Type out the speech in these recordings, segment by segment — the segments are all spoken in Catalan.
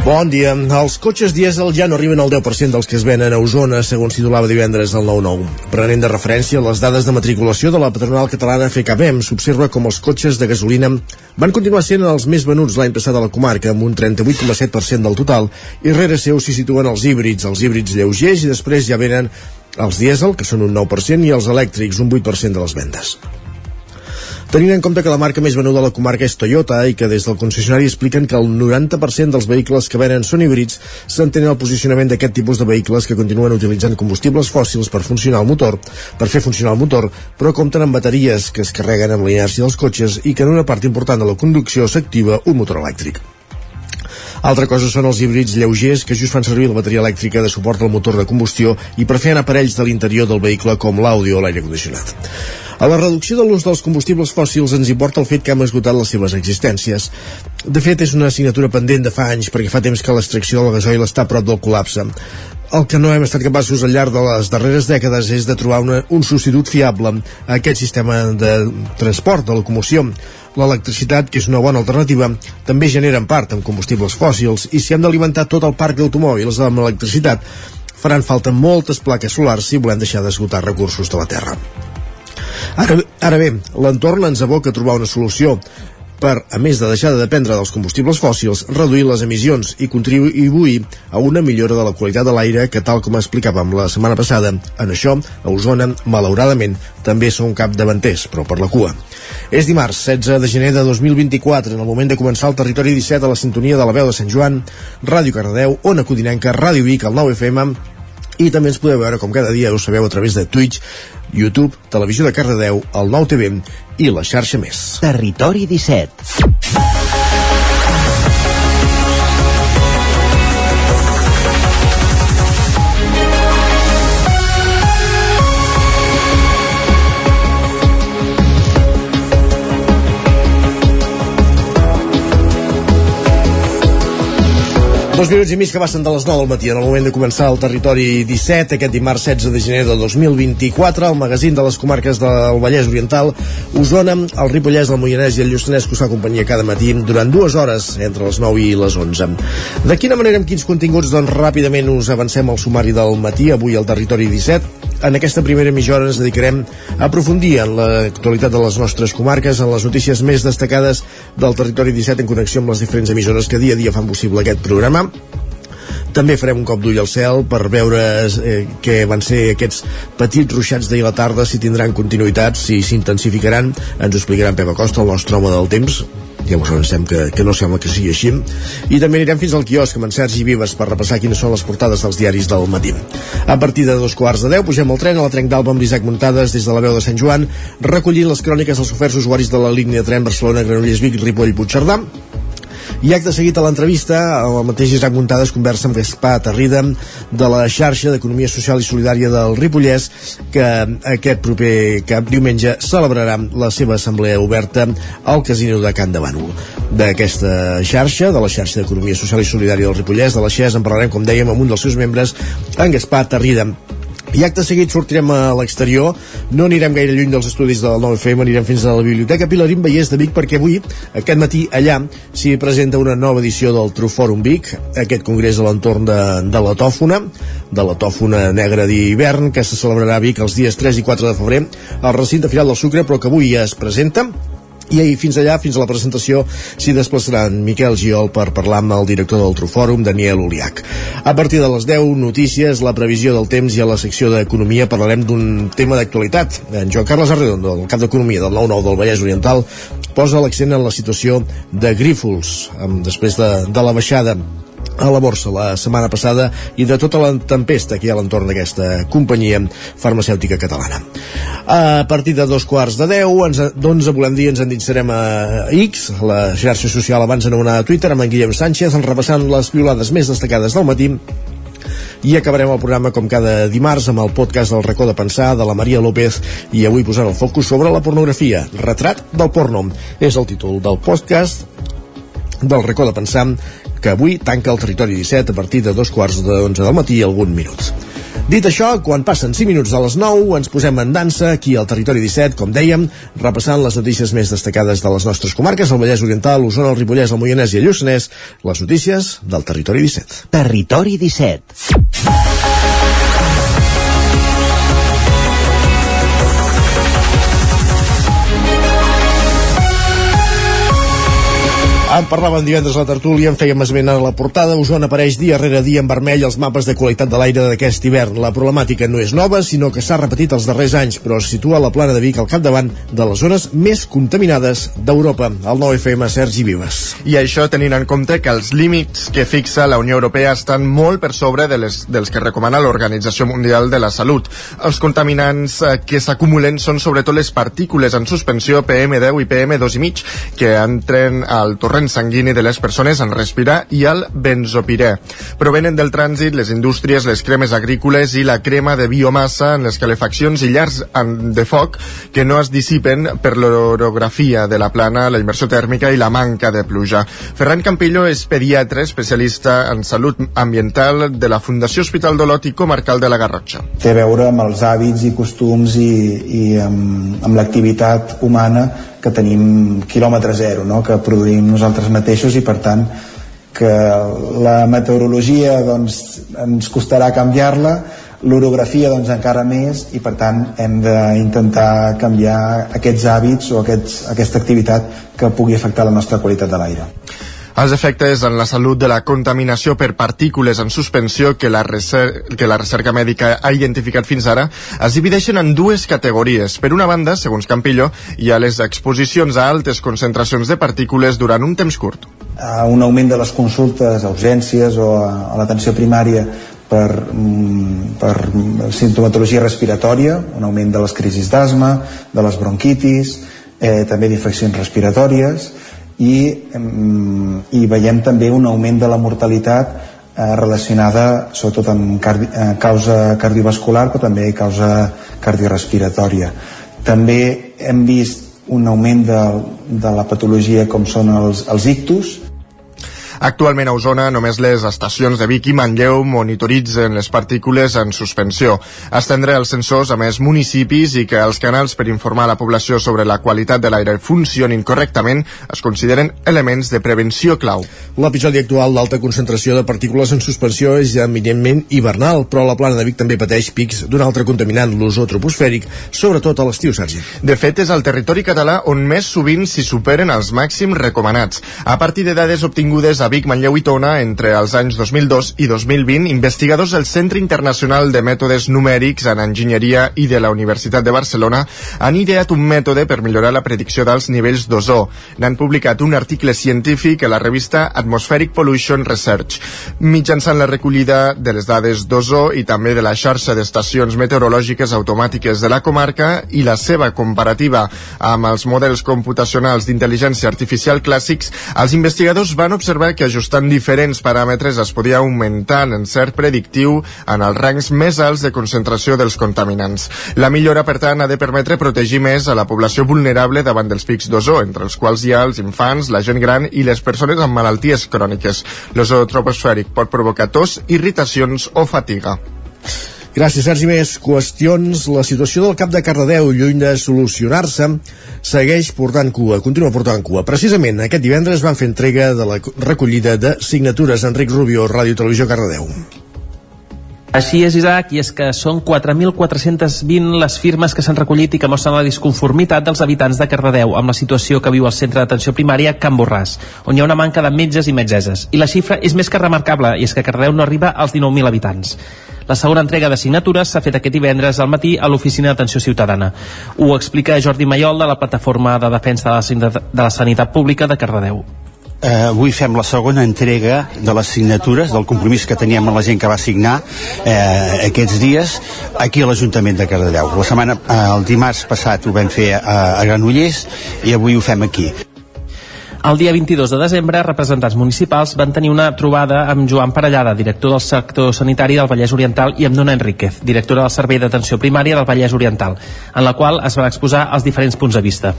Bon dia. Els cotxes dièsel ja no arriben al 10% dels que es venen a Osona, segons titulava divendres el 9-9. Prenent de referència les dades de matriculació de la patronal catalana FKBM, s'observa com els cotxes de gasolina van continuar sent els més venuts l'any passat a la comarca, amb un 38,7% del total, i rere seu s'hi situen els híbrids, els híbrids lleugers, i després ja venen els dièsel, que són un 9%, i els elèctrics, un 8% de les vendes. Tenint en compte que la marca més venuda a la comarca és Toyota i que des del concessionari expliquen que el 90% dels vehicles que venen són híbrids, s'entén el posicionament d'aquest tipus de vehicles que continuen utilitzant combustibles fòssils per funcionar el motor, per fer funcionar el motor, però compten amb bateries que es carreguen amb la inèrcia dels cotxes i que en una part important de la conducció s'activa un motor elèctric. Altra cosa són els híbrids lleugers que just fan servir la bateria elèctrica de suport al motor de combustió i per fer aparells de l'interior del vehicle com l'àudio o l'aire condicionat. A la reducció de l'ús dels combustibles fòssils ens importa el fet que hem esgotat les seves existències. De fet, és una assignatura pendent de fa anys perquè fa temps que l'extracció del gasoil està a prop del col·lapse. El que no hem estat capaços al llarg de les darreres dècades és de trobar una, un substitut fiable a aquest sistema de transport, de locomoció. L'electricitat, que és una bona alternativa, també genera en part amb combustibles fòssils i si hem d'alimentar tot el parc d'automòbils amb electricitat, faran falta moltes plaques solars si volem deixar d'esgotar recursos de la Terra. Ara, ara bé, l'entorn ens aboca a trobar una solució per, a més de deixar de dependre dels combustibles fòssils, reduir les emissions i contribuir a una millora de la qualitat de l'aire que, tal com explicàvem la setmana passada, en això, a Osona, malauradament, també són cap davanters, però per la cua. És dimarts, 16 de gener de 2024, en el moment de començar el territori 17 a la sintonia de la veu de Sant Joan, Ràdio Cardedeu, Ona Codinenca, Ràdio Vic, el 9 FM, i també ens podeu veure, com cada dia, ho sabeu, a través de Twitch, YouTube, Televisió de Cardedeu, el Nou TV i la xarxa més. Territori 17. Dos minuts i mig que passen de les 9 del matí. En el moment de començar el territori 17 aquest dimarts 16 de gener de 2024 el magazín de les comarques del Vallès Oriental Osona, el Ripollès, el Moianès i el Lluçanès que us fa companyia cada matí durant dues hores entre les 9 i les 11 De quina manera, amb quins continguts? Doncs ràpidament us avancem al sumari del matí. Avui al territori 17 en aquesta primera mitja hora ens dedicarem a aprofundir en l'actualitat de les nostres comarques, en les notícies més destacades del territori 17 en connexió amb les diferents emissores que dia a dia fan possible aquest programa també farem un cop d'ull al cel per veure eh, què van ser aquests petits ruixats d'ahir la tarda, si tindran continuïtat, si s'intensificaran. Ens ho explicarà en Pep Acosta, el nostre home del temps, ja us avancem que, que no sembla que sigui així. I també anirem fins al quiosc amb en Sergi Vives per repassar quines són les portades dels diaris del matí. A partir de dos quarts de deu pugem al tren a la Trenc d'Alba amb l'Isaac Muntades des de la veu de Sant Joan recollint les cròniques dels oferts usuaris de la línia de tren Barcelona, Granollers, Vic, Ripoll i acte seguit a l'entrevista, el mateix Isaac Muntades conversa amb Gaspar Terrida de la xarxa d'Economia Social i Solidària del Ripollès, que aquest proper cap diumenge celebrarà la seva assemblea oberta al Casino de Can de Bànol. D'aquesta xarxa, de la xarxa d'Economia Social i Solidària del Ripollès, de la XES, en parlarem, com dèiem, amb un dels seus membres, en Gaspar Terrida. I acte seguit sortirem a l'exterior, no anirem gaire lluny dels estudis del 9FM, anirem fins a la Biblioteca Pilarín Vallès de Vic perquè avui, aquest matí, allà s'hi presenta una nova edició del Trufòrum Vic, aquest congrés a l'entorn de, de la tòfona, de la tòfona negra d'hivern, que se celebrarà a Vic els dies 3 i 4 de febrer al recinte Firal del Sucre, però que avui ja es presenta i ahir fins allà, fins a la presentació, s'hi desplaçaran Miquel Giol per parlar amb el director del Trofòrum, Daniel Uliac. A partir de les 10 notícies, la previsió del temps i a la secció d'Economia parlarem d'un tema d'actualitat. En Joan Carles Arredondo, el cap d'Economia del 9-9 del Vallès Oriental, posa l'accent en la situació de Grífols, després de, de la baixada a la borsa la setmana passada i de tota la tempesta que hi ha a l'entorn d'aquesta companyia farmacèutica catalana. A partir de dos quarts de deu, d'onze volem dir, ens endinsarem a X, la xarxa social abans anomenada Twitter, amb en Guillem Sánchez, repassant les violades més destacades del matí. I acabarem el programa com cada dimarts amb el podcast del racó de pensar de la Maria López i avui posant el focus sobre la pornografia. Retrat del porno. És el títol del podcast del racó de pensar que avui tanca el territori 17 a partir de dos quarts de 11 del matí i algun minut. Dit això, quan passen 5 minuts de les 9, ens posem en dansa aquí al Territori 17, com dèiem, repassant les notícies més destacades de les nostres comarques, el Vallès Oriental, l'Osona, el Ripollès, el Moianès i el Lluçanès, les notícies del Territori 17. Territori 17. En parlàvem divendres a la tertúlia, en fèiem esment a la portada. Osona apareix dia rere dia en vermell els mapes de qualitat de l'aire d'aquest hivern. La problemàtica no és nova, sinó que s'ha repetit els darrers anys, però es situa la plana de Vic al capdavant de les zones més contaminades d'Europa. El 9FM, Sergi Vives. I això tenint en compte que els límits que fixa la Unió Europea estan molt per sobre de les, dels que recomana l'Organització Mundial de la Salut. Els contaminants eh, que s'acumulen són sobretot les partícules en suspensió PM10 i PM2,5 que entren al torrent sanguini de les persones en respirar i el benzopirè. Provenen del trànsit, les indústries, les cremes agrícoles i la crema de biomassa en les calefaccions i llars de foc que no es dissipen per l'orografia de la plana, la immersió tèrmica i la manca de pluja. Ferran Campillo és pediatre, especialista en salut ambiental de la Fundació Hospital d'Olot i Comarcal de la Garrotxa. Té a veure amb els hàbits i costums i, i amb, amb l'activitat humana que tenim quilòmetre zero, no? que produïm nosaltres mateixos i per tant que la meteorologia doncs, ens costarà canviar-la, l'orografia doncs, encara més i per tant hem d'intentar canviar aquests hàbits o aquests, aquesta activitat que pugui afectar la nostra qualitat de l'aire. Els efectes en la salut de la contaminació per partícules en suspensió que la, recer que la recerca mèdica ha identificat fins ara es divideixen en dues categories. Per una banda, segons Campillo, hi ha les exposicions a altes concentracions de partícules durant un temps curt. Un augment de les consultes a urgències o a, a l'atenció primària per, mm, per sintomatologia respiratòria, un augment de les crisis d'asma, de les bronquitis, eh, també d'infeccions respiratòries, i, i veiem també un augment de la mortalitat eh, relacionada sobretot amb cardi eh, causa cardiovascular però també causa cardiorespiratòria. També hem vist un augment de, de la patologia com són els, els ictus, Actualment a Osona només les estacions de Vic i Manlleu monitoritzen les partícules en suspensió. Estendre els sensors a més municipis i que els canals per informar la població sobre la qualitat de l'aire funcionin correctament es consideren elements de prevenció clau. L'episodi actual d'alta concentració de partícules en suspensió és eminentment hivernal, però la plana de Vic també pateix pics d'un altre contaminant, l'ozó troposfèric, sobretot a l'estiu, Sergi. De fet, és el territori català on més sovint s'hi superen els màxims recomanats. A partir de dades obtingudes a Vic, Manlleu i Tona entre els anys 2002 i 2020, investigadors del Centre Internacional de Mètodes Numèrics en Enginyeria i de la Universitat de Barcelona han ideat un mètode per millorar la predicció dels nivells d'ozó. N'han publicat un article científic a la revista Atmospheric Pollution Research. Mitjançant la recollida de les dades d'ozó i també de la xarxa d'estacions meteorològiques automàtiques de la comarca i la seva comparativa amb els models computacionals d'intel·ligència artificial clàssics, els investigadors van observar que ajustant diferents paràmetres es podia augmentar cert predictiu en els rangs més alts de concentració dels contaminants. La millora, per tant, ha de permetre protegir més a la població vulnerable davant dels pics d'ozó, entre els quals hi ha els infants, la gent gran i les persones amb malalties cròniques. L'ozó troposfèric pot provocar tos, irritacions o fatiga. Gràcies, Sergi. Més qüestions. La situació del cap de Cardedeu, lluny de solucionar-se, segueix portant cua, continua portant cua. Precisament aquest divendres van fer entrega de la recollida de signatures. Enric Rubio, Ràdio Televisió Cardedeu. Així és, Isaac, i és que són 4.420 les firmes que s'han recollit i que mostren la disconformitat dels habitants de Cardedeu amb la situació que viu el centre d'atenció primària Can Borràs, on hi ha una manca de metges i metgesses. I la xifra és més que remarcable, i és que Cardedeu no arriba als 19.000 habitants. La segona entrega de signatures s'ha fet aquest divendres al matí a l'Oficina d'Atenció Ciutadana. Ho explica Jordi Mayol de la Plataforma de Defensa de la Sanitat Pública de Cardedeu. Eh, avui fem la segona entrega de les signatures, del compromís que teníem amb la gent que va signar eh, aquests dies aquí a l'Ajuntament de Cardedeu. La setmana, eh, el dimarts passat ho vam fer a, a Granollers i avui ho fem aquí. El dia 22 de desembre, representants municipals van tenir una trobada amb Joan Parellada, director del sector sanitari del Vallès Oriental, i amb Dona Enríquez, directora del Servei d'Atenció Primària del Vallès Oriental, en la qual es van exposar els diferents punts de vista.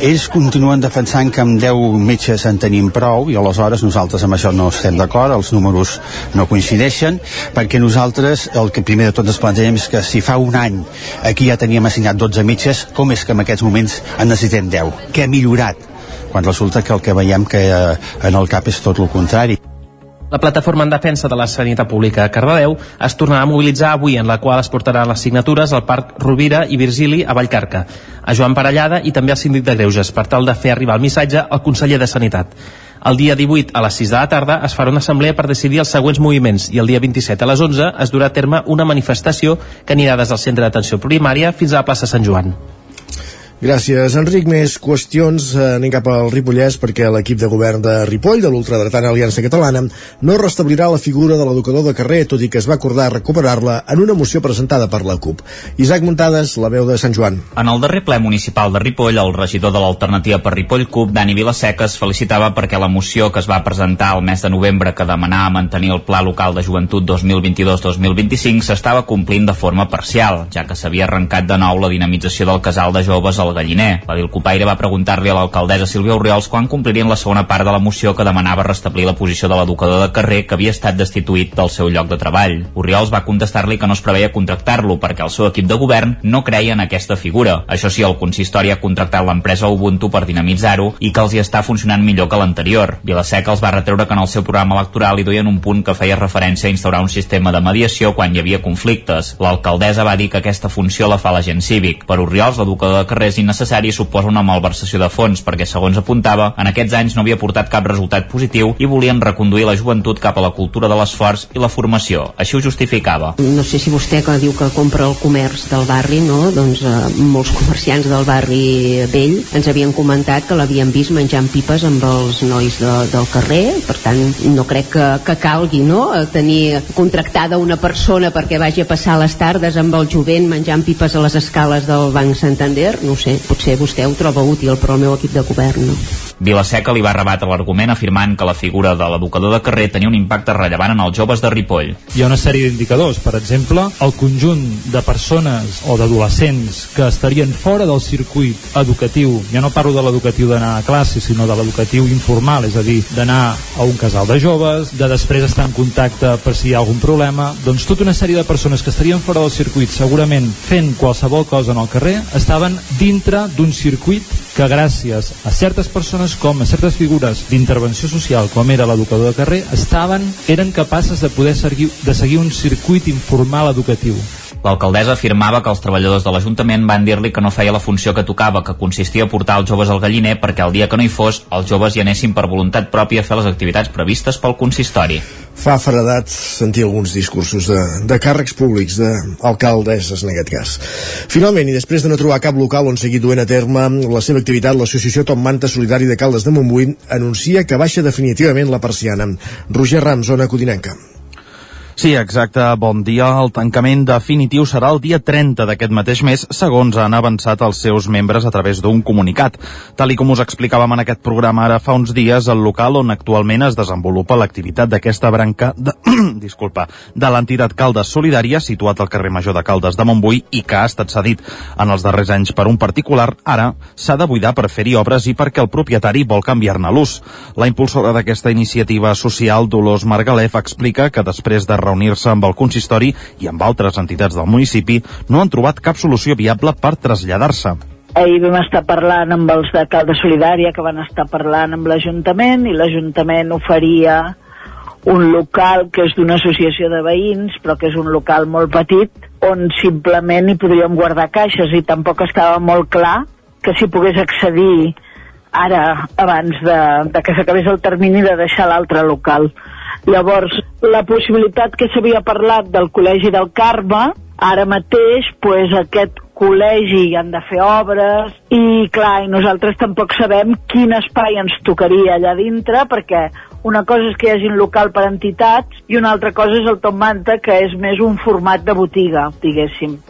Ells continuen defensant que amb 10 metges en tenim prou i aleshores nosaltres amb això no estem d'acord, els números no coincideixen, perquè nosaltres el que primer de tot ens plantegem és que si fa un any aquí ja teníem assignat 12 metges, com és que en aquests moments en necessitem 10? Què ha millorat? Quan resulta que el que veiem que eh, en el CAP és tot el contrari. La plataforma en defensa de la sanitat pública a Cardedeu es tornarà a mobilitzar avui en la qual es portaran les signatures al Parc Rovira i Virgili a Vallcarca, a Joan Parellada i també al síndic de Greuges per tal de fer arribar el missatge al conseller de Sanitat. El dia 18 a les 6 de la tarda es farà una assemblea per decidir els següents moviments i el dia 27 a les 11 es durà a terme una manifestació que anirà des del centre d'atenció primària fins a la plaça Sant Joan. Gràcies, Enric. Més qüestions. Eh, anem cap al Ripollès perquè l'equip de govern de Ripoll, de l'ultradretana Aliança Catalana, no restablirà la figura de l'educador de carrer, tot i que es va acordar recuperar-la en una moció presentada per la CUP. Isaac Muntades, la veu de Sant Joan. En el darrer ple municipal de Ripoll, el regidor de l'alternativa per Ripoll CUP, Dani Vilaseca, es felicitava perquè la moció que es va presentar el mes de novembre que demanava mantenir el Pla Local de Joventut 2022-2025 s'estava complint de forma parcial, ja que s'havia arrencat de nou la dinamització del casal de joves al Galliner. La Vilcopaire va preguntar-li a l'alcaldessa Sílvia Oriols quan complirien la segona part de la moció que demanava restablir la posició de l'educador de carrer que havia estat destituït del seu lloc de treball. Oriols va contestar-li que no es preveia contractar-lo perquè el seu equip de govern no creia en aquesta figura. Això sí, el consistori ha contractat l'empresa Ubuntu per dinamitzar-ho i que els hi està funcionant millor que l'anterior. Vilaseca els va retreure que en el seu programa electoral hi duien un punt que feia referència a instaurar un sistema de mediació quan hi havia conflictes. L'alcaldessa va dir que aquesta funció la fa l'agent cívic. Per Oriols, l'educador de carrer és innecessari i suposa una malversació de fons perquè, segons apuntava, en aquests anys no havia portat cap resultat positiu i volien reconduir la joventut cap a la cultura de l'esforç i la formació. Així ho justificava. No sé si vostè que diu que compra el comerç del barri, no? Doncs eh, molts comerciants del barri vell ens havien comentat que l'havien vist menjant pipes amb els nois de, del carrer, per tant no crec que, que calgui no? tenir contractada una persona perquè vagi a passar les tardes amb el jovent menjant pipes a les escales del Banc Santander, no sé, potser vostè ho troba útil, però el meu equip de govern no. Vilaseca li va rebatre l'argument afirmant que la figura de l'educador de carrer tenia un impacte rellevant en els joves de Ripoll. Hi ha una sèrie d'indicadors, per exemple, el conjunt de persones o d'adolescents que estarien fora del circuit educatiu, ja no parlo de l'educatiu d'anar a classe, sinó de l'educatiu informal, és a dir, d'anar a un casal de joves, de després estar en contacte per si hi ha algun problema, doncs tota una sèrie de persones que estarien fora del circuit, segurament fent qualsevol cosa en el carrer, estaven dintre d'un circuit que gràcies a certes persones com a certes figures d'intervenció social com era l'educador de carrer estaven, eren capaces de poder seguir, de seguir un circuit informal educatiu L'alcaldessa afirmava que els treballadors de l'Ajuntament van dir-li que no feia la funció que tocava, que consistia a portar els joves al galliner perquè el dia que no hi fos, els joves hi anessin per voluntat pròpia a fer les activitats previstes pel consistori. Fa fredat sentir alguns discursos de, de càrrecs públics, d'alcaldesses en aquest cas. Finalment, i després de no trobar cap local on seguir duent a terme la seva activitat, l'associació Tom Manta Solidari de Caldes de Montbui anuncia que baixa definitivament la persiana. Roger Ram, zona codinenca. Sí, exacte. Bon dia. El tancament definitiu serà el dia 30 d'aquest mateix mes, segons han avançat els seus membres a través d'un comunicat. Tal i com us explicàvem en aquest programa ara fa uns dies, el local on actualment es desenvolupa l'activitat d'aquesta branca de, disculpa, de l'entitat Caldes Solidària, situat al carrer Major de Caldes de Montbui i que ha estat cedit en els darrers anys per un particular, ara s'ha de buidar per fer-hi obres i perquè el propietari vol canviar-ne l'ús. La impulsora d'aquesta iniciativa social, Dolors Margalef, explica que després de reunir-se amb el consistori i amb altres entitats del municipi, no han trobat cap solució viable per traslladar-se. Ahir vam estar parlant amb els de Calda Solidària que van estar parlant amb l'Ajuntament i l'Ajuntament oferia un local que és d'una associació de veïns però que és un local molt petit on simplement hi podríem guardar caixes i tampoc estava molt clar que s'hi pogués accedir ara abans de, de que s'acabés el termini de deixar l'altre local. Llavors, la possibilitat que s'havia parlat del Col·legi del Carme, ara mateix, pues, aquest col·legi han de fer obres i clar, i nosaltres tampoc sabem quin espai ens tocaria allà dintre perquè una cosa és que hi hagi un local per entitats i una altra cosa és el Tom Manta que és més un format de botiga, diguéssim.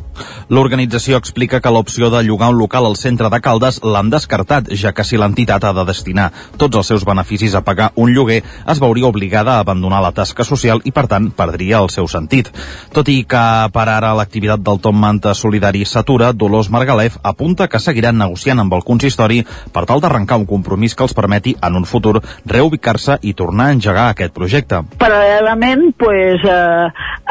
L'organització explica que l'opció de llogar un local al centre de Caldes l'han descartat, ja que si l'entitat ha de destinar tots els seus beneficis a pagar un lloguer, es veuria obligada a abandonar la tasca social i, per tant, perdria el seu sentit. Tot i que per ara l'activitat del Tom Manta Solidari s'atura, Dolors Margalef apunta que seguiran negociant amb el consistori per tal d'arrencar un compromís que els permeti en un futur reubicar-se i tornar a engegar aquest projecte. Paral·lelament, pues, eh,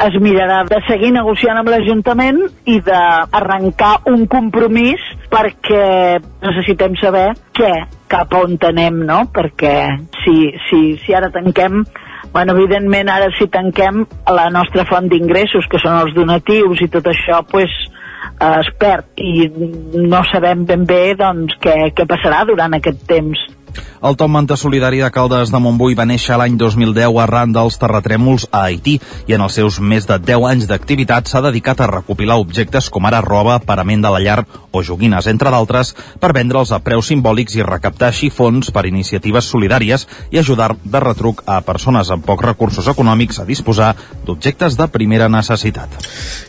es mirarà de seguir negociant amb l'Ajuntament i d'arrencar un compromís perquè necessitem saber què, cap on anem, no? Perquè si, si, si ara tanquem Bueno, evidentment, ara si tanquem la nostra font d'ingressos, que són els donatius i tot això, pues, eh, es perd i no sabem ben bé doncs, què, què passarà durant aquest temps. El Tom Manta Solidari de Caldes de Montbui va néixer l'any 2010 arran dels terratrèmols a Haití i en els seus més de 10 anys d'activitat s'ha dedicat a recopilar objectes com ara roba, parament de la llar o joguines, entre d'altres, per vendre'ls a preus simbòlics i recaptar així fons per iniciatives solidàries i ajudar de retruc a persones amb pocs recursos econòmics a disposar d'objectes de primera necessitat.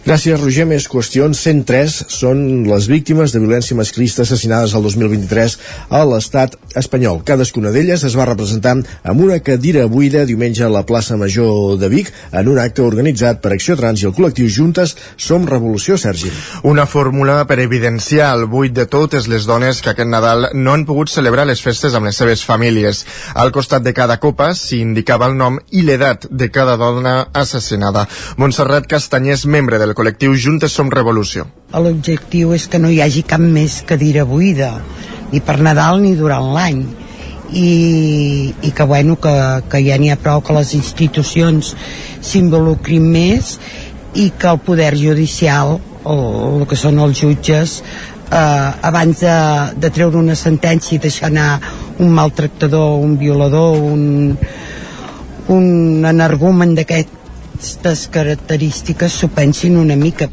Gràcies, Roger. Més qüestions. 103 són les víctimes de violència masclista assassinades el 2023 a l'estat espanyol. Cada cadascuna d'elles es va representar amb una cadira buida diumenge a la plaça Major de Vic en un acte organitzat per Acció Trans i el col·lectiu Juntes Som Revolució, Sergi. Una fórmula per evidenciar el buit de totes les dones que aquest Nadal no han pogut celebrar les festes amb les seves famílies. Al costat de cada copa s'hi indicava el nom i l'edat de cada dona assassinada. Montserrat Castanyers, membre del col·lectiu Juntes Som Revolució. L'objectiu és que no hi hagi cap més cadira buida, ni per Nadal ni durant l'any i, i que, bueno, que, que ja n'hi ha prou que les institucions s'involucrin més i que el poder judicial o el que són els jutges eh, abans de, de treure una sentència i deixar anar un maltractador, un violador un, un energumen d'aquestes característiques s'ho pensin una mica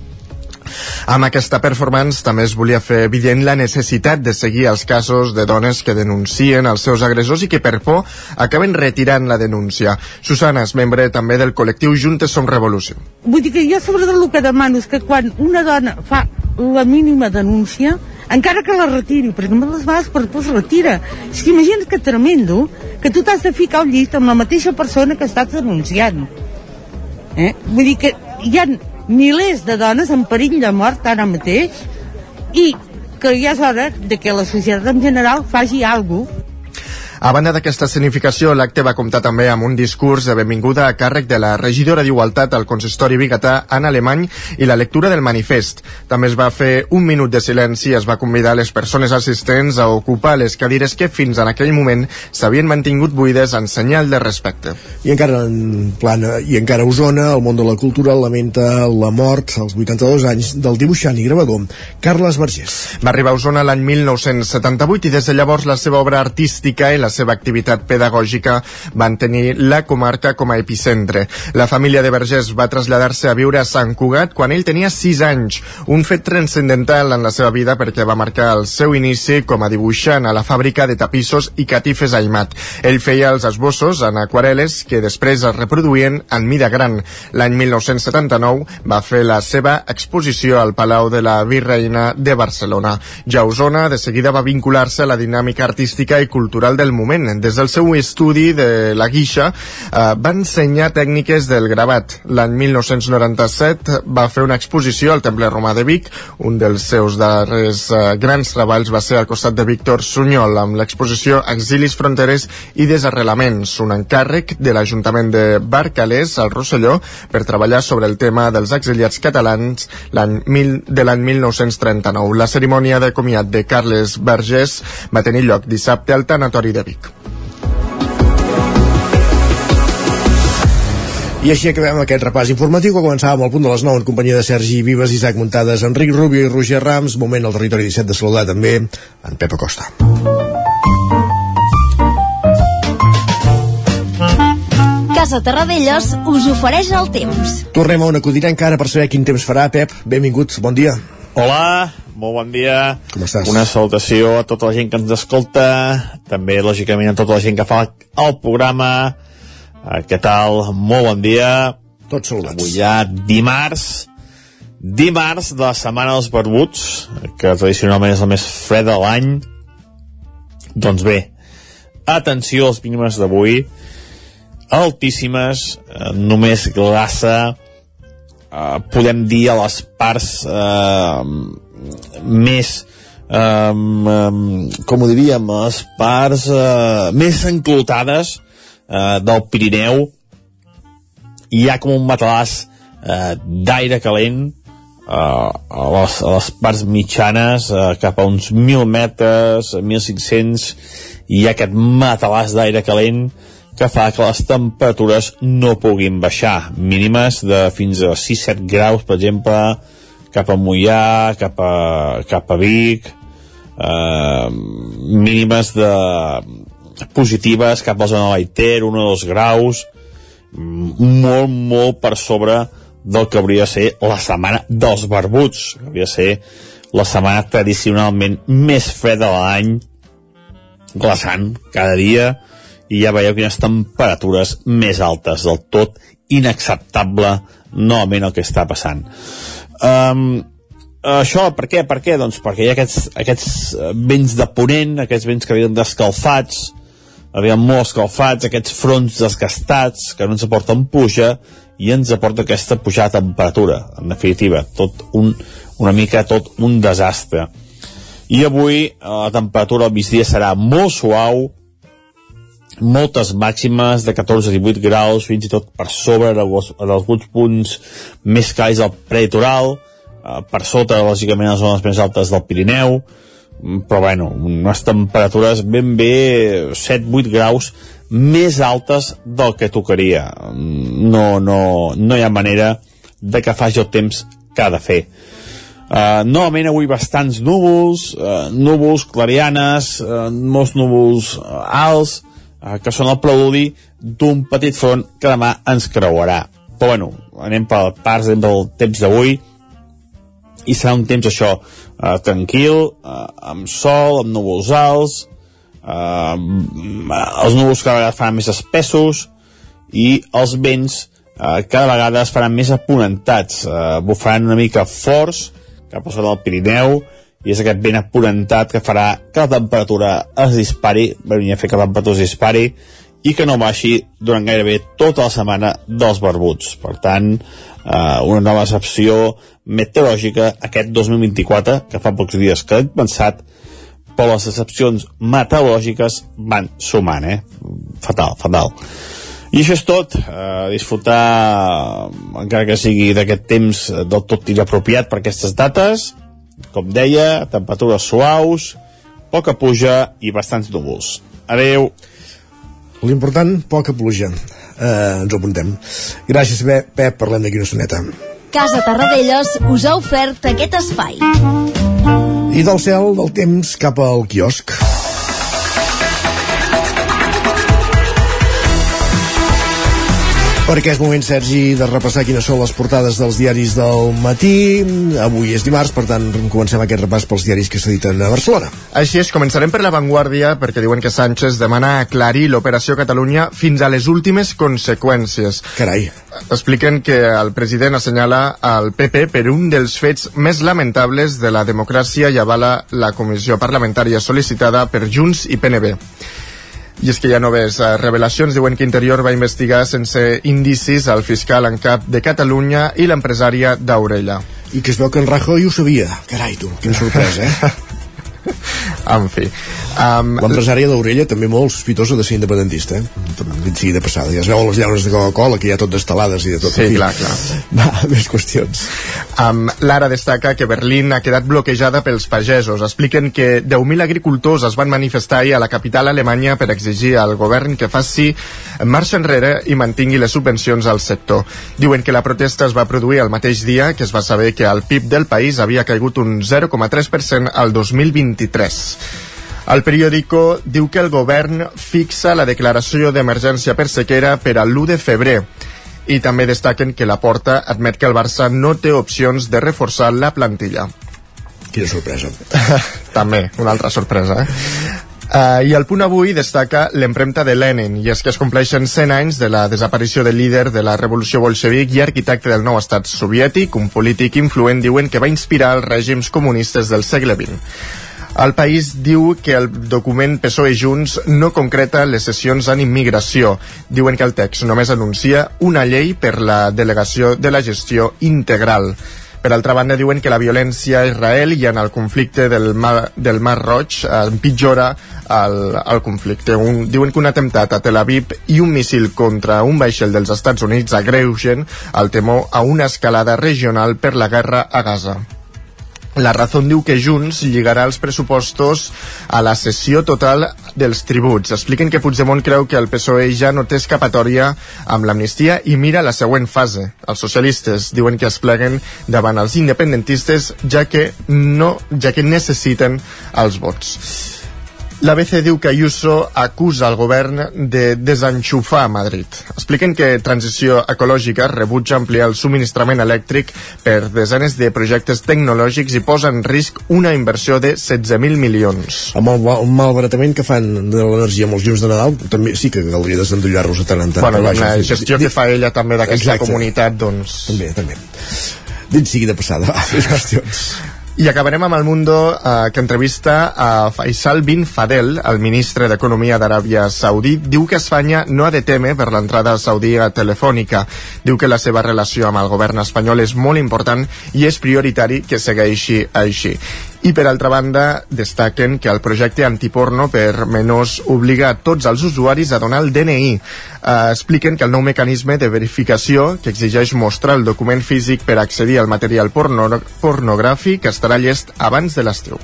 amb aquesta performance també es volia fer evident la necessitat de seguir els casos de dones que denuncien els seus agressors i que per por acaben retirant la denúncia. Susana és membre també del col·lectiu Juntes Som Revolució. Vull dir que jo sobretot el que demano és que quan una dona fa la mínima denúncia, encara que la retiri, perquè moltes vegades per tu es retira. Que imagina't que tremendo que tu t'has de ficar al llit amb la mateixa persona que estàs denunciant. Eh? Vull dir que hi ha milers de dones en perill de mort ara mateix i que ja és hora de que la societat en general faci alguna cosa a banda d'aquesta escenificació, l'acte va comptar també amb un discurs de benvinguda a càrrec de la regidora d'Igualtat al consistori bigatà, Anna Alemany, i la lectura del manifest. També es va fer un minut de silenci i es va convidar les persones assistents a ocupar les cadires que fins en aquell moment s'havien mantingut buides en senyal de respecte. I encara en plana, i encara a Osona, el món de la cultura lamenta la mort als 82 anys del dibuixant i gravador Carles Vergés. Va arribar a Osona l'any 1978 i des de llavors la seva obra artística i la la seva activitat pedagògica van tenir la comarca com a epicentre. La família de Vergés va traslladar-se a viure a Sant Cugat quan ell tenia 6 anys, un fet transcendental en la seva vida perquè va marcar el seu inici com a dibuixant a la fàbrica de tapissos i catifes Aimat. Ell feia els esbossos en aquarel·les que després es reproduïen en mida gran. L'any 1979 va fer la seva exposició al Palau de la Virreina de Barcelona. Ja Osona, de seguida va vincular-se a la dinàmica artística i cultural del moment. Des del seu estudi de la guixa eh, va ensenyar tècniques del gravat. L'any 1997 va fer una exposició al Temple Romà de Vic. Un dels seus darrers eh, grans treballs va ser al costat de Víctor Sunyol amb l'exposició Exilis, Fronteres i Desarrelaments, un encàrrec de l'Ajuntament de Barcalés, al Rosselló, per treballar sobre el tema dels exiliats catalans de l'any 1939. La cerimònia de comiat de Carles Vergés va tenir lloc dissabte al Tanatori de Vic. I així acabem aquest repàs informatiu que començàvem al punt de les 9 en companyia de Sergi Vives, Isaac Muntades, Enric Rubio i Roger Rams. Moment al territori 17 de saludar també en Pep Acosta. Casa Terradellos us ofereix el temps. Tornem a una codirenca ara per saber quin temps farà. Pep, benvingut, bon dia. Hola, molt bon dia. Com estàs? Una salutació a tota la gent que ens escolta, també, lògicament, a tota la gent que fa el programa. Uh, què tal? Molt bon dia. Tots saludats. Avui ja dimarts, Dimarts de la setmana dels barbuts, que tradicionalment és el més fred de l'any, doncs bé, atenció als mínimes d'avui, altíssimes, eh, només glaça, eh, podem dir a les parts eh, més eh, com ho diríem, les parts eh, més enclotades eh, del Pirineu. Hi ha com un matalàs eh, d'aire calent eh, a, les, a les parts mitjanes eh, cap a uns 1.000 metres 1.500 hi ha aquest matalàs d'aire calent que fa que les temperatures no puguin baixar. Mínimes de fins a 6-7 graus per exemple cap a Mollà cap a, cap a Vic. Eh, mínimes de positives cap a la zona de l'Aiter 1 o 2 graus. Molt, molt per sobre del que hauria de ser la setmana dels barbuts, que hauria de ser la setmana tradicionalment més freda de l'any, glaçant cada dia, i ja veieu quines temperatures més altes, del tot inacceptable novament el que està passant. Um, això, per què? Per què? Doncs perquè hi ha aquests, aquests vents de ponent, aquests vents que venen descalfats, arriben molt escalfats, aquests fronts desgastats que no ens aporten puja i ens aporta aquesta pujada de temperatura, en definitiva, tot un, una mica tot un desastre. I avui eh, la temperatura al migdia serà molt suau, moltes màximes de 14 a 18 graus, fins i tot per sobre dels, alguns punts més càlids del prelitoral, eh, per sota, lògicament, les zones més altes del Pirineu, però bueno, unes temperatures ben bé 7-8 graus més altes del que tocaria. No, no, no hi ha manera de que faci el temps que ha de fer. Uh, novament avui bastants núvols uh, núvols clarianes uh, molts núvols uh, alts uh, que són el preludi d'un petit front que demà ens creuarà. Però bueno, anem per parts del temps d'avui. I serà un temps això eh, tranquil, eh, amb sol, amb núvols alts, eh, els núvols cada vegada faran més espessos i els vents eh, cada vegada es faran més aponentats, eh, bufaran una mica forts cap a sota del Pirineu i és aquest vent aponentat que farà que la temperatura es dispari, venia a fer que la temperatura es dispari i que no baixi durant gairebé tota la setmana dels barbuts. Per tant, eh, una nova excepció meteorològica aquest 2024, que fa pocs dies que hem pensat, però les excepcions meteorològiques van sumant, eh? Fatal, fatal. I això és tot, eh, disfrutar, encara que sigui d'aquest temps del tot inapropiat per aquestes dates, com deia, temperatures suaus, poca puja i bastants núvols. Adeu. L'important, poca pluja. Eh, ens ho apuntem. Gràcies, Pep. Parlem d'aquí una soneta. Casa Tarradellas us ha ofert aquest espai. I del cel, del temps, cap al quiosc. Perquè és moment, Sergi, de repassar quines són les portades dels diaris del matí. Avui és dimarts, per tant, comencem aquest repàs pels diaris que s'editen a Barcelona. Així és, començarem per La Vanguardia, perquè diuen que Sánchez demana aclarir l'operació Catalunya fins a les últimes conseqüències. Carai. Expliquen que el president assenyala al PP per un dels fets més lamentables de la democràcia i avala la comissió parlamentària sol·licitada per Junts i PNB. I és que hi ha noves eh, revelacions. Diuen que Interior va investigar sense indicis el fiscal en cap de Catalunya i l'empresària d'Aurella. I que es veu que en Rajoy ho sabia. Carai, tu, quina sorpresa, eh? en fi. Um, L'empresària d'Orella també molt sospitosa de ser independentista, eh? Dit sigui de passada. Ja es veu a les llaunes de Coca-Cola, que hi ha tot destalades i de tot. Sí, clar, clar. Va, més qüestions. Um, Lara destaca que Berlín ha quedat bloquejada pels pagesos. Expliquen que 10.000 agricultors es van manifestar ahir a la capital alemanya per exigir al govern que faci marxa enrere i mantingui les subvencions al sector. Diuen que la protesta es va produir el mateix dia que es va saber que el PIB del país havia caigut un 0,3% al 2023. El periòdico diu que el govern fixa la declaració d'emergència per sequera per a l'1 de febrer i també destaquen que la Porta admet que el Barça no té opcions de reforçar la plantilla. Quina sorpresa. també, una altra sorpresa, eh? Uh, I el punt avui destaca l'empremta de Lenin, i és que es compleixen 100 anys de la desaparició del líder de la revolució bolxevic i arquitecte del nou estat soviètic, un polític influent, diuen que va inspirar els règims comunistes del segle XX. El país diu que el document PSOE Junts no concreta les sessions en immigració. Diuen que el text només anuncia una llei per la delegació de la gestió integral. Per altra banda, diuen que la violència a Israel i en el conflicte del Mar, del Mar Roig empitjora el, el conflicte. Un, diuen que un atemptat a Tel Aviv i un missil contra un vaixell dels Estats Units agreugen el temor a una escalada regional per la guerra a Gaza. La Razón diu que Junts lligarà els pressupostos a la cessió total dels tributs. Expliquen que Puigdemont creu que el PSOE ja no té escapatòria amb l'amnistia i mira la següent fase. Els socialistes diuen que es pleguen davant els independentistes ja que, no, ja que necessiten els vots. L'ABC diu que Ayuso acusa el govern de desenxufar a Madrid. Expliquen que Transició Ecològica rebutja ampliar el subministrament elèctric per desenes de projectes tecnològics i posa en risc una inversió de 16.000 milions. Amb el mal- malbaratament que fan de l'energia amb els llums de Nadal, també sí que caldria desendollar-los de tant en tant. Bueno, vaja, la gestió que fa ella també d'aquesta comunitat, doncs... També, també. Dit sigui de passada, més qüestions. I acabarem amb el Mundo eh, que entrevista a Faisal bin Fadel, el ministre d'Economia d'Aràbia Saudí. Diu que Espanya no ha de temer per l'entrada saudí a Telefònica. Diu que la seva relació amb el govern espanyol és molt important i és prioritari que segueixi així. I per altra banda, destaquen que el projecte antiporno per menors obliga a tots els usuaris a donar el DNI. Eh, expliquen que el nou mecanisme de verificació que exigeix mostrar el document físic per accedir al material porno pornogràfic estarà llest abans de l'estiu.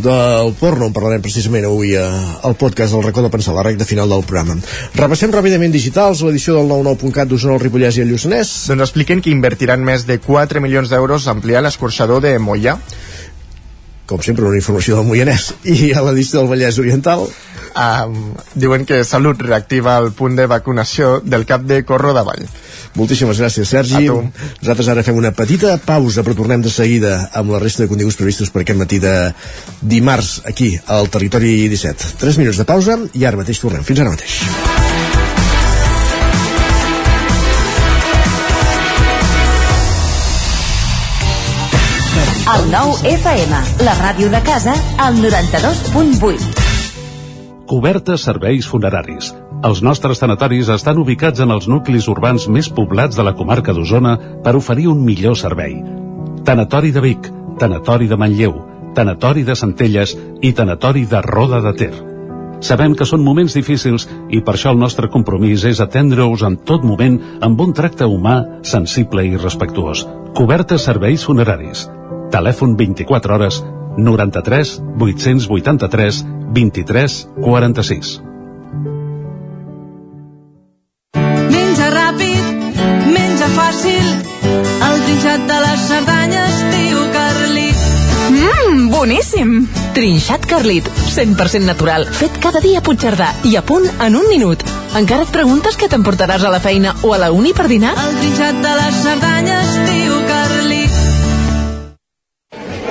del porno en parlarem precisament avui eh, al podcast del racó de pensar, la recta final del programa. Repassem ràpidament digitals, l'edició del 99.cat d'Osona, el Ripollès i el Lluçanès. Doncs expliquen que invertiran més de 4 milions d'euros a ampliar l'escorxador de Mollà. Com sempre, una informació del Moianès. I a l'edició del Vallès Oriental... Um, diuen que Salut reactiva el punt de vacunació del cap de Corro d'Avall. Moltíssimes gràcies, Sergi. Nosaltres ara fem una petita pausa, però tornem de seguida amb la resta de continguts previstos per aquest matí de dimarts, aquí, al Territori 17. 3 minuts de pausa i ara mateix tornem. Fins ara mateix. El nou FM, la ràdio de casa, al 92.8. Cobertes serveis funeraris. Els nostres tanatoris estan ubicats en els nuclis urbans més poblats de la comarca d'Osona per oferir un millor servei. Tanatori de Vic, Tanatori de Manlleu, Tanatori de Centelles i Tanatori de Roda de Ter. Sabem que són moments difícils i per això el nostre compromís és atendre-us en tot moment amb un tracte humà, sensible i respectuós. Cobertes serveis funeraris. Telèfon 24 hores 93 883 23 46. Menja ràpid, menja fàcil, el trinxat de les Cerdanyes, tio Carlit. Mmm, boníssim! Trinxat Carlit, 100% natural, fet cada dia a Puigcerdà i a punt en un minut. Encara et preguntes què t'emportaràs a la feina o a la uni per dinar? El trinxat de les Cerdanyes, tio.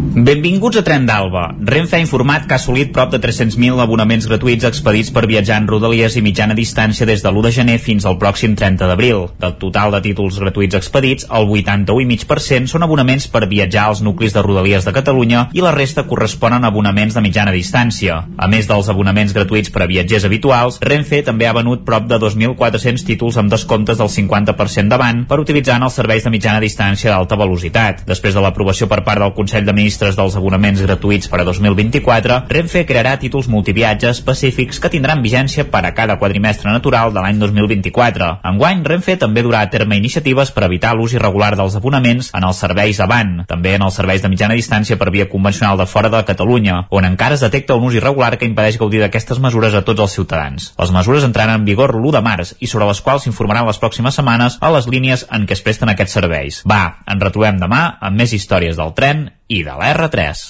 Benvinguts a Tren d'Alba. Renfe ha informat que ha assolit prop de 300.000 abonaments gratuïts expedits per viatjar en rodalies i mitjana distància des de l'1 de gener fins al pròxim 30 d'abril. Del total de títols gratuïts expedits, el 81,5% són abonaments per viatjar als nuclis de rodalies de Catalunya i la resta corresponen a abonaments de mitjana distància. A més dels abonaments gratuïts per a viatgers habituals, Renfe també ha venut prop de 2.400 títols amb descomptes del 50% davant per utilitzar en els serveis de mitjana distància d'alta velocitat. Després de l'aprovació per part del Consell de Ministres dels abonaments gratuïts per a 2024, Renfe crearà títols multiviatge específics que tindran vigència per a cada quadrimestre natural de l'any 2024. Enguany, Renfe també durà a terme iniciatives per evitar l'ús irregular dels abonaments en els serveis avant, també en els serveis de mitjana distància per via convencional de fora de Catalunya, on encara es detecta un ús irregular que impedeix gaudir d'aquestes mesures a tots els ciutadans. Les mesures entraran en vigor l'1 de març i sobre les quals s'informaran les pròximes setmanes a les línies en què es presten aquests serveis. Va, ens retrobem demà amb més històries del tren i de la R3.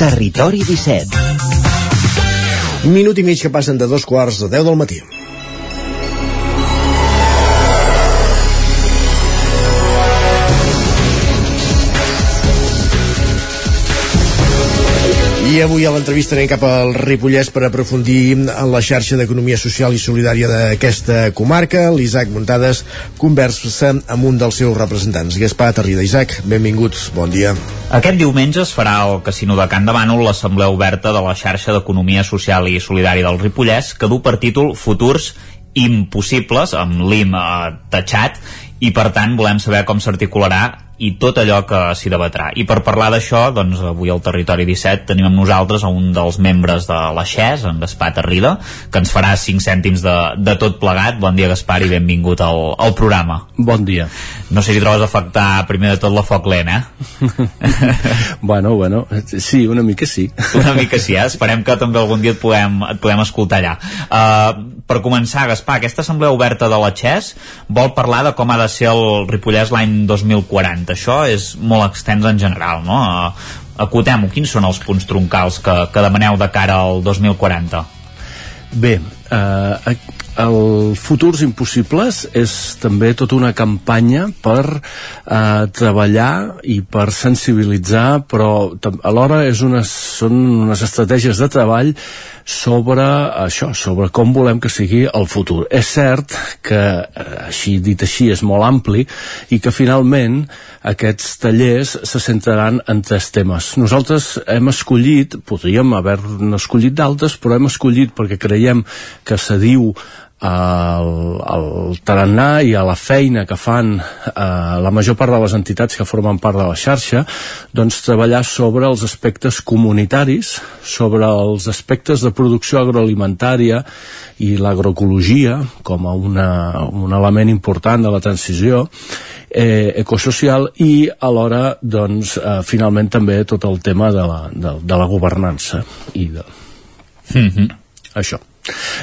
Territori 17 Minut i mig que passen de dos quarts de 10 del matí. Avui a l'entrevista anem cap al Ripollès per aprofundir en la xarxa d'economia social i solidària d'aquesta comarca. L'Isaac Muntades conversa amb un dels seus representants. Gaspar Tarrida. Isaac, benvinguts, bon dia. Aquest diumenge es farà al Casino de Can de Bànol l'assemblea oberta de la xarxa d'economia social i solidària del Ripollès que du per títol Futurs impossibles, amb l'IM eh, tatxat, i per tant volem saber com s'articularà i tot allò que s'hi debatrà. I per parlar d'això, doncs avui al Territori 17 tenim amb nosaltres a un dels membres de la XES, en Gaspar Tarrida, que ens farà 5 cèntims de, de tot plegat. Bon dia, Gaspar, i benvingut al, al programa. Bon dia. No sé si trobes a afectar primer de tot la foc lent, eh? bueno, bueno, sí, una mica sí. Una mica sí, eh? Esperem que també algun dia et podem, et podem escoltar allà. Uh, per començar, Gaspar, aquesta assemblea oberta de la XES vol parlar de com ha de ser el Ripollès l'any 2040 això és molt extens en general, no? Acotem-ho, quins són els punts troncals que, que demaneu de cara al 2040? Bé, eh, el Futurs Impossibles és també tota una campanya per eh, treballar i per sensibilitzar, però alhora és unes, són unes estratègies de treball sobre això, sobre com volem que sigui el futur. És cert que, eh, així dit així, és molt ampli i que finalment aquests tallers se centraran en tres temes. Nosaltres hem escollit, podríem haver-ne escollit d'altres, però hem escollit perquè creiem que se diu al, al tarannà i a la feina que fan eh, la major part de les entitats que formen part de la xarxa doncs treballar sobre els aspectes comunitaris sobre els aspectes de producció agroalimentària i l'agroecologia com a una, un element important de la transició eh, ecosocial i alhora doncs eh, finalment també tot el tema de la, de, de la governança i de... Mm -hmm. això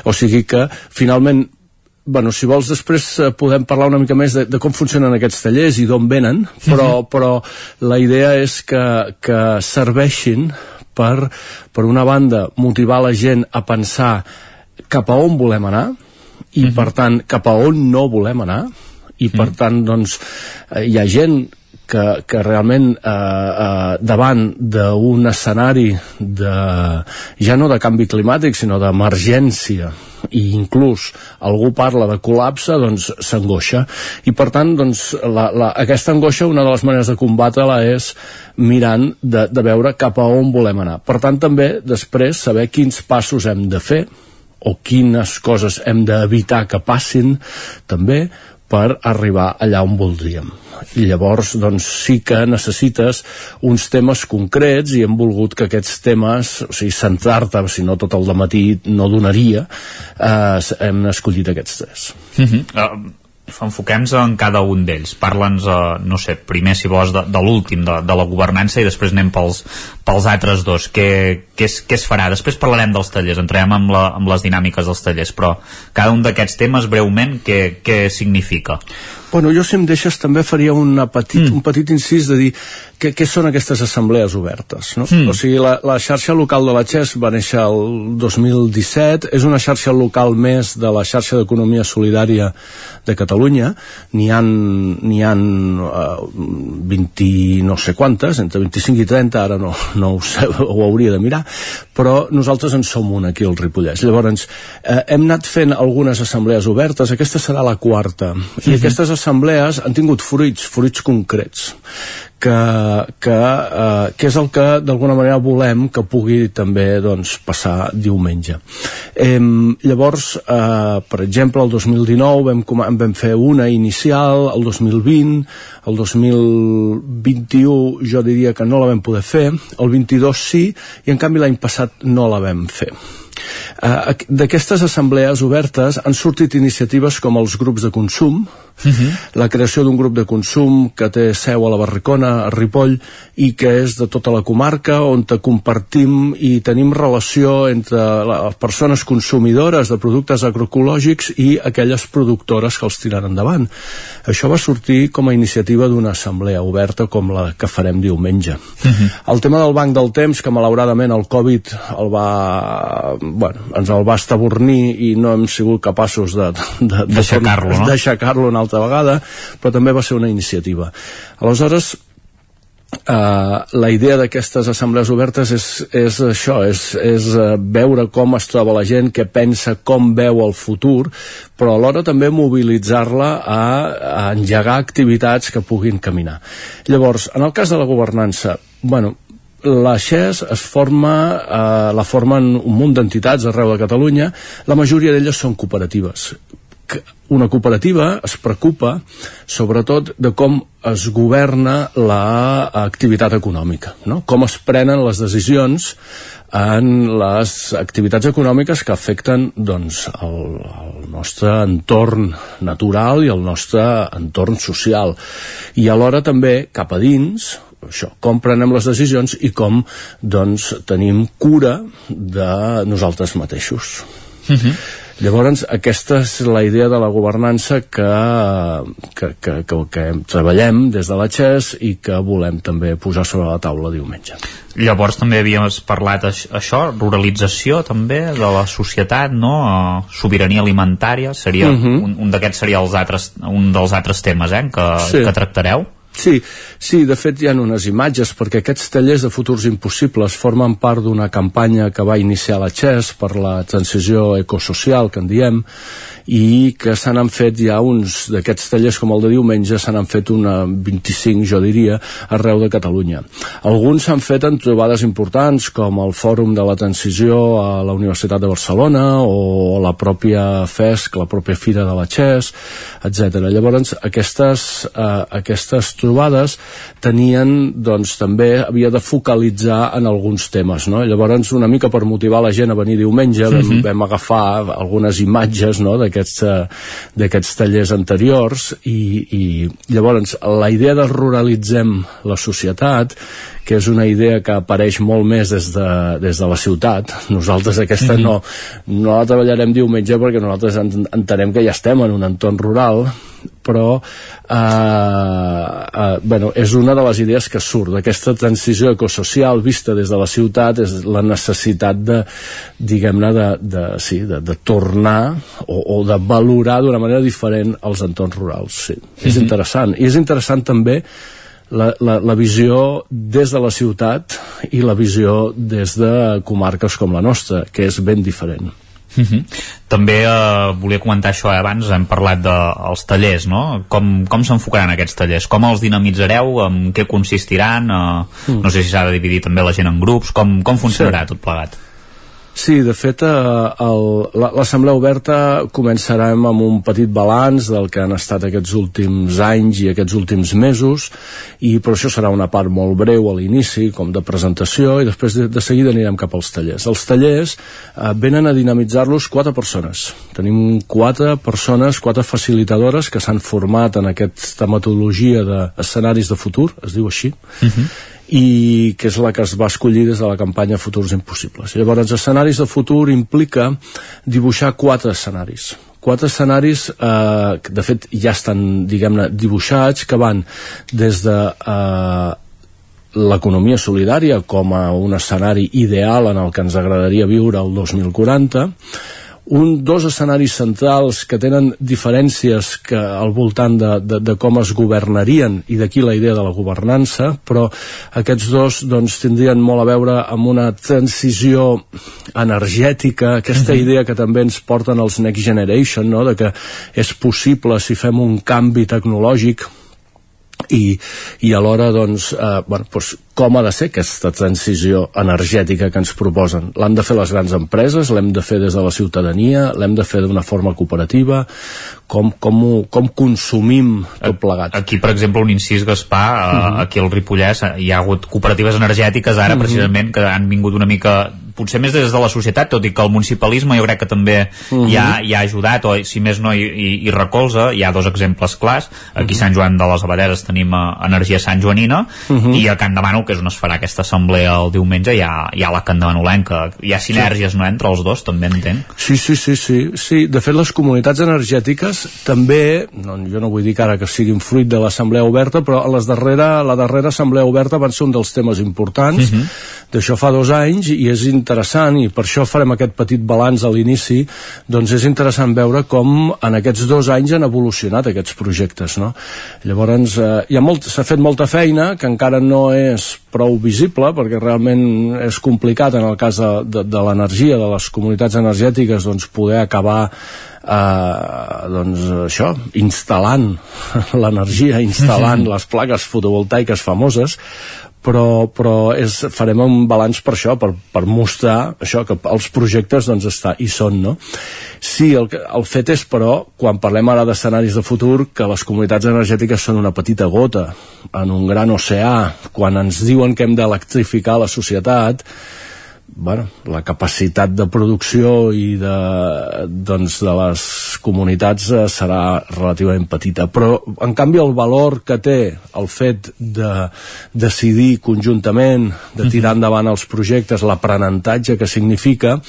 o sigui que finalment bueno, si vols després eh, podem parlar una mica més de, de com funcionen aquests tallers i d'on venen, però, Mhm. però la idea és que, que serveixin per, per una banda, motivar la gent a pensar cap a on volem anar i, Mhm. per tant, cap a on no volem anar i, per tant, doncs, eh, hi ha gent que, que realment eh, eh, davant d'un escenari de, ja no de canvi climàtic sinó d'emergència i inclús algú parla de col·lapse doncs s'angoixa. I per tant doncs, la, la, aquesta angoixa una de les maneres de combatre-la és mirant de, de veure cap a on volem anar. Per tant també després saber quins passos hem de fer o quines coses hem d'evitar que passin també per arribar allà on voldríem i llavors doncs sí que necessites uns temes concrets i hem volgut que aquests temes o sigui, centrar-te, si no tot el matí no donaria eh, hem escollit aquests tres uh -huh. uh, enfoquem-nos en cada un d'ells parla'ns, uh, no sé, primer si vols de, de l'últim, de, de la governança i després anem pels, pels altres dos què, què, es, què es farà? Després parlarem dels tallers entrem amb, la, amb les dinàmiques dels tallers però cada un d'aquests temes breument què, què significa? Bueno, jo si em deixes també faria una petit, mm. un petit incís de dir què, què són aquestes assemblees obertes no? Mm. o sigui, la, la xarxa local de la XES va néixer el 2017 és una xarxa local més de la xarxa d'economia solidària de Catalunya n'hi han, n'hi han uh, 20 no sé quantes entre 25 i 30 ara no, no ho sé, ho hauria de mirar però nosaltres en som una aquí al Ripollès llavors eh, hem anat fent algunes assemblees obertes aquesta serà la quarta mm -hmm. i mhm. aquestes assemblees han tingut fruits, fruits concrets que, que, eh, que és el que d'alguna manera volem que pugui també doncs, passar diumenge. Eh, llavors, eh, per exemple, el 2019 vam, vam fer una inicial, el 2020, el 2021 jo diria que no la vam poder fer, el 22 sí, i en canvi l'any passat no la vam fer. Uh, D'aquestes assemblees obertes han sortit iniciatives com els grups de consum, uh -huh. la creació d'un grup de consum que té seu a la Barricona, a Ripoll, i que és de tota la comarca, on te compartim i tenim relació entre les persones consumidores de productes agroecològics i aquelles productores que els tiren endavant. Això va sortir com a iniciativa d'una assemblea oberta com la que farem diumenge. Uh -huh. El tema del banc del temps, que malauradament el Covid el va, bueno, ens el va estabornir i no hem sigut capaços de, de, d'aixecar-lo, no? d'aixecar-lo una altra vegada, però també va ser una iniciativa. Aleshores, Uh, la idea d'aquestes assemblees obertes és, és això, és, és uh, veure com es troba la gent, què pensa, com veu el futur, però alhora també mobilitzar-la a, a engegar activitats que puguin caminar. Llavors, en el cas de la governança, bueno, la XES es forma, eh, la formen un munt d'entitats arreu de Catalunya, la majoria d'elles són cooperatives una cooperativa es preocupa sobretot de com es governa l'activitat econòmica, no? com es prenen les decisions en les activitats econòmiques que afecten doncs, el, el nostre entorn natural i el nostre entorn social. I alhora també cap a dins, això, com prenem les decisions i com doncs, tenim cura de nosaltres mateixos. Uh mhm. -huh. Llavors, aquesta és la idea de la governança que, que, que, que, que treballem des de la XES i que volem també posar sobre la taula diumenge. Llavors també havíem parlat això, ruralització també de la societat, no? sobirania alimentària, seria uh mhm. -huh. un, un d'aquests seria els altres, un dels altres temes eh, que, sí. que tractareu. Sí, sí, de fet hi ha unes imatges perquè aquests tallers de futurs impossibles formen part d'una campanya que va iniciar la XES per la transició ecosocial que en diem i que se n'han fet ja uns d'aquests tallers com el de diumenge se n'han fet una 25 jo diria arreu de Catalunya alguns s'han fet en trobades importants com el Fòrum de la Transició a la Universitat de Barcelona o la pròpia FESC, la pròpia Fira de la XES etc. Llavors aquestes, eh, aquestes trobades tenien doncs també havia de focalitzar en alguns temes no? llavors una mica per motivar la gent a venir diumenge vam, uh -huh. vam agafar algunes imatges no? d'aquests tallers anteriors i, i llavors la idea de ruralitzem la societat que és una idea que apareix molt més des de, des de la ciutat. Nosaltres aquesta mm -hmm. no, no la treballarem diumenge perquè nosaltres entenem que ja estem en un entorn rural, però eh, eh, bueno, és una de les idees que surt d'aquesta transició ecosocial vista des de la ciutat és la necessitat de diguem-ne de, de, sí, de, de tornar o, o de valorar d'una manera diferent els entorns rurals sí. Mm -hmm. és mhm. interessant i és interessant també la, la, la visió des de la ciutat i la visió des de comarques com la nostra, que és ben diferent. Uh -huh. També eh, volia comentar això, eh, abans hem parlat dels de, tallers, no? Com, com s'enfocaran aquests tallers? Com els dinamitzareu? En què consistiran? Eh, mm. No sé si s'ha de dividir també la gent en grups, com, com funcionarà sí. tot plegat? Sí, de fet, eh, l'Assemblea Oberta començarem amb un petit balanç del que han estat aquests últims anys i aquests últims mesos, i per això serà una part molt breu a l'inici, com de presentació, i després de, de seguida anirem cap als tallers. Els tallers eh, venen a dinamitzar-los quatre persones. Tenim quatre persones, quatre facilitadores que s'han format en aquesta metodologia d'escenaris de futur, es diu així, uh -huh i que és la que es va escollir des de la campanya Futurs Impossibles. Llavors, escenaris de futur implica dibuixar quatre escenaris quatre escenaris eh, que de fet ja estan diguem-ne dibuixats que van des de eh, l'economia solidària com a un escenari ideal en el que ens agradaria viure el 2040 un, dos escenaris centrals que tenen diferències que al voltant de, de, de com es governarien i d'aquí la idea de la governança però aquests dos doncs, tindrien molt a veure amb una transició energètica aquesta -hmm. idea que també ens porten els Next Generation no? de que és possible si fem un canvi tecnològic i, i alhora doncs, eh, bueno, doncs, com ha de ser aquesta transició energètica que ens proposen. L'hem de fer les grans empreses, l'hem de fer des de la ciutadania, l'hem de fer d'una forma cooperativa, com, com, ho, com consumim tot plegat. Aquí, per exemple, un incís, Gaspar, uh eh, -huh. Mhm. aquí al Ripollès hi ha hagut cooperatives energètiques ara, uh mhm. -huh. precisament, que han vingut una mica potser més des de la societat, tot i que el municipalisme jo crec que també uh -huh. hi, ha, hi ha ajudat, o si més no hi, hi, hi recolza, hi ha dos exemples clars, aquí a Sant Joan de les Abaderes tenim uh, Energia Sant Joanina, uh -huh. i a Can Demano, que és on es farà aquesta assemblea el diumenge, hi ha, hi ha la Can Demanolenca, hi ha sinergies, sí. no?, entre els dos, també entenc. Sí, sí, sí, sí, sí. de fet les comunitats energètiques també, no, jo no vull dir que ara que siguin fruit de l'assemblea oberta, però a les darrera, la darrera assemblea oberta van ser un dels temes importants, uh -huh. D'això fa dos anys, i és interessant i per això farem aquest petit balanç a l'inici doncs és interessant veure com en aquests dos anys han evolucionat aquests projectes no? llavors eh, hi ha molt, s'ha fet molta feina que encara no és prou visible perquè realment és complicat en el cas de, de, de l'energia de les comunitats energètiques doncs poder acabar eh, doncs això, instal·lant l'energia, instal·lant les plaques fotovoltaiques famoses però, però és, farem un balanç per això, per, per mostrar això, que els projectes doncs està, hi són, no? Sí, el, el fet és, però, quan parlem ara d'escenaris de futur, que les comunitats energètiques són una petita gota en un gran oceà, quan ens diuen que hem d'electrificar la societat, bueno, la capacitat de producció i de, doncs, de les comunitats eh, serà relativament petita però en canvi el valor que té el fet de decidir conjuntament de tirar endavant els projectes l'aprenentatge que significa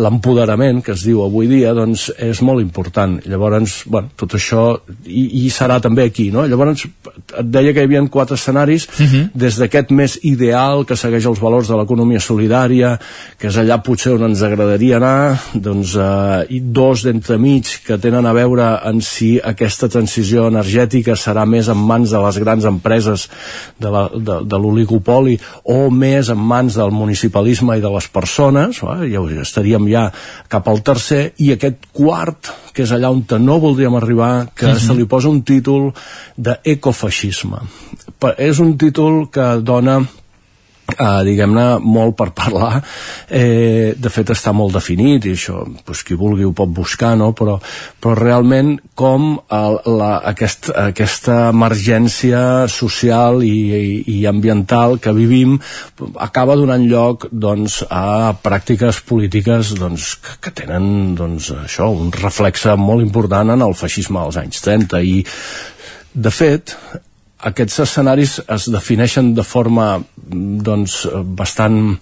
l'empoderament que es diu avui dia doncs és molt important llavors bueno, tot això i, i serà també aquí no? llavors et deia que hi havia quatre escenaris uh -huh. des d'aquest més ideal que segueix els valors de l'economia solidària que és allà potser on ens agradaria anar doncs eh, i dos d'entremig que tenen a veure en si aquesta transició energètica serà més en mans de les grans empreses de l'oligopoli o més en mans del municipalisme i de les persones eh? ja estaríem ja cap al tercer i aquest quart, que és allà on no voldríem arribar, que uh mhm. -huh. se li posa un títol d'ecofeixisme. És un títol que dona eh, diguem-ne, molt per parlar eh, de fet està molt definit i això, pues, qui vulgui ho pot buscar no? però, però realment com el, la, aquest, aquesta emergència social i, i, i ambiental que vivim acaba donant lloc doncs, a pràctiques polítiques doncs, que, que tenen doncs, això, un reflexe molt important en el feixisme dels anys 30 i de fet aquests escenaris es defineixen de forma doncs, bastant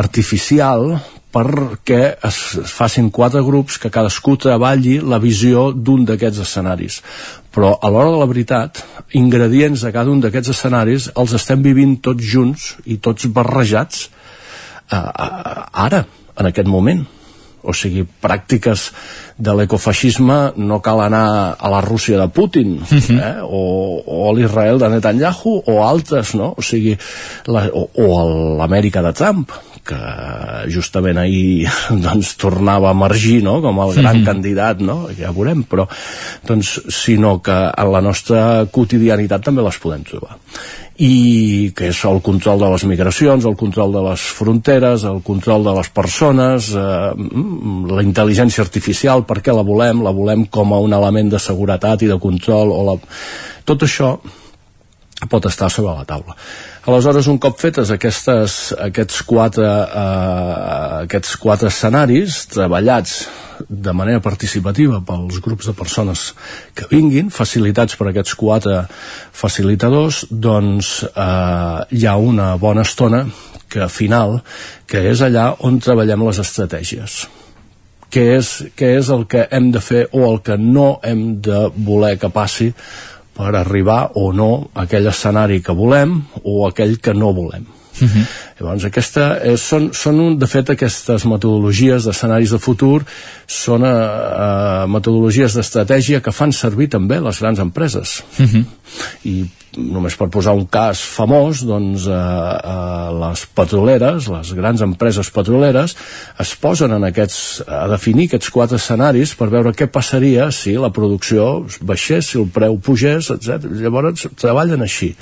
artificial perquè es facin quatre grups que cadascú treballi la visió d'un d'aquests escenaris. Però a l'hora de la veritat ingredients de cada un d'aquests escenaris els estem vivint tots junts i tots barrejats eh, ara, en aquest moment o sigui, pràctiques de l'ecofeixisme no cal anar a la Rússia de Putin Mhm. eh? o, o a l'Israel de Netanyahu o altres, no? O sigui, la, o, o a l'Amèrica de Trump que justament ahir doncs, tornava a emergir no? com el gran Mhm. candidat, no? ja veurem, però doncs, sinó que en la nostra quotidianitat també les podem trobar i que és el control de les migracions, el control de les fronteres, el control de les persones, eh, mm, la intel·ligència artificial, per què la volem? La volem com a un element de seguretat i de control, o la... tot això pot estar sobre la taula. Aleshores, un cop fetes aquestes, aquests, quatre, eh, aquests quatre escenaris treballats de manera participativa pels grups de persones que vinguin, facilitats per aquests quatre facilitadors, doncs eh, hi ha una bona estona que final, que és allà on treballem les estratègies què és, què és el que hem de fer o el que no hem de voler que passi per arribar o no a aquell escenari que volem o aquell que no volem. Uh -huh. Llavors, aquesta és, són, són un, de fet, aquestes metodologies d'escenaris de futur són eh, eh, metodologies d'estratègia que fan servir també les grans empreses. Uh -huh. I només per posar un cas famós, doncs eh, eh, les petroleres, les grans empreses petroleres, es posen en aquests, a definir aquests quatre escenaris per veure què passaria si la producció baixés, si el preu pugés, etc. Llavors treballen així.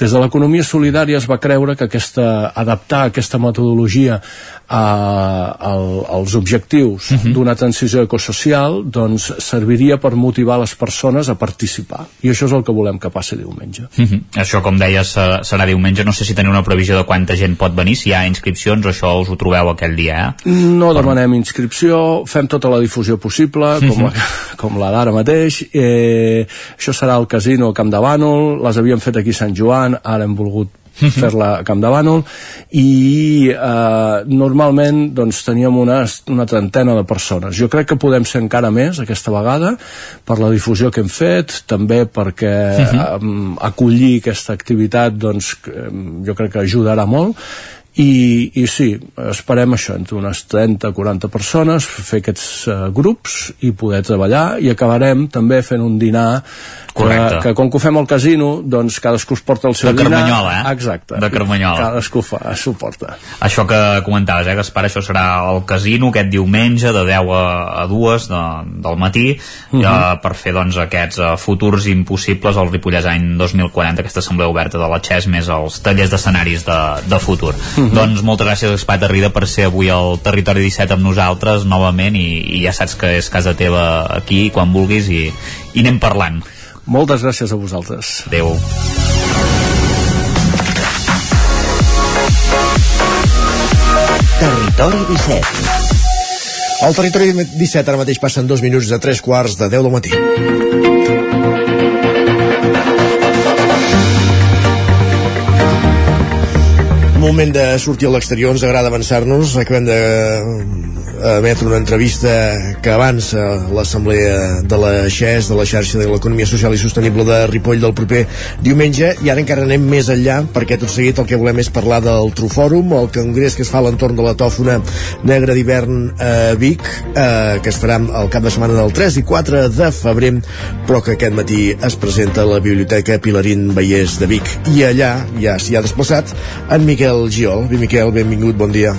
Des de l'economia solidària es va creure que aquesta, adaptar aquesta metodologia a, a, als objectius uh -huh. d'una transició ecosocial doncs serviria per motivar les persones a participar i això és el que volem que passi diumenge Uh -huh. Això, com deies, serà, diumenge. No sé si teniu una previsió de quanta gent pot venir, si hi ha inscripcions o això us ho trobeu aquell dia, eh? no demanem inscripció fem tota la difusió possible com la, com la d'ara mateix eh, això serà al casino Camp de Bànol les havíem fet aquí a Sant Joan ara hem volgut fer-la a Camp de Bànol. I eh, normalment doncs, teníem una, una trentena de persones. Jo crec que podem ser encara més aquesta vegada per la difusió que hem fet també perquè uh -huh. acollir aquesta activitat doncs, jo crec que ajudarà molt. I, i sí, esperem això entre unes 30-40 persones fer aquests uh, grups i poder treballar. I acabarem també fent un dinar Correcte. que, que com que ho fem al casino doncs cadascú es porta el seu De dinar Carmanyola, eh? exacte, De Carmanyola. cadascú fa, s'ho porta Això que comentaves, eh, Gaspar, això serà al casino aquest diumenge de 10 a, a 2 de, del matí uh Mhm. -huh. eh, per fer doncs, aquests eh, futurs impossibles al Ripollès any 2040, aquesta assemblea oberta de la XES més els tallers d'escenaris de, de futur. Uh Mhm. -huh. Doncs moltes gràcies, Gaspar Tarrida, per ser avui al Territori 17 amb nosaltres novament i, i ja saps que és casa teva aquí quan vulguis i, i anem parlant. Moltes gràcies a vosaltres Adéu. Territori 17 Al territori 17 ara mateix passen dos minuts de tres quarts de 10 del matí. Moment de sortir a l'exterior, ens agrada avançar-nos. Acabem de eh, emetre una entrevista que avança l'Assemblea de la XES, de la xarxa de l'Economia Social i Sostenible de Ripoll del proper diumenge, i ara encara anem més enllà, perquè tot seguit el que volem és parlar del Trufòrum, el congrés que es fa a l'entorn de la tòfona negra d'hivern a Vic, eh, que es farà el cap de setmana del 3 i 4 de febrer, però que aquest matí es presenta a la Biblioteca Pilarín Vallès de Vic. I allà ja s'hi ha desplaçat en Miquel Giol. Bé, Miquel, benvingut, bon dia.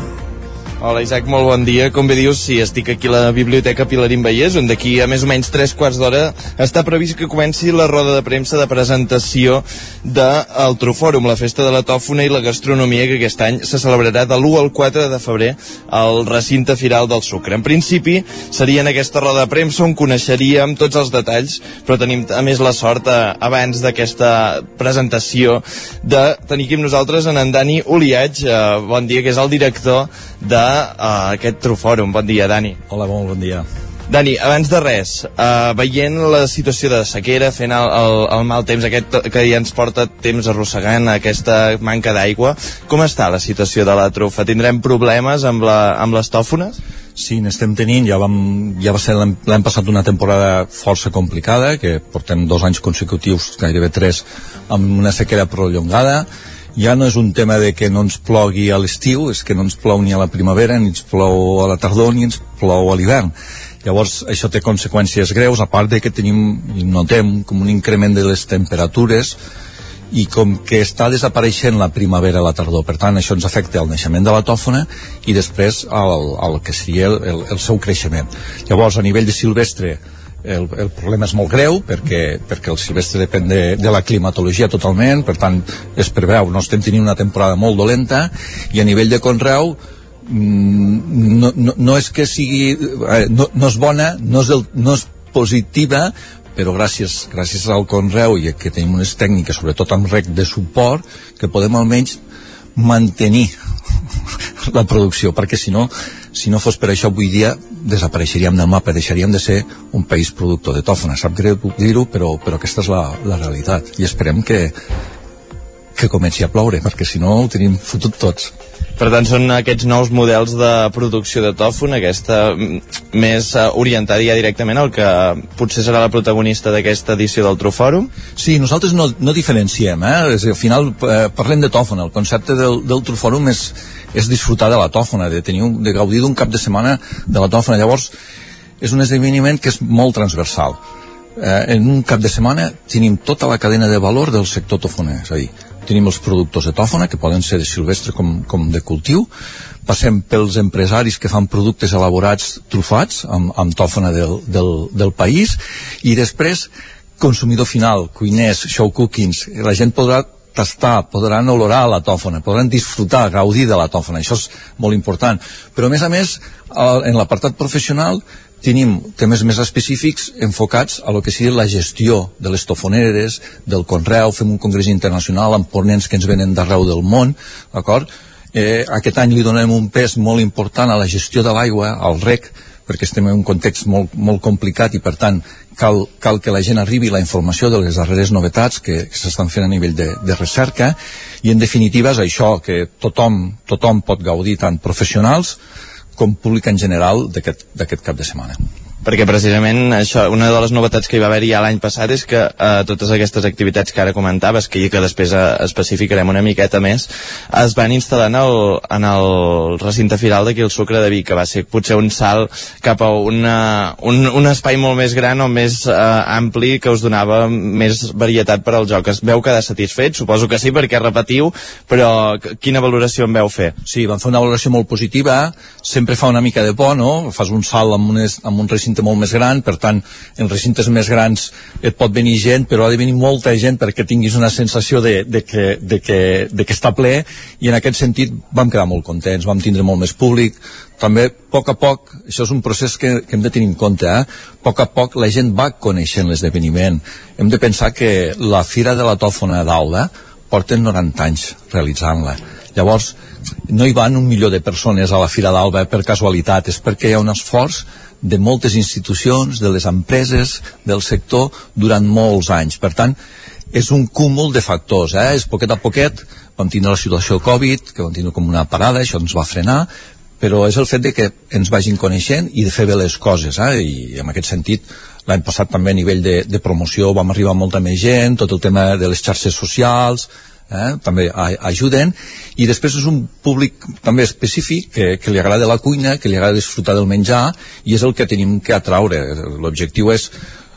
Hola Isaac, molt bon dia. Com bé dius, sí, estic aquí a la Biblioteca Pilarín Vallès, on d'aquí a més o menys 3 quarts d'hora està previst que comenci la roda de premsa de presentació del Trofòrum, la festa de la tòfona i la gastronomia que aquest any se celebrarà de l'1 al 4 de febrer al recinte Firal del Sucre. En principi, seria en aquesta roda de premsa on coneixeríem tots els detalls, però tenim a més la sort, eh, abans d'aquesta presentació, de tenir aquí amb nosaltres en, en Dani Oliach, eh, bon dia, que és el director d'aquest uh, Trofòrum. Bon dia, Dani. Hola, molt bon dia. Dani, abans de res, uh, veient la situació de sequera, fent el, el, el mal temps aquest que ja ens porta temps arrossegant aquesta manca d'aigua, com està la situació de la trufa? Tindrem problemes amb, la, amb les tòfones? Sí, n'estem tenint, ja, vam, ja va ser l'any passat una temporada força complicada, que portem dos anys consecutius, gairebé tres, amb una sequera prolongada, ja no és un tema de que no ens plogui a l'estiu, és que no ens plou ni a la primavera, ni ens plou a la tardor, ni ens plou a l'hivern. Llavors, això té conseqüències greus, a part de que tenim, notem, com un increment de les temperatures, i com que està desapareixent la primavera i la tardor, per tant això ens afecta el naixement de la tòfona i després el, el que seria el, el, el seu creixement. Llavors, a nivell de silvestre, el, el problema és molt greu perquè, perquè el silvestre depèn de, de la climatologia totalment, per tant es preveu, no estem tenint una temporada molt dolenta i a nivell de conreu mm, no, no, no és que sigui eh, no, no és bona, no és, el, no és positiva però gràcies, gràcies al Conreu i que tenim unes tècniques, sobretot amb rec de suport, que podem almenys mantenir la producció, perquè si no, si no fos per això avui dia desapareixeríem del mapa, deixaríem de ser un país productor de tòfona. Sap greu dir-ho, però, però aquesta és la, la realitat. I esperem que, que comenci a ploure, perquè si no ho tenim fotut tots. Per tant, són aquests nous models de producció de tòfon, aquesta més uh, orientada ja directament al que potser serà la protagonista d'aquesta edició del Trofòrum? Sí, nosaltres no, no diferenciem, eh? És, al final eh, parlem de tòfon, el concepte del, del Trofòrum és, és disfrutar de la tòfona, de, tenir un, de gaudir d'un cap de setmana de la tòfona. Llavors, és un esdeveniment que és molt transversal. Eh, en un cap de setmana tenim tota la cadena de valor del sector tofoner, és a dir, tenim els productors de tòfona, que poden ser de silvestre com, com de cultiu, passem pels empresaris que fan productes elaborats trufats amb, amb tòfona del, del, del país, i després consumidor final, cuiners, show cookings, la gent podrà tastar, podran olorar la tòfona, podran disfrutar, gaudir de la tòfona, això és molt important. Però a més a més, en l'apartat professional tenim temes més específics enfocats a lo que sigui la gestió de les tofoneres, del conreu, fem un congrés internacional amb ponents que ens venen d'arreu del món, d'acord? Eh, aquest any li donem un pes molt important a la gestió de l'aigua, al rec, perquè estem en un context molt, molt complicat i per tant cal, cal que la gent arribi la informació de les darreres novetats que, que s'estan fent a nivell de, de recerca i en definitiva és això que tothom, tothom pot gaudir tant professionals com públic en general d'aquest cap de setmana perquè precisament això, una de les novetats que hi va haver ja l'any passat és que eh, totes aquestes activitats que ara comentaves, que, que després eh, especificarem una miqueta més, es van instal·lar en el, en el recinte firal d'aquí el Sucre de Vic, que va ser potser un salt cap a una, un, un espai molt més gran o més eh, ampli que us donava més varietat per al joc. Es veu quedar satisfet? Suposo que sí, perquè repetiu, però quina valoració en veu fer? Sí, van fer una valoració molt positiva, sempre fa una mica de por, no? Fas un salt amb, unes, amb un recinte recinte molt més gran, per tant, en recintes més grans et pot venir gent, però ha de venir molta gent perquè tinguis una sensació de, de, que, de, que, de que està ple, i en aquest sentit vam quedar molt contents, vam tindre molt més públic, també a poc a poc, això és un procés que, que hem de tenir en compte, eh? a poc a poc la gent va coneixent l'esdeveniment. Hem de pensar que la Fira de la Tòfona d'Alba porten 90 anys realitzant-la. Llavors, no hi van un milió de persones a la Fira d'Alba per casualitat, és perquè hi ha un esforç de moltes institucions, de les empreses, del sector, durant molts anys. Per tant, és un cúmul de factors, eh? és poquet a poquet, vam tindre la situació Covid, que vam tindre com una parada, això ens va frenar, però és el fet de que ens vagin coneixent i de fer bé les coses, eh? i en aquest sentit l'any passat també a nivell de, de promoció vam arribar molta més gent, tot el tema de les xarxes socials, eh, també a, ajuden i després és un públic també específic que, que li agrada la cuina que li agrada disfrutar del menjar i és el que tenim que atraure l'objectiu és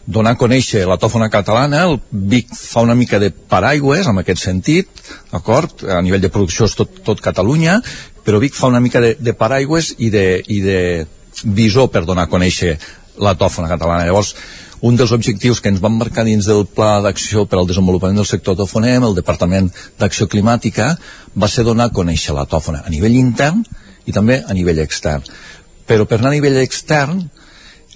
donar a conèixer la tòfona catalana, el Vic fa una mica de paraigües en aquest sentit, d'acord? A nivell de producció és tot, tot Catalunya, però Vic fa una mica de, de paraigües i de, i de visor per donar a conèixer la tòfona catalana. Llavors, un dels objectius que ens van marcar dins del Pla d'Acció per al Desenvolupament del Sector Tofonem, el Departament d'Acció Climàtica, va ser donar a conèixer la tòfona a nivell intern i també a nivell extern. Però per anar a nivell extern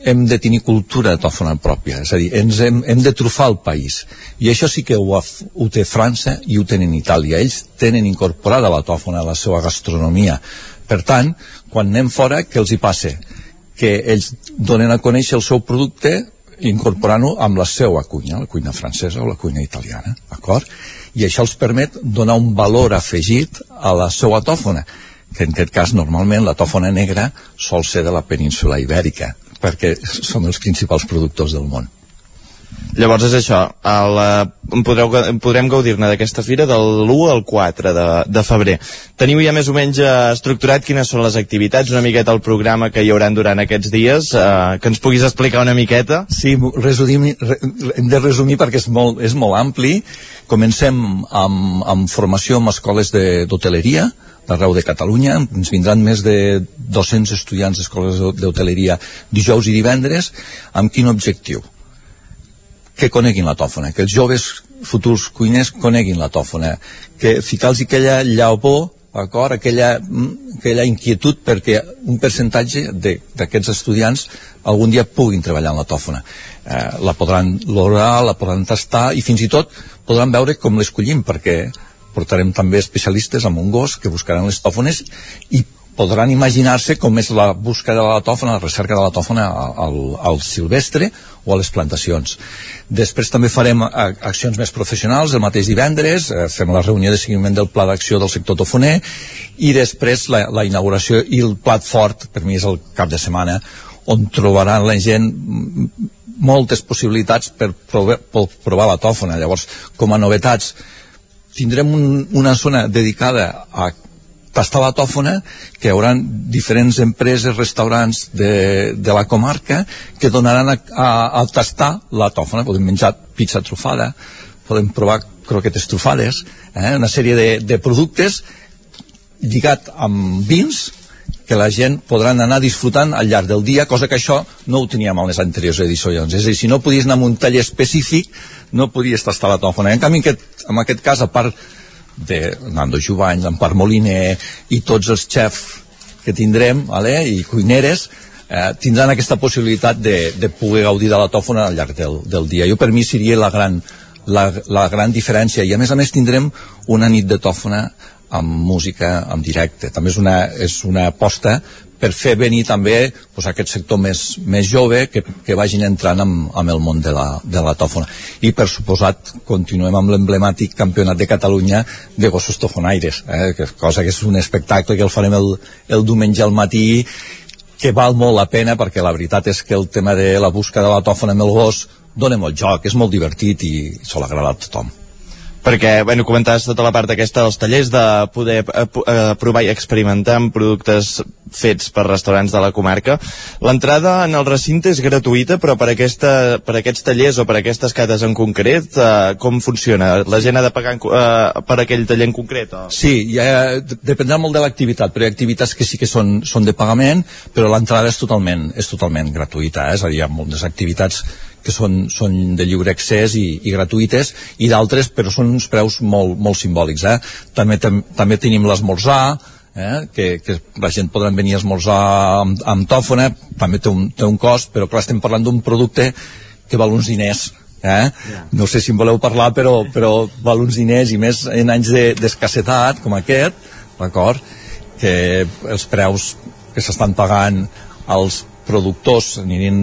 hem de tenir cultura tòfona pròpia, és a dir, ens hem, hem de trufar el país. I això sí que ho, ho té França i ho tenen Itàlia. Ells tenen incorporada la tòfona a la seva gastronomia. Per tant, quan anem fora, què els hi passa? Que ells donen a conèixer el seu producte incorporant-ho amb la seva cuina, la cuina francesa o la cuina italiana, d'acord? I això els permet donar un valor afegit a la seva tòfona, que en aquest cas normalment la tòfona negra sol ser de la península ibèrica, perquè som els principals productors del món. Llavors és això, el, eh, podreu, podrem gaudir-ne d'aquesta fira del l'1 al 4 de, de febrer. Teniu ja més o menys eh, estructurat quines són les activitats, una miqueta el programa que hi hauran durant aquests dies, eh, que ens puguis explicar una miqueta? Sí, resumim, re, hem de resumir perquè és molt, és molt ampli. Comencem amb, amb formació en escoles d'hoteleria, d'arreu de Catalunya, ens vindran més de 200 estudiants d'escoles d'hoteleria dijous i divendres, amb quin objectiu? Que coneguin la tòfona, que els joves futurs cuiners coneguin la tòfona, que ficar-los aquella llaor d'acord? Aquella, mm, aquella inquietud perquè un percentatge d'aquests estudiants algun dia puguin treballar en la tòfona. Eh, la podran lograr, la podran tastar i fins i tot podran veure com l'escollim perquè portarem també especialistes amb un gos que buscaran les tòfones i podran imaginar-se com és la búsqueda de la tòfona, la recerca de la tòfona al, al silvestre o a les plantacions. Després també farem accions més professionals el mateix divendres, eh, fem la reunió de seguiment del pla d'acció del sector tofoner i després la, la inauguració i el plat fort, per mi és el cap de setmana, on trobaran la gent moltes possibilitats per provar, per provar la tòfona. Llavors, com a novetats, tindrem un, una zona dedicada a tastar la tòfona, que hi haurà diferents empreses, restaurants de, de la comarca que donaran a, a, a tastar la tòfona. Podem menjar pizza trufada, podem provar croquetes trufades, eh? una sèrie de, de productes lligat amb vins que la gent podran anar disfrutant al llarg del dia, cosa que això no ho teníem en les anteriors edicions. És a dir, si no podies anar a un taller específic, no podies tastar la tòfona. En canvi, en aquest, en aquest cas, a part de Nando Jubany, l'Empar Moliner i tots els xefs que tindrem, vale? i cuineres, eh, tindran aquesta possibilitat de, de poder gaudir de la tòfona al llarg del, del dia. Jo per mi seria la gran, la, la gran diferència i a més a més tindrem una nit de tòfona amb música en directe. També és una, és una aposta per fer venir també pues, aquest sector més, més jove que, que vagin entrant amb, amb el món de la, de la tòfona. I per suposat continuem amb l'emblemàtic campionat de Catalunya de gossos tofonaires, eh, que, cosa que és un espectacle que el farem el, el diumenge al matí que val molt la pena perquè la veritat és que el tema de la busca de la tòfona amb el gos dona molt joc, és molt divertit i sol agradar a tothom perquè, bueno, comentaves tota la part aquesta dels tallers de poder eh, eh, provar i experimentar amb productes fets per restaurants de la comarca. L'entrada en el recinte és gratuïta, però per, aquesta, per aquests tallers o per aquestes cates en concret, eh, com funciona? La gent ha de pagar eh, per aquell taller en concret? O? Sí, ja, dependrà molt de l'activitat, però hi ha activitats que sí que són, són de pagament, però l'entrada és totalment, és totalment gratuïta, eh? és a dir, hi ha moltes activitats que són, són de lliure accés i, i gratuïtes, i d'altres, però són uns preus molt, molt simbòlics. Eh? També, tam, també tenim l'esmorzar, eh? que, que la gent podrà venir a esmorzar amb, amb tòfona, també té un, té un cost, però clar, estem parlant d'un producte que val uns diners, eh? Yeah. no sé si en voleu parlar però, però val uns diners i més en anys d'escassetat de, com aquest d'acord que els preus que s'estan pagant als productors anirien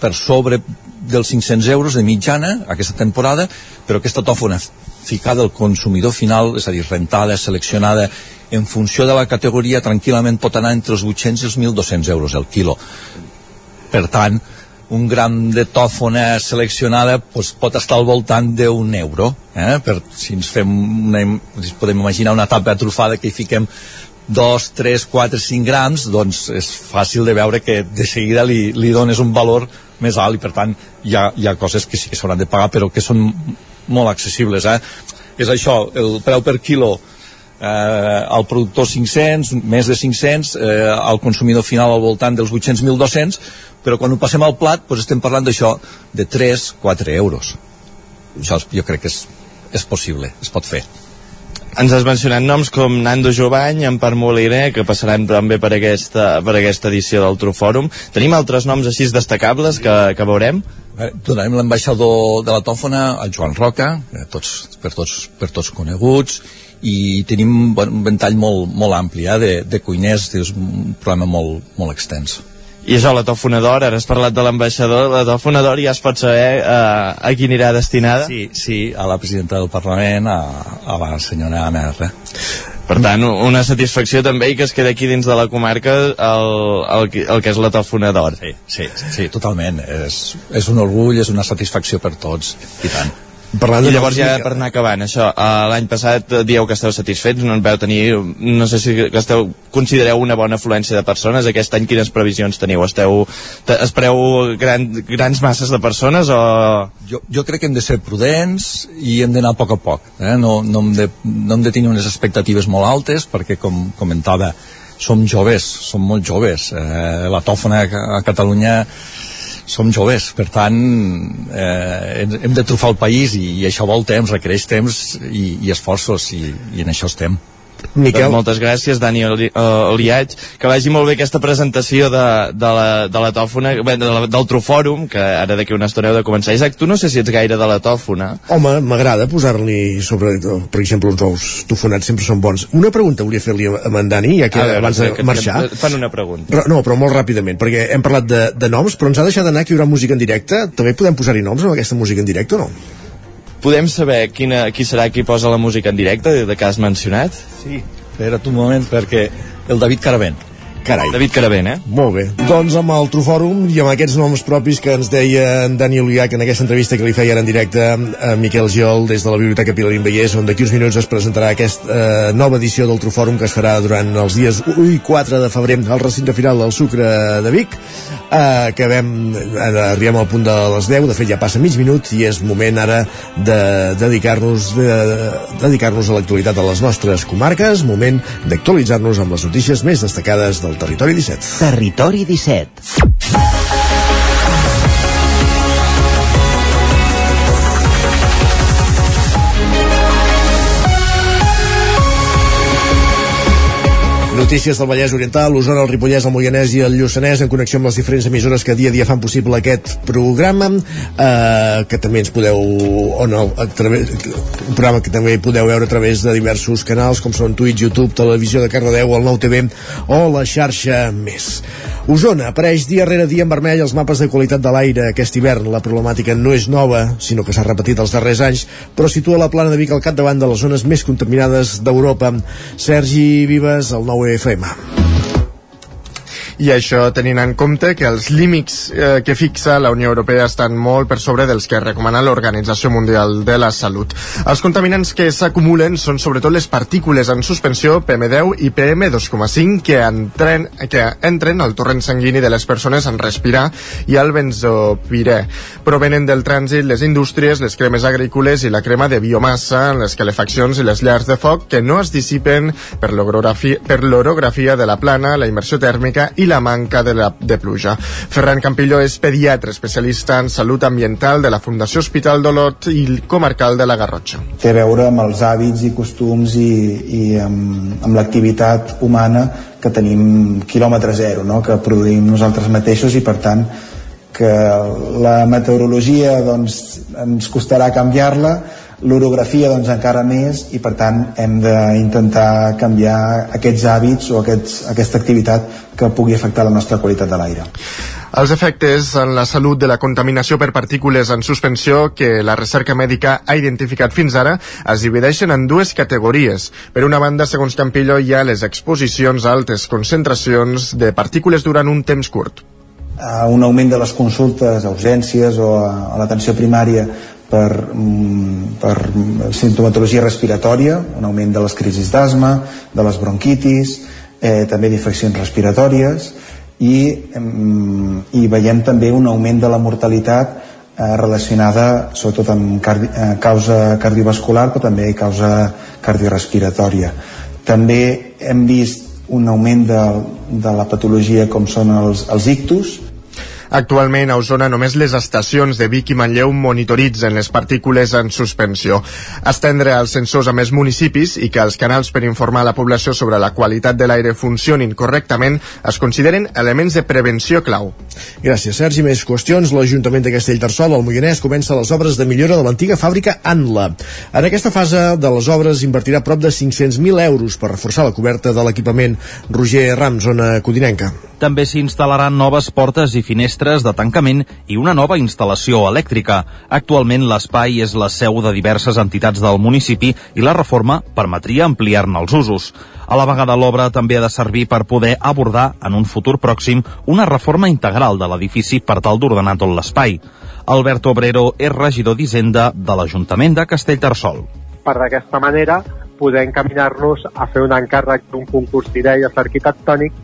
per sobre dels 500 euros de mitjana aquesta temporada, però aquesta tòfona ficada al consumidor final, és a dir, rentada, seleccionada, en funció de la categoria, tranquil·lament pot anar entre els 800 i els 1.200 euros el quilo. Per tant, un gram de tòfona seleccionada doncs, pot estar al voltant d'un euro. Eh? Per, si ens fem una, si podem imaginar una tapa trufada que hi fiquem 2, 3, 4, 5 grams, doncs és fàcil de veure que de seguida li, li dones un valor més alt i per tant hi ha, hi ha coses que sí que s'hauran de pagar però que són molt accessibles eh? és això, el preu per quilo eh, al productor 500 més de 500 eh, al consumidor final al voltant dels 800-1.200 però quan ho passem al plat doncs estem parlant d'això de 3-4 euros això jo crec que és, és possible, es pot fer ens has mencionat noms com Nando Jovany, Empar Moliner, que passaran també per aquesta, per aquesta edició del Trufòrum. Tenim altres noms així destacables que, que veurem? Donarem l'ambaixador de la tòfona, el Joan Roca, tots, per, tots, per tots coneguts, i tenim un ventall molt, molt ampli eh, de, de cuiners, és un programa molt, molt extens. I això, la tòfona d'or, ara has parlat de l'ambaixador, la tòfona d'or ja es pot saber uh, a qui anirà destinada? Sí, sí, a la presidenta del Parlament, a, a la senyora Anna R. Per tant, una satisfacció també i que es queda aquí dins de la comarca el, el, que- el que és la tòfona d'or. Sí, sí, sí, totalment. És, és un orgull, és una satisfacció per tots, i tant. Parlant I llavors ja per anar acabant, això, eh, l'any passat dieu que esteu satisfets, no en veu tenir, no sé si que esteu, considereu una bona afluència de persones, aquest any quines previsions teniu? Esteu, te- espereu gran, grans masses de persones o... Jo, jo crec que hem de ser prudents i hem d'anar a poc a poc. Eh? No, no, hem de, no hem de tenir unes expectatives molt altes perquè, com comentava, som joves, som molt joves. Eh, la tòfona a Catalunya som joves, per tant eh, hem- hem de trufar el país i, i això vol temps, requereix temps i, i esforços i, i en això estem. Miquel. Doncs moltes gràcies, Dani eh, Oliaig. Que vagi molt bé aquesta presentació de, de, la, de la tòfona, bé, de la, del Trofòrum, que ara d'aquí una estona heu de començar. Isaac, tu no sé si ets gaire de la tòfona. Home, m'agrada posar-li sobre, per exemple, uns ous tofonats sempre són bons. Una pregunta volia fer-li a en Dani, ja que veure, abans de que- marxar. que Fan una pregunta. Però, no, però molt ràpidament, perquè hem parlat de, de noms, però ens ha deixat d'anar que hi haurà música en directe. També podem posar-hi noms amb aquesta música en directe o no? Podem saber quina, qui serà qui posa la música en directe, de que has mencionat? Sí. Espera't un moment, perquè el David Caravent. Carai. David Caravent, eh? Molt bé. Doncs amb el Trofòrum i amb aquests noms propis que ens deia en Dani Oliac en aquesta entrevista que li feia en directe a Miquel Giol des de la Biblioteca Pilarín Vallès, on d'aquí uns minuts es presentarà aquesta eh, nova edició del Trofòrum que es farà durant els dies 1 i 4 de febrer al recinte final del Sucre de Vic. Eh, acabem, ara arribem al punt de les 10, de fet ja passa mig minut i és moment ara de dedicar-nos de, de dedicar-nos a l'actualitat de les nostres comarques, moment d'actualitzar-nos amb les notícies més destacades del territori 17. Territori 17. Notícies del Vallès Oriental, l'Osona, el Ripollès, el Moianès i el Lluçanès en connexió amb les diferents emissores que dia a dia fan possible aquest programa eh, que també ens podeu on el, a través, un programa que també podeu veure a través de diversos canals com són Twitch, YouTube, Televisió de Cardedeu el Nou TV o la xarxa més Osona apareix dia rere dia en vermell els mapes de qualitat de l'aire aquest hivern. La problemàtica no és nova, sinó que s'ha repetit els darrers anys, però situa la plana de Vic al capdavant de les zones més contaminades d'Europa. Sergi Vives, el 9FM. I això tenint en compte que els límits eh, que fixa la Unió Europea estan molt per sobre dels que recomana l'Organització Mundial de la Salut. Els contaminants que s'acumulen són sobretot les partícules en suspensió PM10 i PM2,5 que, entren, que entren al torrent sanguini de les persones en respirar i al benzopirè. Provenen del trànsit, les indústries, les cremes agrícoles i la crema de biomassa, les calefaccions i les llars de foc que no es dissipen per l'orografia de la plana, la immersió tèrmica i la manca de, la, de pluja. Ferran Campillo és pediatre especialista en salut ambiental de la Fundació Hospital d'Olot i comarcal de la Garrotxa. té a veure amb els hàbits i costums i, i amb, amb l'activitat humana que tenim quilòmetre zero, no? que produïm nosaltres mateixos i per tant que la meteorologia doncs, ens costarà canviar-la l'orografia doncs encara més i per tant hem d'intentar canviar aquests hàbits o aquests, aquesta activitat que pugui afectar la nostra qualitat de l'aire. Els efectes en la salut de la contaminació per partícules en suspensió que la recerca mèdica ha identificat fins ara es divideixen en dues categories. Per una banda, segons Campillo, hi ha les exposicions a altes concentracions de partícules durant un temps curt. Uh, un augment de les consultes a urgències o a, a l'atenció primària per, mm, per sintomatologia respiratòria, un augment de les crisis d'asma, de les bronquitis, eh, també d'infeccions respiratòries i, mm, i veiem també un augment de la mortalitat eh, relacionada sobretot amb cardi eh, causa cardiovascular però també causa cardiorespiratòria. També hem vist un augment de, de la patologia com són els, els ictus, Actualment, a Osona, només les estacions de Vic i Manlleu monitoritzen les partícules en suspensió. Estendre els sensors a més municipis i que els canals per informar la població sobre la qualitat de l'aire funcionin correctament es consideren elements de prevenció clau. Gràcies, Sergi. Més qüestions. L'Ajuntament de Castellterçol, al Moianès, comença les obres de millora de l'antiga fàbrica Anla. En aquesta fase de les obres invertirà prop de 500.000 euros per reforçar la coberta de l'equipament. Roger Ram, zona codinenca. També s'instal·laran noves portes i finestres metres de tancament i una nova instal·lació elèctrica. Actualment l'espai és la seu de diverses entitats del municipi i la reforma permetria ampliar-ne els usos. A la vegada l'obra també ha de servir per poder abordar en un futur pròxim una reforma integral de l'edifici per tal d'ordenar tot l'espai. Alberto Obrero és regidor d'Hisenda de l'Ajuntament de Castellterçol. Per d'aquesta manera poder encaminar-nos a fer un encàrrec d'un concurs d'idees arquitectònic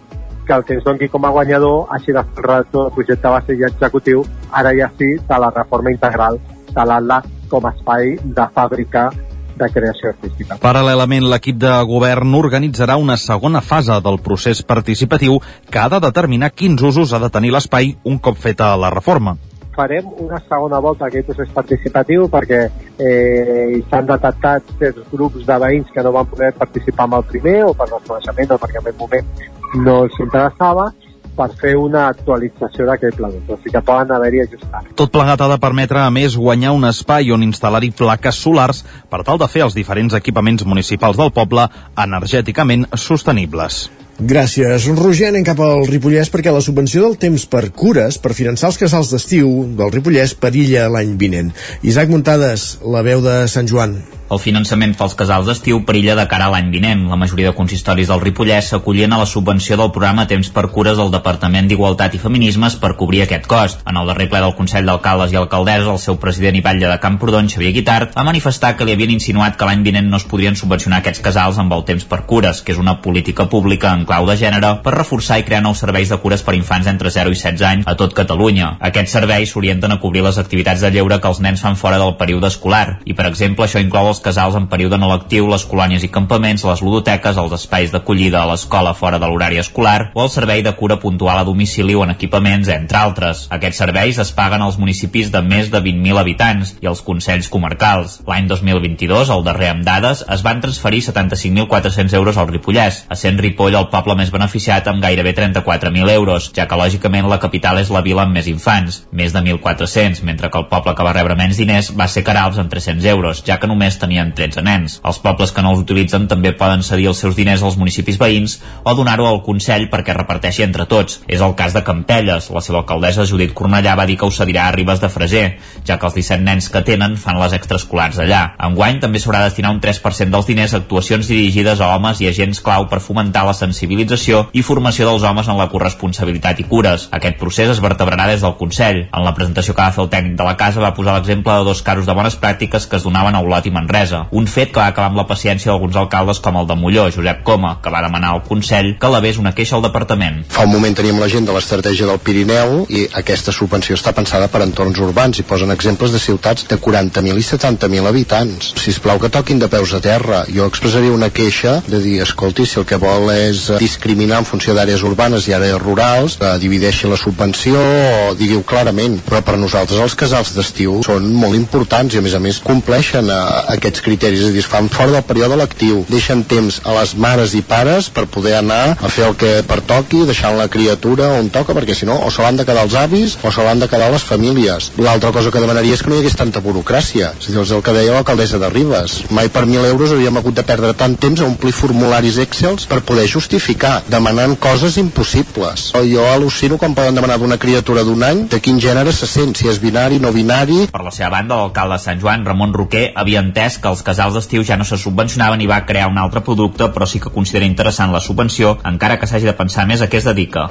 que el que ens doni com a guanyador hagi de fer el redactor de projecte base i executiu, ara ja sí, de la reforma integral de l'ATLA com a espai de fàbrica de creació artística. Paral·lelament, l'equip de govern organitzarà una segona fase del procés participatiu que ha de determinar quins usos ha de tenir l'espai un cop feta la reforma farem una segona volta aquest procés participatiu perquè eh, s'han detectat certs grups de veïns que no van poder participar amb el primer o per desconeixement o perquè en aquest moment no els interessava per fer una actualització d'aquest pla o sigui que poden haver-hi ajustats. Tot plegat ha de permetre, a més, guanyar un espai on instal·lar-hi plaques solars per tal de fer els diferents equipaments municipals del poble energèticament sostenibles. Gràcies, Roger. Anem cap al Ripollès perquè la subvenció del temps per cures per finançar els casals d'estiu del Ripollès perilla l'any vinent. Isaac Muntades, la veu de Sant Joan. El finançament pels casals d'estiu perilla de cara a l'any vinent. La majoria de consistoris del Ripollès s'acollien a la subvenció del programa Temps per Cures del Departament d'Igualtat i Feminismes per cobrir aquest cost. En el darrer ple del Consell d'Alcaldes i Alcaldesses, el seu president i batlle de Camprodon, Xavier Guitart, va manifestar que li havien insinuat que l'any vinent no es podrien subvencionar aquests casals amb el Temps per Cures, que és una política pública en clau de gènere per reforçar i crear nous serveis de cures per infants entre 0 i 16 anys a tot Catalunya. Aquests serveis s'orienten a cobrir les activitats de lleure que els nens fan fora del període escolar i, per exemple, això inclou els casals en període no lectiu, les colònies i campaments, les ludoteques, els espais d'acollida a l'escola fora de l'horari escolar o el servei de cura puntual a domicili o en equipaments, entre altres. Aquests serveis es paguen als municipis de més de 20.000 habitants i als consells comarcals. L'any 2022, el darrer amb dades, es van transferir 75.400 euros al Ripollès, a sent Ripoll el poble més beneficiat amb gairebé 34.000 euros, ja que lògicament la capital és la vila amb més infants, més de 1.400, mentre que el poble que va rebre menys diners va ser Carals amb 300 euros, ja que només tenien 13 nens. Els pobles que no els utilitzen també poden cedir els seus diners als municipis veïns o donar-ho al Consell perquè reparteixi entre tots. És el cas de Campelles. La seva alcaldessa Judit Cornellà va dir que ho cedirà a Ribes de Freser, ja que els 17 nens que tenen fan les extraescolars allà. Enguany també s'haurà de destinar un 3% dels diners a actuacions dirigides a homes i agents clau per fomentar la sensibilització i formació dels homes en la corresponsabilitat i cures. Aquest procés es vertebrarà des del Consell. En la presentació que va fer el tècnic de la casa va posar l'exemple de dos casos de bones pràctiques que es donaven a Olot i Manresa. Un fet que va acabar amb la paciència d'alguns alcaldes com el de Molló, Josep Coma, que va demanar al Consell que l'avés una queixa al departament. Fa un moment teníem la gent de l'estratègia del Pirineu i aquesta subvenció està pensada per entorns urbans i posen exemples de ciutats de 40.000 i 70.000 habitants. Si plau que toquin de peus a terra. Jo expressaria una queixa de dir, escolti, si el que vol és discriminar en funció d'àrees urbanes i àrees rurals, eh, divideixi la subvenció o digui-ho clarament. Però per nosaltres els casals d'estiu són molt importants i a més a més compleixen eh, aquests criteris, és a dir, es fan fora del període lectiu, deixen temps a les mares i pares per poder anar a fer el que pertoqui, deixant la criatura on toca, perquè si no, o se l'han de quedar els avis o se l'han de quedar les famílies. L'altra cosa que demanaria és que no hi hagués tanta burocràcia, és a dir, és el que deia l'alcaldessa de Ribes. Mai per 1.000 euros hauríem hagut de perdre tant temps a omplir formularis Excels per poder justificar, demanant coses impossibles. Jo al·lucino quan poden demanar d'una criatura d'un any de quin gènere se sent, si és binari, no binari... Per la seva banda, l'alcalde de Sant Joan, Ramon Roquer, havia entès que els casals d'estiu ja no se subvencionaven i va crear un altre producte, però sí que considera interessant la subvenció, encara que s'hagi de pensar més a què es dedica.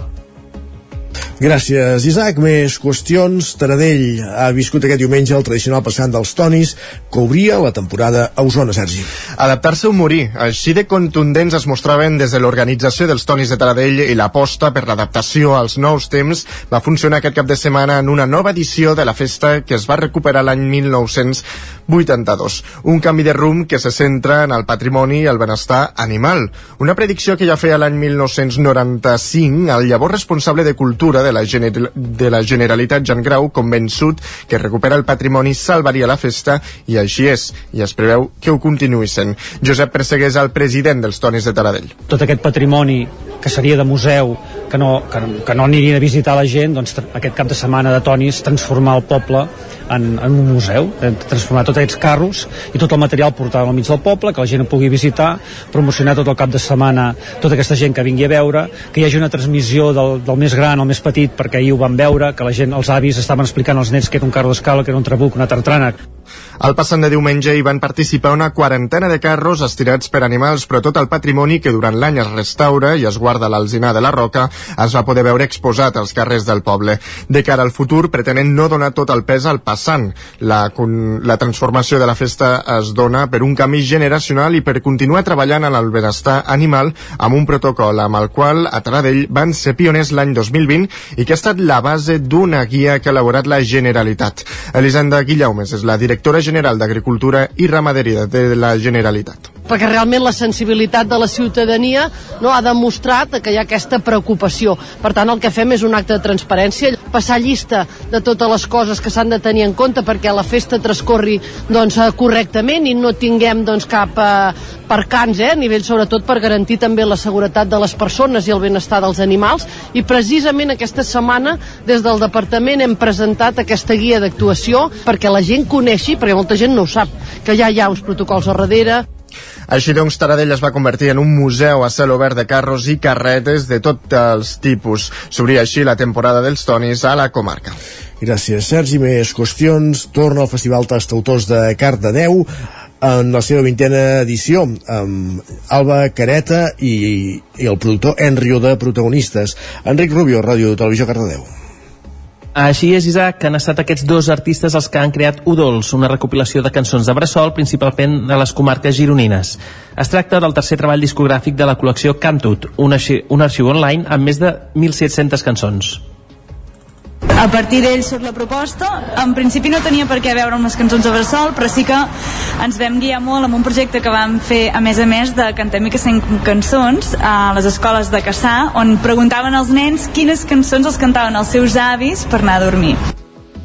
Gràcies, Isaac. Més qüestions. Taradell ha viscut aquest diumenge el tradicional passant dels tonis que obria la temporada a Osona, Sergi. Adaptar-se o morir. Així de contundents es mostraven des de l'organització dels tonis de Taradell i l'aposta per l'adaptació als nous temps va funcionar aquest cap de setmana en una nova edició de la festa que es va recuperar l'any 1982. Un canvi de rumb que se centra en el patrimoni i el benestar animal. Una predicció que ja feia l'any 1995 el llavors responsable de cultura de la, gener de la Generalitat Jan Grau, convençut que recupera el patrimoni salvaria la festa i així és, i es preveu que ho continuï sent. Josep Pressegués, el president dels Tonis de Taradell. Tot aquest patrimoni que seria de museu, que no, que, que no aniria a visitar la gent, doncs aquest cap de setmana de Tonis transformar el poble en, en un museu, hem transformat tots aquests carros i tot el material portat al mig del poble, que la gent ho pugui visitar, promocionar tot el cap de setmana tota aquesta gent que vingui a veure, que hi hagi una transmissió del, del més gran al més petit, perquè ahir ho van veure, que la gent, els avis estaven explicant als nens que era un carro d'escala, que era un trabuc, una tartrana, el passant de diumenge hi van participar una quarantena de carros estirats per animals, però tot el patrimoni que durant l'any es restaura i es guarda a l'Alzinar de la Roca es va poder veure exposat als carrers del poble. De cara al futur, pretenen no donar tot el pes al passant. La, la transformació de la festa es dona per un canvi generacional i per continuar treballant en el benestar animal amb un protocol amb el qual a Taradell van ser pioners l'any 2020 i que ha estat la base d'una guia que ha elaborat la Generalitat. Elisenda Guillaumes és la directora general d'Agricultura i Ramaderia de la Generalitat perquè realment la sensibilitat de la ciutadania no ha demostrat que hi ha aquesta preocupació. Per tant, el que fem és un acte de transparència, passar llista de totes les coses que s'han de tenir en compte perquè la festa transcorri doncs, eh, correctament i no tinguem doncs, cap eh, percans eh, a nivell sobretot per garantir també la seguretat de les persones i el benestar dels animals i precisament aquesta setmana des del departament hem presentat aquesta guia d'actuació perquè la gent coneixi, perquè molta gent no ho sap, que ja hi ha uns protocols al darrere així doncs, Taradell es va convertir en un museu a cel obert de carros i carretes de tots els tipus. S'obria així la temporada dels tonis a la comarca. Gràcies, Sergi. Més qüestions. Torna al Festival Tastautors de Cardedeu en la seva vintena edició amb Alba Careta i, i el productor Enrio de protagonistes. Enric Rubio, Ràdio Televisió Cardedeu. Així és, Isaac, que han estat aquests dos artistes els que han creat Udols, una recopilació de cançons de bressol, principalment a les comarques gironines. Es tracta del tercer treball discogràfic de la col·lecció Cantut, un, arxiu, un arxiu online amb més de 1.700 cançons. A partir d'ell surt la proposta. En principi no tenia per què veure les cançons de Bressol, però sí que ens vam guiar molt amb un projecte que vam fer, a més a més, de Cantem i Cassem cançons a les escoles de Cassà, on preguntaven als nens quines cançons els cantaven els seus avis per anar a dormir.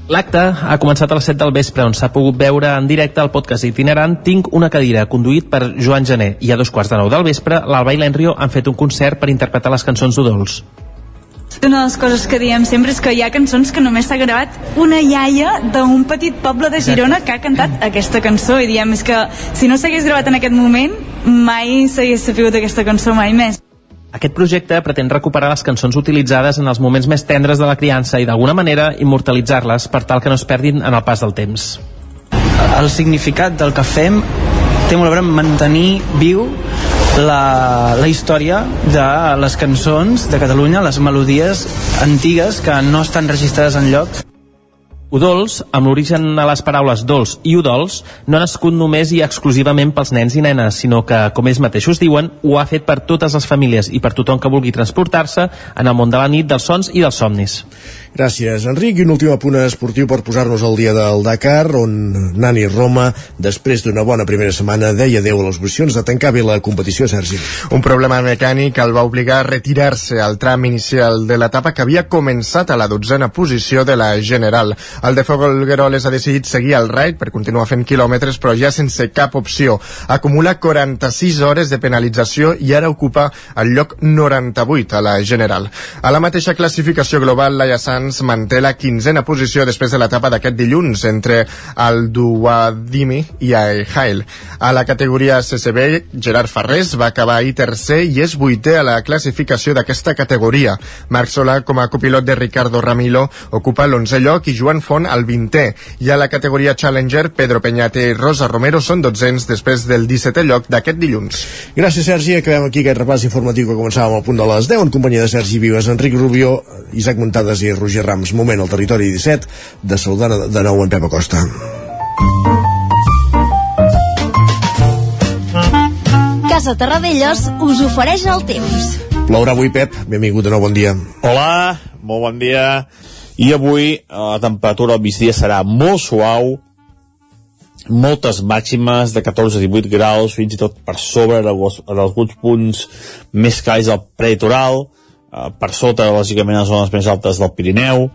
L'acte ha començat a les 7 del vespre, on s'ha pogut veure en directe el podcast itinerant Tinc una cadira, conduït per Joan Gené. I a dos quarts de nou del vespre, l'Alba i l'Enrio han fet un concert per interpretar les cançons d'Udols. Una de les coses que diem sempre és que hi ha cançons que només s'ha gravat una iaia d'un petit poble de Girona que ha cantat aquesta cançó i diem és que si no s'hagués gravat en aquest moment mai s'hagués sabut aquesta cançó mai més. Aquest projecte pretén recuperar les cançons utilitzades en els moments més tendres de la criança i d'alguna manera immortalitzar-les per tal que no es perdin en el pas del temps. El significat del que fem té molt a veure amb mantenir viu la, la història de les cançons de Catalunya, les melodies antigues que no estan registrades en lloc Udols, amb l'origen a les paraules dolç i udols, no ha nascut només i exclusivament pels nens i nenes, sinó que, com ells mateixos diuen, ho ha fet per totes les famílies i per tothom que vulgui transportar-se en el món de la nit, dels sons i dels somnis. Gràcies, Enric. I un últim apunt esportiu per posar-nos al dia del Dakar, on Nani Roma, després d'una bona primera setmana, deia adeu a les posicions de tancar bé la competició, Sergi. Un problema mecànic el va obligar a retirar-se al tram inicial de l'etapa que havia començat a la dotzena posició de la general. El de Folgueroles ha decidit seguir el raid per continuar fent quilòmetres, però ja sense cap opció. Acumula 46 hores de penalització i ara ocupa el lloc 98 a la general. A la mateixa classificació global, Laia Sanz Sanz manté la quinzena posició després de l'etapa d'aquest dilluns entre el Duadimi i el Hail. A la categoria CCB, Gerard Farrés va acabar ahir tercer i és vuitè a la classificació d'aquesta categoria. Marc Solà, com a copilot de Ricardo Ramilo, ocupa l'11è lloc i Joan Font el 20è. I a la categoria Challenger, Pedro Peñate i Rosa Romero són dotzens després del 17è lloc d'aquest dilluns. Gràcies, Sergi. Acabem aquí aquest repàs informatiu que començàvem al punt de les 10 en companyia de Sergi Vives, Enric Rubio, Isaac Montades i Roger Roger Rams. Moment al territori 17 de saludar de nou en Pep Acosta. Casa Terradellos us ofereix el temps. Plourà avui, Pep. Benvingut de nou, bon dia. Hola, molt bon dia. I avui eh, la temperatura al migdia serà molt suau, moltes màximes de 14-18 graus, fins i tot per sobre en alguns punts més càlids al prelitoral, Eh, per sota, lògicament, les zones més altes del Pirineu,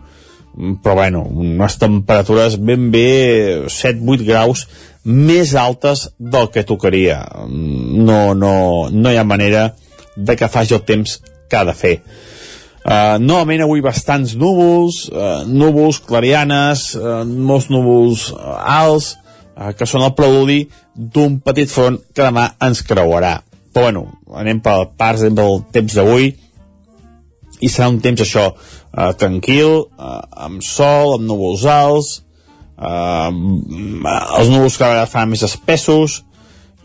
mm, però bueno, unes temperatures ben bé 7-8 graus més altes del que tocaria. Mm, no, no, no hi ha manera de que faci el temps que ha de fer. Uh, novament avui bastants núvols, uh, núvols clarianes, uh, molts núvols uh, alts, uh, que són el preludi d'un petit front que demà ens creuarà. Però bueno, anem per parts, pel temps d'avui, i serà un temps això, uh, tranquil, uh, amb sol, amb núvols alts, uh, els núvols cada vegada faran més espessos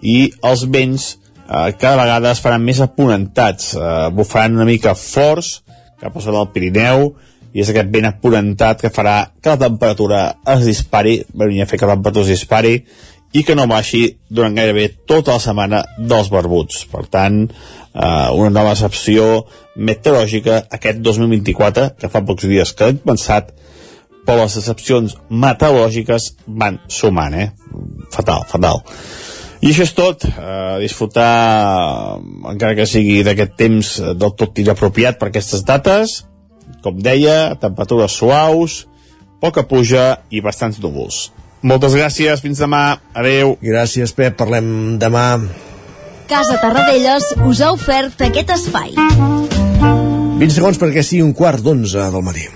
i els vents uh, cada vegada es faran més aponentats, uh, bufaran una mica forts cap al sud del Pirineu i és aquest vent aponentat que farà que la temperatura es dispari, venia a fer que la temperatura es dispari i que no baixi durant gairebé tota la setmana dels barbuts. Per tant, eh, una nova excepció meteorològica aquest 2024, que fa pocs dies que l'hem pensat, però les excepcions meteorològiques van sumant, eh? Fatal, fatal. I això és tot, eh, disfrutar, encara que sigui d'aquest temps del tot inapropiat per aquestes dates, com deia, temperatures suaus, poca puja i bastants núvols. Moltes gràcies, fins demà, adeu. Gràcies, Pep, parlem demà. Casa Tarradellas us ha ofert aquest espai. 20 segons perquè sigui un quart d'onze del matí.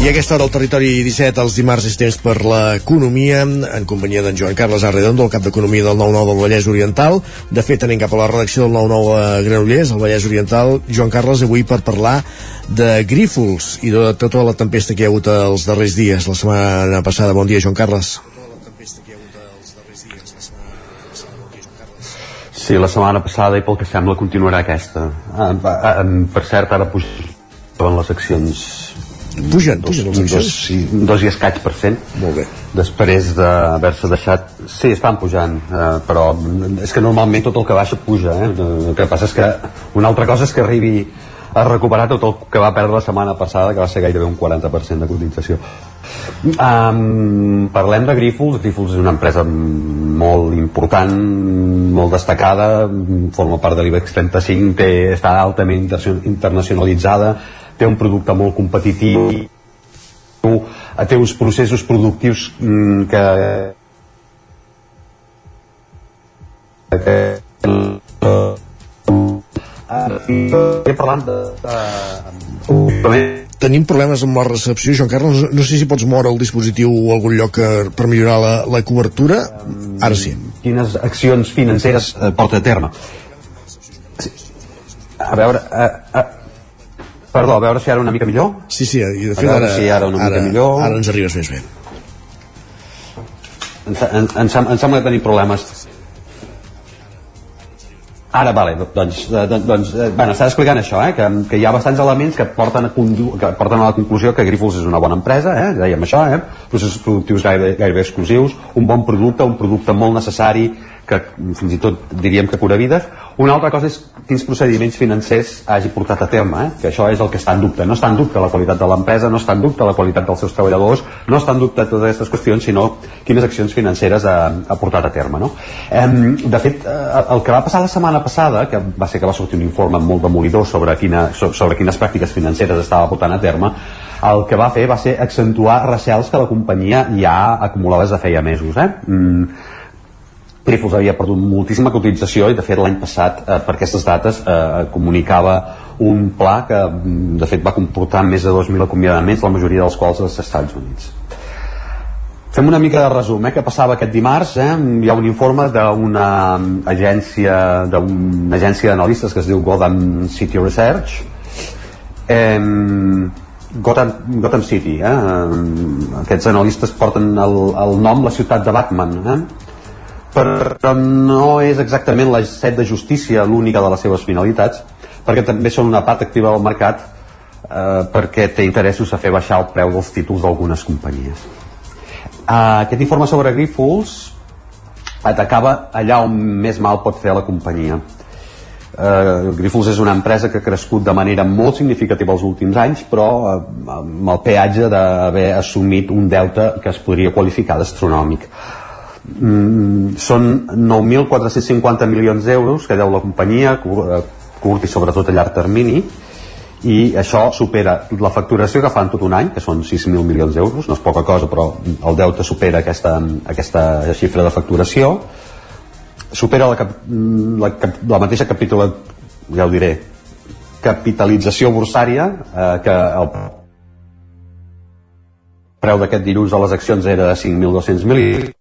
I aquesta hora al territori 17, els dimarts és temps per l'economia, en companyia d'en Joan Carles Arredondo, el cap d'Economia del 9-9 del Vallès Oriental. De fet, anem cap a la redacció del 9-9 a Granollers, al Vallès Oriental. Joan Carles, avui per parlar de grífols i de tota la tempesta que hi ha hagut els darrers dies, la setmana passada. Bon dia, Joan Carles. Sí, la setmana passada i pel que sembla continuarà aquesta. Ah, ah, per cert, ara pujaven les accions Pugen, dos, pugen les dos, sí, dos i escaig per cent. Molt bé. Després d'haver-se deixat... Sí, estan pujant, eh, però és que normalment tot el que baixa puja. Eh? El que passa és que una altra cosa és que arribi a recuperar tot el que va perdre la setmana passada, que va ser gairebé un 40% de cotització. Um, parlem de Grífols. Grífols és una empresa molt important, molt destacada, forma part de l'IBEX 35, té, està altament internacionalitzada, té un producte molt competitiu, té uns processos productius mm, que que eh, parlant de, de Tenim problemes amb la recepció, Joan Carles. No, no sé si pots moure el dispositiu a algun lloc que, per millorar la, la cobertura. Ara sí. quines accions financeres eh, porta a terme a veure eh, eh, Perdó, a veure si ara una mica millor. Sí, sí, i de fet ara, si ara una ara, mica millor. ara ens arribes més bé. Em, se- em, em, sem- em sembla que tenim problemes. Ara, vale, doncs, eh, doncs, eh, bueno, estava explicant això, eh, que, que hi ha bastants elements que porten, a condu que porten a la conclusió que Grifols és una bona empresa, eh, dèiem això, eh, processos productius gairebé, gairebé exclusius, un bon producte, un producte molt necessari, que fins i tot diríem que cura vides. Una altra cosa és quins procediments financers hagi portat a terme, eh? que això és el que està en dubte. No està en dubte la qualitat de l'empresa, no està en dubte la qualitat dels seus treballadors, no està en dubte totes aquestes qüestions, sinó quines accions financeres ha, ha portat a terme. No? Em, de fet, eh, el que va passar la setmana passada, que va ser que va sortir un informe molt demolidor sobre, quina, so- sobre quines pràctiques financeres estava portant a terme, el que va fer va ser accentuar recels que la companyia ja acumulava des de feia mesos. Eh? Mm, Grifols havia perdut moltíssima cotització i de fet l'any passat eh, per aquestes dates eh, comunicava un pla que mm, de fet va comportar més de 2.000 acomiadaments, la majoria dels quals als Estats Units. Fem una mica de resum, eh, què passava aquest dimarts. Eh? Hi ha un informe d'una agència d'una agència d'analistes que es diu Gotham City Research. Eh, Gotham, Gotham City, eh? aquests analistes porten el, el nom la ciutat de Batman, eh? Però no és exactament la set de justícia l'única de les seves finalitats, perquè també són una part activa del mercat eh, perquè té interessos a fer baixar el preu dels títols d'algunes companyies. Eh, aquest informe sobre Grifols atacava allà on més mal pot fer la companyia. Eh, Grifols és una empresa que ha crescut de manera molt significativa els últims anys, però eh, amb el peatge d'haver assumit un deute que es podria qualificar d'astronòmic. Mm, són 9.450 milions d'euros que deu la companyia, eh, curt i sobretot a llarg termini, i això supera la facturació que fan tot un any, que són 6.000 milions d'euros, no és poca cosa, però el deute supera aquesta, aquesta xifra de facturació, supera la, cap, la, la mateixa capítula, ja ho diré, capitalització bursària, eh, que el preu d'aquest dilluns a les accions era de 5.200 milions,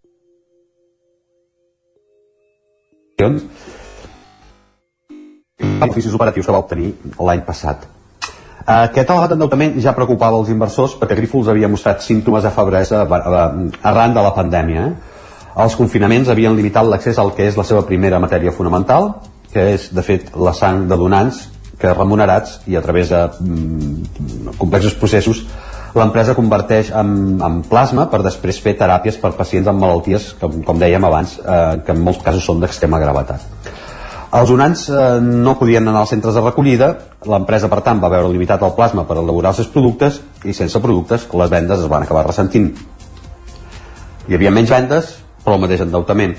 beneficis operatius que va obtenir l'any passat. Aquest elevat endeutament ja preocupava els inversors perquè Grífols havia mostrat símptomes de febresa arran de la pandèmia. Eh? Els confinaments havien limitat l'accés al que és la seva primera matèria fonamental, que és, de fet, la sang de donants que remunerats i a través de mm, complexos processos l'empresa converteix en, en plasma per després fer teràpies per pacients amb malalties, com, com dèiem abans, eh, que en molts casos són d'extrema gravetat. Els donants eh, no podien anar als centres de recollida, l'empresa per tant va veure limitat el plasma per elaborar els seus productes i sense productes les vendes es van acabar ressentint. Hi havia menys vendes, però el mateix endeutament,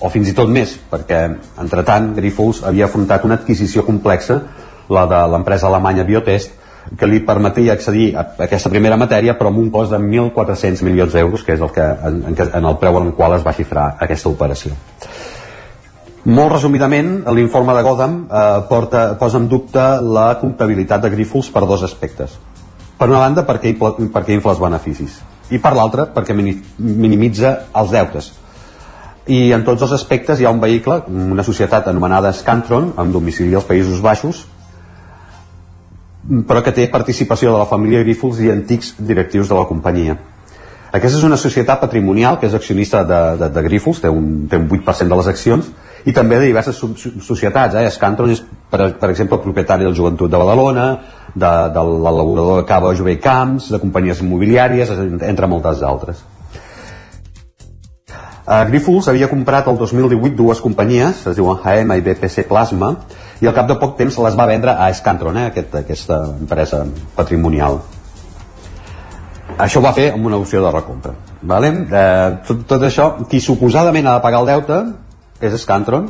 o fins i tot més, perquè entretant Grifols havia afrontat una adquisició complexa, la de l'empresa alemanya Biotest, que li permetia accedir a aquesta primera matèria però amb un cost de 1.400 milions d'euros que és el que, en, en el preu en el qual es va xifrar aquesta operació. Molt resumidament, l'informe de Godam eh, porta, posa en dubte la comptabilitat de Grífols per dos aspectes. Per una banda, perquè, perquè infla els beneficis, i per l'altra, perquè minimitza els deutes. I en tots els aspectes hi ha un vehicle, una societat anomenada Scantron, amb domicili als Països Baixos, però que té participació de la família Grífols i antics directius de la companyia. Aquesta és una societat patrimonial que és accionista de, de, de Grífols, té un, té un 8% de les accions, i també de diverses societats. Eh? Escantron és, per, per exemple, propietari del Joventut de Badalona, de, de l'elaborador de Cava Jové Camps, de companyies immobiliàries, entre moltes altres. Uh, Grifols havia comprat el 2018 dues companyies, es diuen HM i BPC Plasma, i al cap de poc temps les va vendre a Scantron, eh, aquest, aquesta empresa patrimonial. Això ho va fer amb una opció de recompra. Vale? Eh, tot, tot això, qui suposadament ha de pagar el deute és Scantron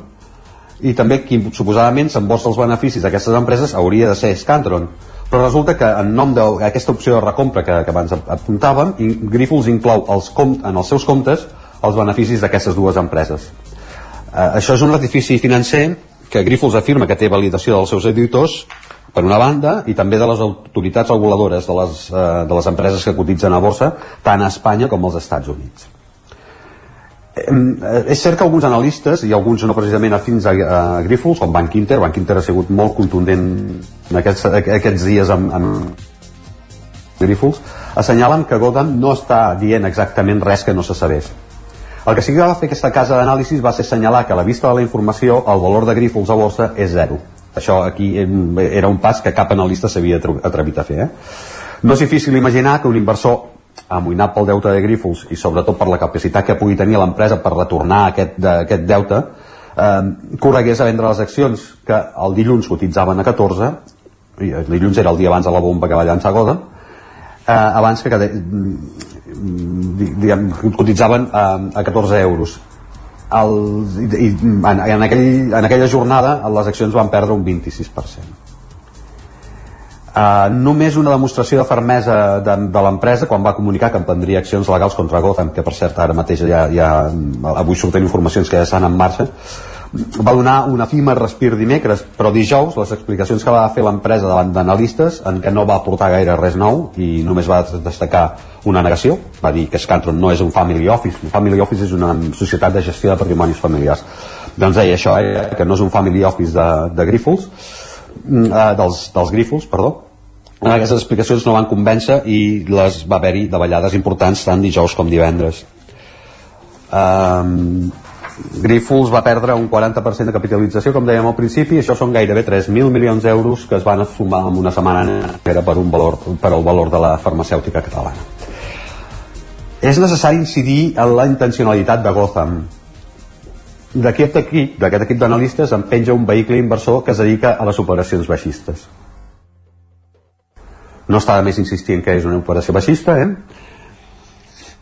i també qui suposadament s'embossa els beneficis d'aquestes empreses hauria de ser Scantron però resulta que en nom d'aquesta opció de recompra que, que abans apuntàvem Grifols inclou els com, en els seus comptes els beneficis d'aquestes dues empreses eh, això és un artifici financer que Grifols afirma que té validació dels seus editors per una banda, i també de les autoritats reguladores de les, eh, de les empreses que cotitzen a borsa, tant a Espanya com als Estats Units. Eh, és cert que alguns analistes i alguns no precisament afins a, a Grifols com Bank Inter, Bank Inter ha sigut molt contundent en aquests, aquests dies amb, amb Grifols assenyalen que Godam no està dient exactament res que no se sabés el que sí que va fer aquesta casa d'anàlisis va ser assenyalar que a la vista de la informació el valor de Grifols a borsa és zero això aquí era un pas que cap analista s'havia atrevit a fer eh? no és difícil imaginar que un inversor amoïnat pel deute de Grífols i sobretot per la capacitat que pugui tenir l'empresa per retornar aquest, de, aquest deute eh, corregués a vendre les accions que el dilluns cotitzaven a 14 i el dilluns era el dia abans de la bomba que va llançar Goda eh, abans que diguem, cotitzaven a, a 14 euros. El, i, en, en, aquell, en aquella jornada les accions van perdre un 26% Uh, només una demostració de fermesa de, de l'empresa quan va comunicar que emprendria accions legals contra Gotham, que per cert ara mateix ja, ja avui surten informacions que ja estan en marxa, va donar un efímer respir dimecres, però dijous les explicacions que va fer l'empresa davant d'analistes en què no va aportar gaire res nou i només va destacar una negació, va dir que Scantron no és un family office, un family office és una societat de gestió de patrimonis familiars. Doncs deia això, eh, que no és un family office de, de Grífols, Mm, eh, dels, dels Grífols, perdó, aquestes explicacions no van convèncer i les va haver-hi davallades importants tant dijous com divendres. Um, Grífols va perdre un 40% de capitalització, com dèiem al principi, això són gairebé 3.000 milions d'euros que es van sumar en una setmana que era per, un valor, per el valor de la farmacèutica catalana. És necessari incidir en la intencionalitat de Gotham, d'aquest equip, d'aquest equip d'analistes en penja un vehicle inversor que es dedica a les operacions baixistes. No està de més insistir en que és una operació baixista, eh?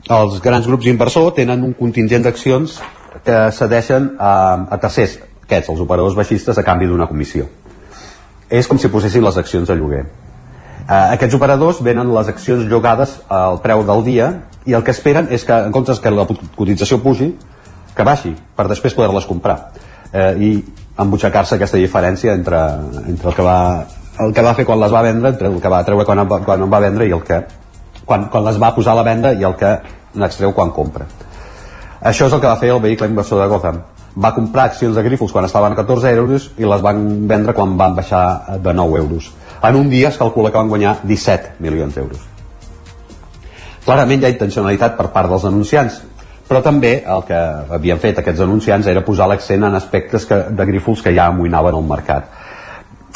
Els grans grups inversors tenen un contingent d'accions que cedeixen a, a tercers, aquests, els operadors baixistes, a canvi d'una comissió. És com si posessin les accions a lloguer. Eh, aquests operadors venen les accions llogades al preu del dia i el que esperen és que, en comptes que la cotització pugi, que baixi, per després poder-les comprar. Eh, I embutxacar-se aquesta diferència entre, entre el, que va, el que va fer quan les va vendre, entre el que va treure quan, quan en va vendre i el que quan, quan les va posar a la venda i el que n'extreu quan compra. Això és el que va fer el vehicle inversor de Gotham. Va comprar accions de Grifols quan estaven a 14 euros i les van vendre quan van baixar de 9 euros en un dia es calcula que van guanyar 17 milions d'euros. Clarament hi ha intencionalitat per part dels anunciants, però també el que havien fet aquests anunciants era posar l'accent en aspectes que, de grífols que ja amoïnaven el mercat.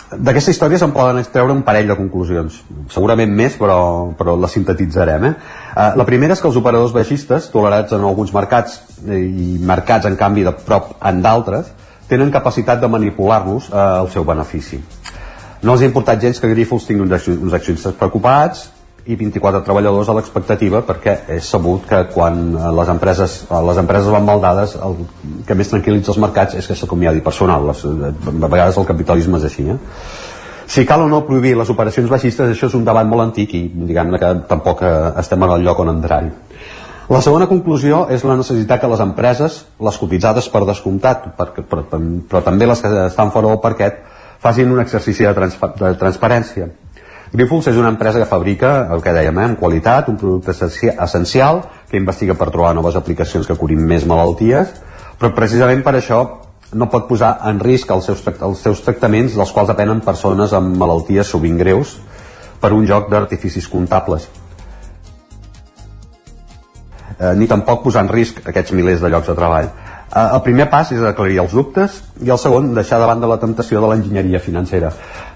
D'aquesta història se'n poden extreure un parell de conclusions, segurament més, però, però la sintetitzarem. Eh? Uh, la primera és que els operadors baixistes, tolerats en alguns mercats eh, i mercats en canvi de prop en d'altres, tenen capacitat de manipular-los uh, al seu benefici. No els ha importat gens que Grifols tingui uns accionistes preocupats i 24 treballadors a l'expectativa perquè és sabut que quan eh, les empreses, eh, les empreses van mal dades el que més tranquil·litza els mercats és que s'acomiadi personal les, a vegades el capitalisme és així eh? si cal o no prohibir les operacions baixistes això és un debat molt antic i diguem que tampoc eh, estem en el lloc on entrar-hi la segona conclusió és la necessitat que les empreses, les cotitzades per descomptat, per, però, però també les que estan fora del parquet, facin un exercici de, trans de transparència. Grifols és una empresa que fabrica, el que dèiem, eh, amb qualitat, un producte essencial, que investiga per trobar noves aplicacions que curin més malalties, però precisament per això no pot posar en risc els seus, els seus tractaments dels quals depenen persones amb malalties sovint greus per un joc d'artificis comptables. Eh, ni tampoc posar en risc aquests milers de llocs de treball. Eh, el primer pas és aclarir els dubtes i el segon, deixar de la temptació de l'enginyeria financera.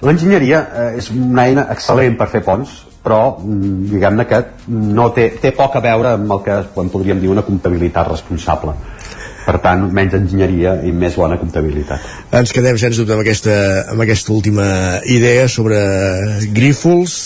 L'enginyeria eh, és una eina excel·lent per fer ponts, però mm, diguem-ne que no té, té poc a veure amb el que podríem dir una comptabilitat responsable per tant, menys enginyeria i més bona comptabilitat. Ens quedem, sens dubte, amb aquesta, amb aquesta última idea sobre Grífols,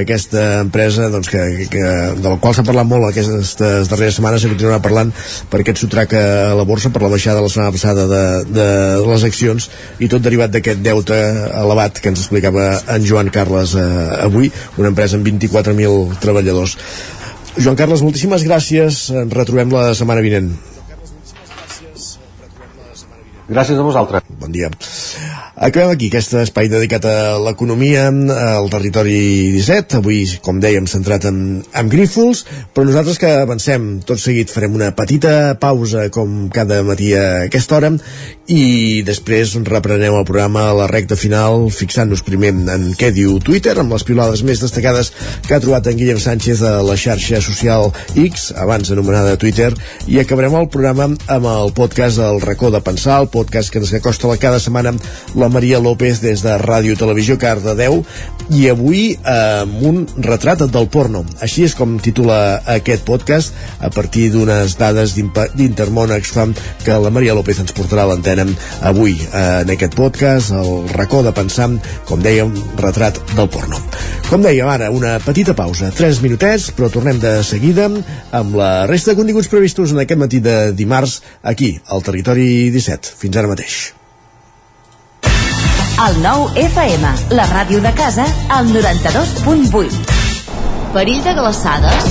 aquesta empresa doncs, que, que, de la qual s'ha parlat molt aquestes darreres setmanes i continuarà parlant per aquest sotrac a la borsa, per la baixada la setmana passada de, de les accions i tot derivat d'aquest deute elevat que ens explicava en Joan Carles eh, avui, una empresa amb 24.000 treballadors. Joan Carles, moltíssimes gràcies. Ens retrobem la setmana vinent. Gràcies a vosaltres. Bon dia. Acabem aquí aquest espai dedicat a l'economia al territori 17, avui, com dèiem, centrat en, en Grífols, però nosaltres que avancem tot seguit farem una petita pausa com cada matí a aquesta hora i després reprenem el programa a la recta final fixant-nos primer en què diu Twitter amb les pilades més destacades que ha trobat en Guillem Sánchez a la xarxa social X, abans anomenada Twitter i acabarem el programa amb el podcast El racó de pensar, el podcast que ens acosta cada setmana la Maria López des de Ràdio Televisió Cardedeu i avui eh, amb un retrat del porno. Així és com titula aquest podcast a partir d'unes dades d'Intermón Exfam que la Maria López ens portarà a l'antena avui eh, en aquest podcast, el racó de pensar, com dèiem, retrat del porno. Com dèiem ara, una petita pausa, 3 minutets, però tornem de seguida amb la resta de continguts previstos en aquest matí de dimarts aquí, al Territori 17. Fins ara mateix. El nou FM, la ràdio de casa, al 92.8. Perill de glaçades?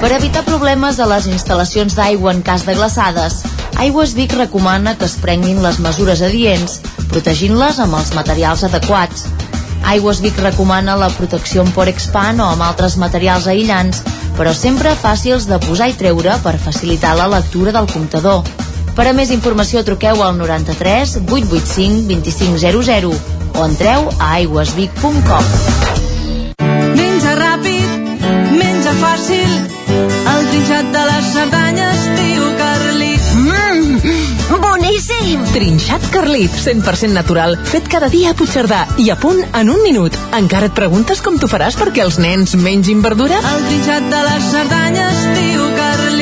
Per evitar problemes a les instal·lacions d'aigua en cas de glaçades, Aigües Vic recomana que es prenguin les mesures adients, protegint-les amb els materials adequats. Aigües Vic recomana la protecció amb Porexpan o amb altres materials aïllants, però sempre fàcils de posar i treure per facilitar la lectura del comptador. Per a més informació truqueu al 93 885 2500 o entreu a aigüesvic.com. Menja ràpid, menja fàcil, el trinxat de les Cerdanyes diu Carlit. Mmm, boníssim! Trinxat Carlit, 100% natural, fet cada dia a Puigcerdà i a punt en un minut. Encara et preguntes com t'ho faràs perquè els nens mengin verdura? El trinxat de les Cerdanyes diu Carlit.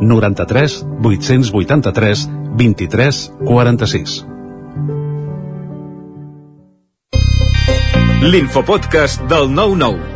93 883 23 46. L'infopodcast del 9-9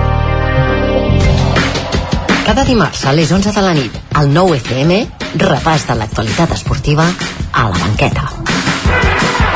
Cada dimarts a les 11 de la nit, al 9 FM, repàs de l'actualitat esportiva a la banqueta.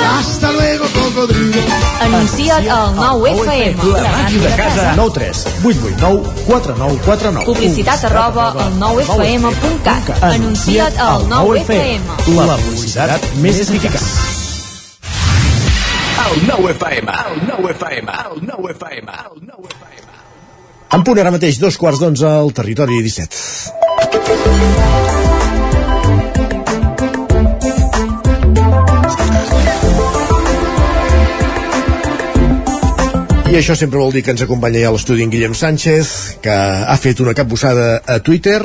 Hasta luego, cocodrilo. Anuncia't al 9FM. La màquina de casa. 9 3 8 8 9 4 9 4 9. Publicitat arroba al 9FM.cat. Anuncia't al 9FM. La publicitat més eficaç. El 9FM, el 9FM, el 9FM, el 9FM. En punt ara mateix, dos quarts d'onze al territori 17. I això sempre vol dir que ens acompanya ja a l'estudi en Guillem Sánchez, que ha fet una capbussada a Twitter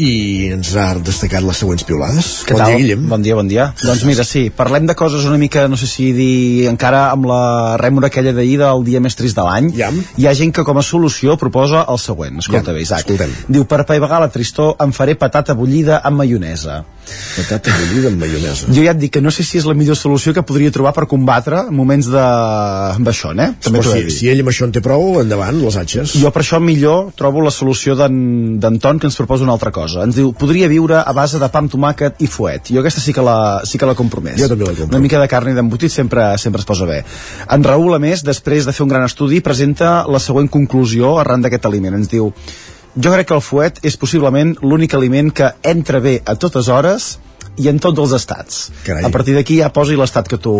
i ens ha destacat les següents piolades. Què bon tal? dia, Guillem. Bon dia, bon dia. Doncs mira, sí, parlem de coses una mica, no sé si dir encara amb la rèmora aquella d'ahir del dia més trist de l'any. Ja. Hi ha gent que com a solució proposa el següent. Escolta Ja, bé, Isaac. escoltem. Diu, per apaivagar la tristor em faré patata bullida amb maionesa. Patata bullida amb maionesa. Jo ja et dic que no sé si és la millor solució que podria trobar per combatre moments de... amb això, eh? He si, si ell amb això en té prou, endavant, les atxes. Jo per això millor trobo la solució d'en d'en Ton que ens proposa una altra cosa. Ens diu, podria viure a base de pa amb tomàquet i fuet. Jo aquesta sí que la, sí que la compromès. Jo també la compro. Una mica de carn i d'embotit sempre, sempre es posa bé. En Raül, a més, després de fer un gran estudi, presenta la següent conclusió arran d'aquest aliment. Ens diu, jo crec que el fuet és possiblement l'únic aliment que entra bé a totes hores i en tots els estats. Carai. A partir d'aquí ja posi l'estat que tu,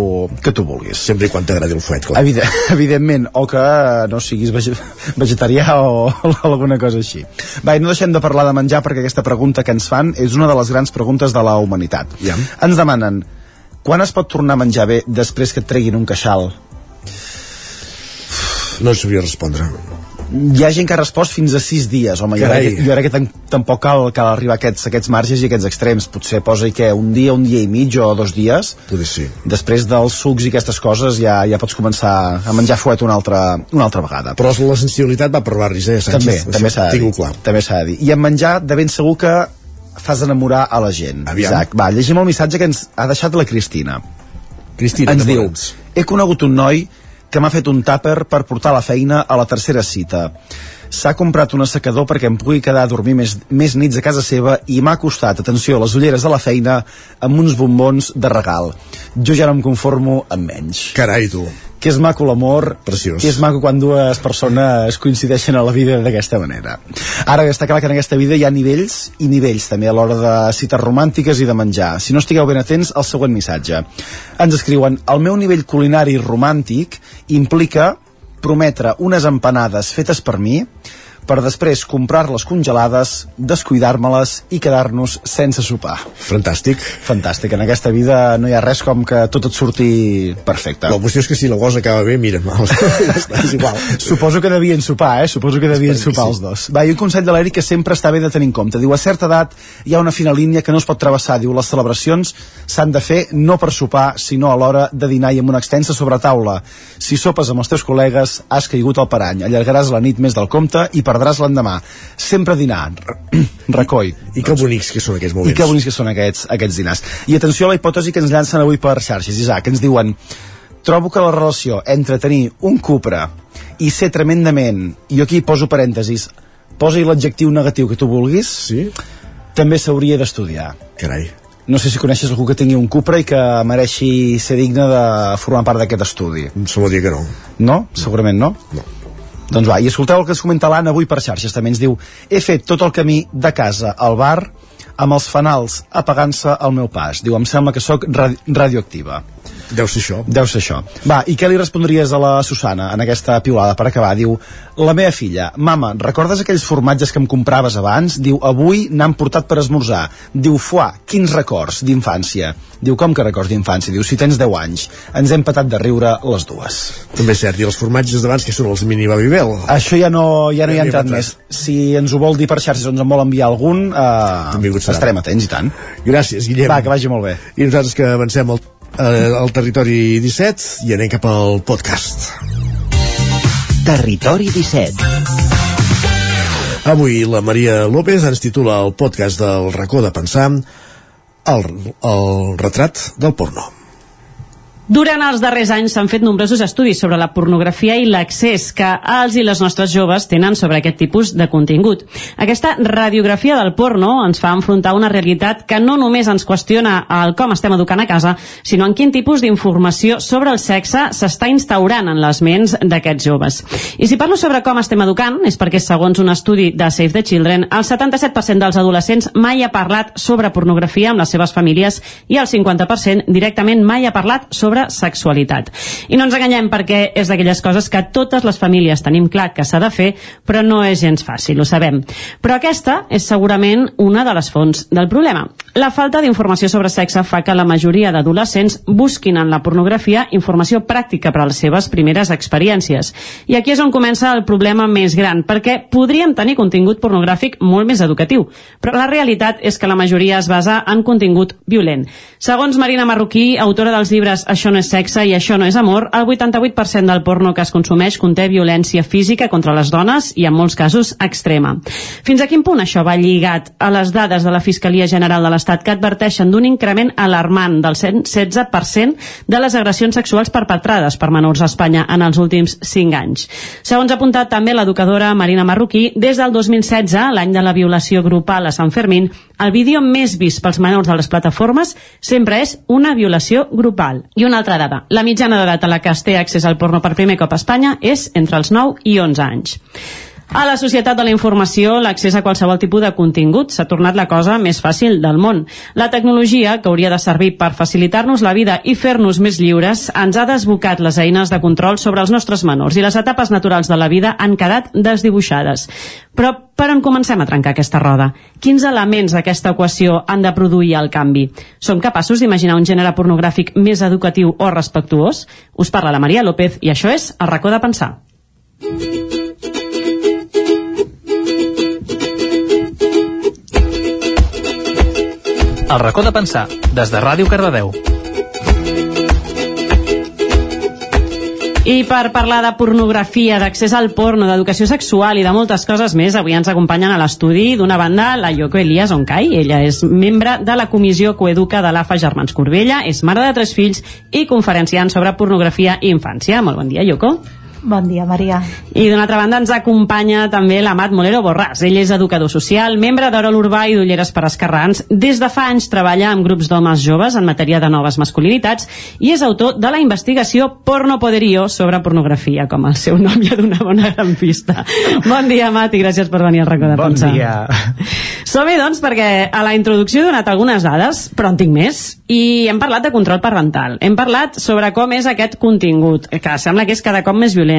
que tu vulguis. Sempre i quan t'agradi el fuet, clar. Evident, evidentment, o que no siguis vege vegetarià o, alguna cosa així. Va, i no deixem de parlar de menjar perquè aquesta pregunta que ens fan és una de les grans preguntes de la humanitat. Ja. Ens demanen, quan es pot tornar a menjar bé després que et treguin un queixal? No sabria respondre. Hi ha gent que ha respost fins a 6 dies, home, jo crec, que- jo crec que tam- tampoc cal, cal arribar a aquests, aquests marges i aquests extrems. Potser posa-hi què, un dia, un dia i mig o dos dies. Poder sí. Després dels sucs i aquestes coses ja ja pots començar a menjar fuet una altra, una altra vegada. Però la sensibilitat va per barris, eh, Sánchez? també, Això també s'ha de dir. També de dir. I en menjar, de ben segur que fas enamorar a la gent. Aviam. Isaac, va, llegim el missatge que ens ha deixat la Cristina. Cristina, ens diu, he conegut un noi que m'ha fet un tàper per portar la feina a la tercera cita. S'ha comprat un assecador perquè em pugui quedar a dormir més, més nits a casa seva i m'ha costat, atenció, les ulleres de la feina amb uns bombons de regal. Jo ja no em conformo amb menys. Carai, tu. Que és maco l'amor, Preciós. que és maco quan dues persones coincideixen a la vida d'aquesta manera. Ara està clar que en aquesta vida hi ha nivells i nivells també a l'hora de cites romàntiques i de menjar. Si no estigueu ben atents, el següent missatge. Ens escriuen, el meu nivell culinari romàntic implica prometre unes empanades fetes per mi per després comprar-les congelades, descuidar-me-les i quedar-nos sense sopar. Fantàstic. Fantàstic. En aquesta vida no hi ha res com que tot et surti perfecte. La qüestió és que si la cosa acaba bé, mira, mal. és igual. Suposo que devien sopar, eh? Suposo que devien Espero que sopar sí. els dos. Va, i un consell de l'Eric que sempre està bé de tenir en compte. Diu, a certa edat hi ha una fina línia que no es pot travessar. Diu, les celebracions s'han de fer no per sopar, sinó a l'hora de dinar i amb una extensa sobretaula. Si sopes amb els teus col·legues, has caigut al parany. Allargaràs la nit més del compte i perdràs l'endemà. Sempre dinar. Recoll. I que bonics que són aquests I moments. que bonics que són aquests, aquests dinars. I atenció a la hipòtesi que ens llancen avui per xarxes, Isaac, que ens diuen trobo que la relació entre tenir un cupre i ser tremendament, i jo aquí poso parèntesis, posa-hi l'adjectiu negatiu que tu vulguis, sí? també s'hauria d'estudiar. Carai. No sé si coneixes algú que tingui un cupre i que mereixi ser digne de formar part d'aquest estudi. Se dir que no. No? Segurament no? No. Doncs va, i escolteu el que es comenta l'Anna avui per xarxes, també ens diu he fet tot el camí de casa al bar amb els fanals apagant-se al meu pas. Diu, em sembla que sóc radi radioactiva. Deu ser això. Deu ser això. Va, i què li respondries a la Susana en aquesta piulada per acabar? Diu, la meva filla, mama, recordes aquells formatges que em compraves abans? Diu, avui n'han portat per esmorzar. Diu, fuà, quins records d'infància. Diu, com que records d'infància? Diu, si tens 10 anys. Ens hem patat de riure les dues. També és cert, i els formatges d'abans que són els mini Babybel. Això ja no, ja no hi ha entrat més. Si ens ho vol dir per xarxes o ens en vol enviar algun, eh, estarem atents i tant. Gràcies, Guillem. Va, que vagi molt bé. I nosaltres que avancem al, eh, al territori 17 i anem cap al podcast. Territori 17 Avui la Maria López ens titula el podcast del racó de pensar el, el retrat del porno. Durant els darrers anys s'han fet nombrosos estudis sobre la pornografia i l'accés que els i les nostres joves tenen sobre aquest tipus de contingut. Aquesta radiografia del porno ens fa enfrontar una realitat que no només ens qüestiona el com estem educant a casa, sinó en quin tipus d'informació sobre el sexe s'està instaurant en les ments d'aquests joves. I si parlo sobre com estem educant, és perquè segons un estudi de Save the Children, el 77% dels adolescents mai ha parlat sobre pornografia amb les seves famílies i el 50% directament mai ha parlat sobre sobre sexualitat. I no ens enganyem perquè és d'aquelles coses que totes les famílies tenim clar que s'ha de fer, però no és gens fàcil, ho sabem. Però aquesta és segurament una de les fonts del problema. La falta d'informació sobre sexe fa que la majoria d'adolescents busquin en la pornografia informació pràctica per a les seves primeres experiències. I aquí és on comença el problema més gran, perquè podríem tenir contingut pornogràfic molt més educatiu, però la realitat és que la majoria es basa en contingut violent. Segons Marina Marroquí, autora dels llibres Això no és sexe i Això no és amor, el 88% del porno que es consumeix conté violència física contra les dones i en molts casos extrema. Fins a quin punt això va lligat a les dades de la Fiscalia General de l'Estat que adverteixen d'un increment alarmant del 116% de les agressions sexuals perpetrades per menors a Espanya en els últims 5 anys. Segons ha apuntat també l'educadora Marina Marroquí, des del 2016, l'any de la violació grupal a Sant Fermín, el vídeo més vist pels menors de les plataformes sempre és una violació grupal. I una altra dada, la mitjana d'edat a la que es té accés al porno per primer cop a Espanya és entre els 9 i 11 anys. A la societat de la informació, l'accés a qualsevol tipus de contingut s'ha tornat la cosa més fàcil del món. La tecnologia, que hauria de servir per facilitar-nos la vida i fer-nos més lliures, ens ha desbocat les eines de control sobre els nostres menors i les etapes naturals de la vida han quedat desdibuixades. Però per on comencem a trencar aquesta roda? Quins elements d'aquesta equació han de produir el canvi? Som capaços d'imaginar un gènere pornogràfic més educatiu o respectuós? Us parla la Maria López i això és El racó de pensar. El racó de pensar, des de Ràdio Cardedeu. I per parlar de pornografia, d'accés al porno, d'educació sexual i de moltes coses més, avui ens acompanyen a l'estudi d'una banda la Yoko Elias Oncai. Ella és membre de la comissió coeduca de l'AFA Germans Corbella, és mare de tres fills i conferenciant sobre pornografia i infància. Molt bon dia, Yoko. Bon dia, Maria. I d'una altra banda ens acompanya també l'Amat Molero Borràs. Ell és educador social, membre d'Orol Urbà i d'Ulleres per Esquerrans. Des de fa anys treballa amb grups d'homes joves en matèria de noves masculinitats i és autor de la investigació Porno Poderío sobre pornografia, com el seu nom ja d'una bona gran pista. Bon dia, Amat, i gràcies per venir al racó de Bon pensar. dia. Som-hi, doncs, perquè a la introducció he donat algunes dades, però en tinc més, i hem parlat de control parental. Hem parlat sobre com és aquest contingut, que sembla que és cada cop més violent.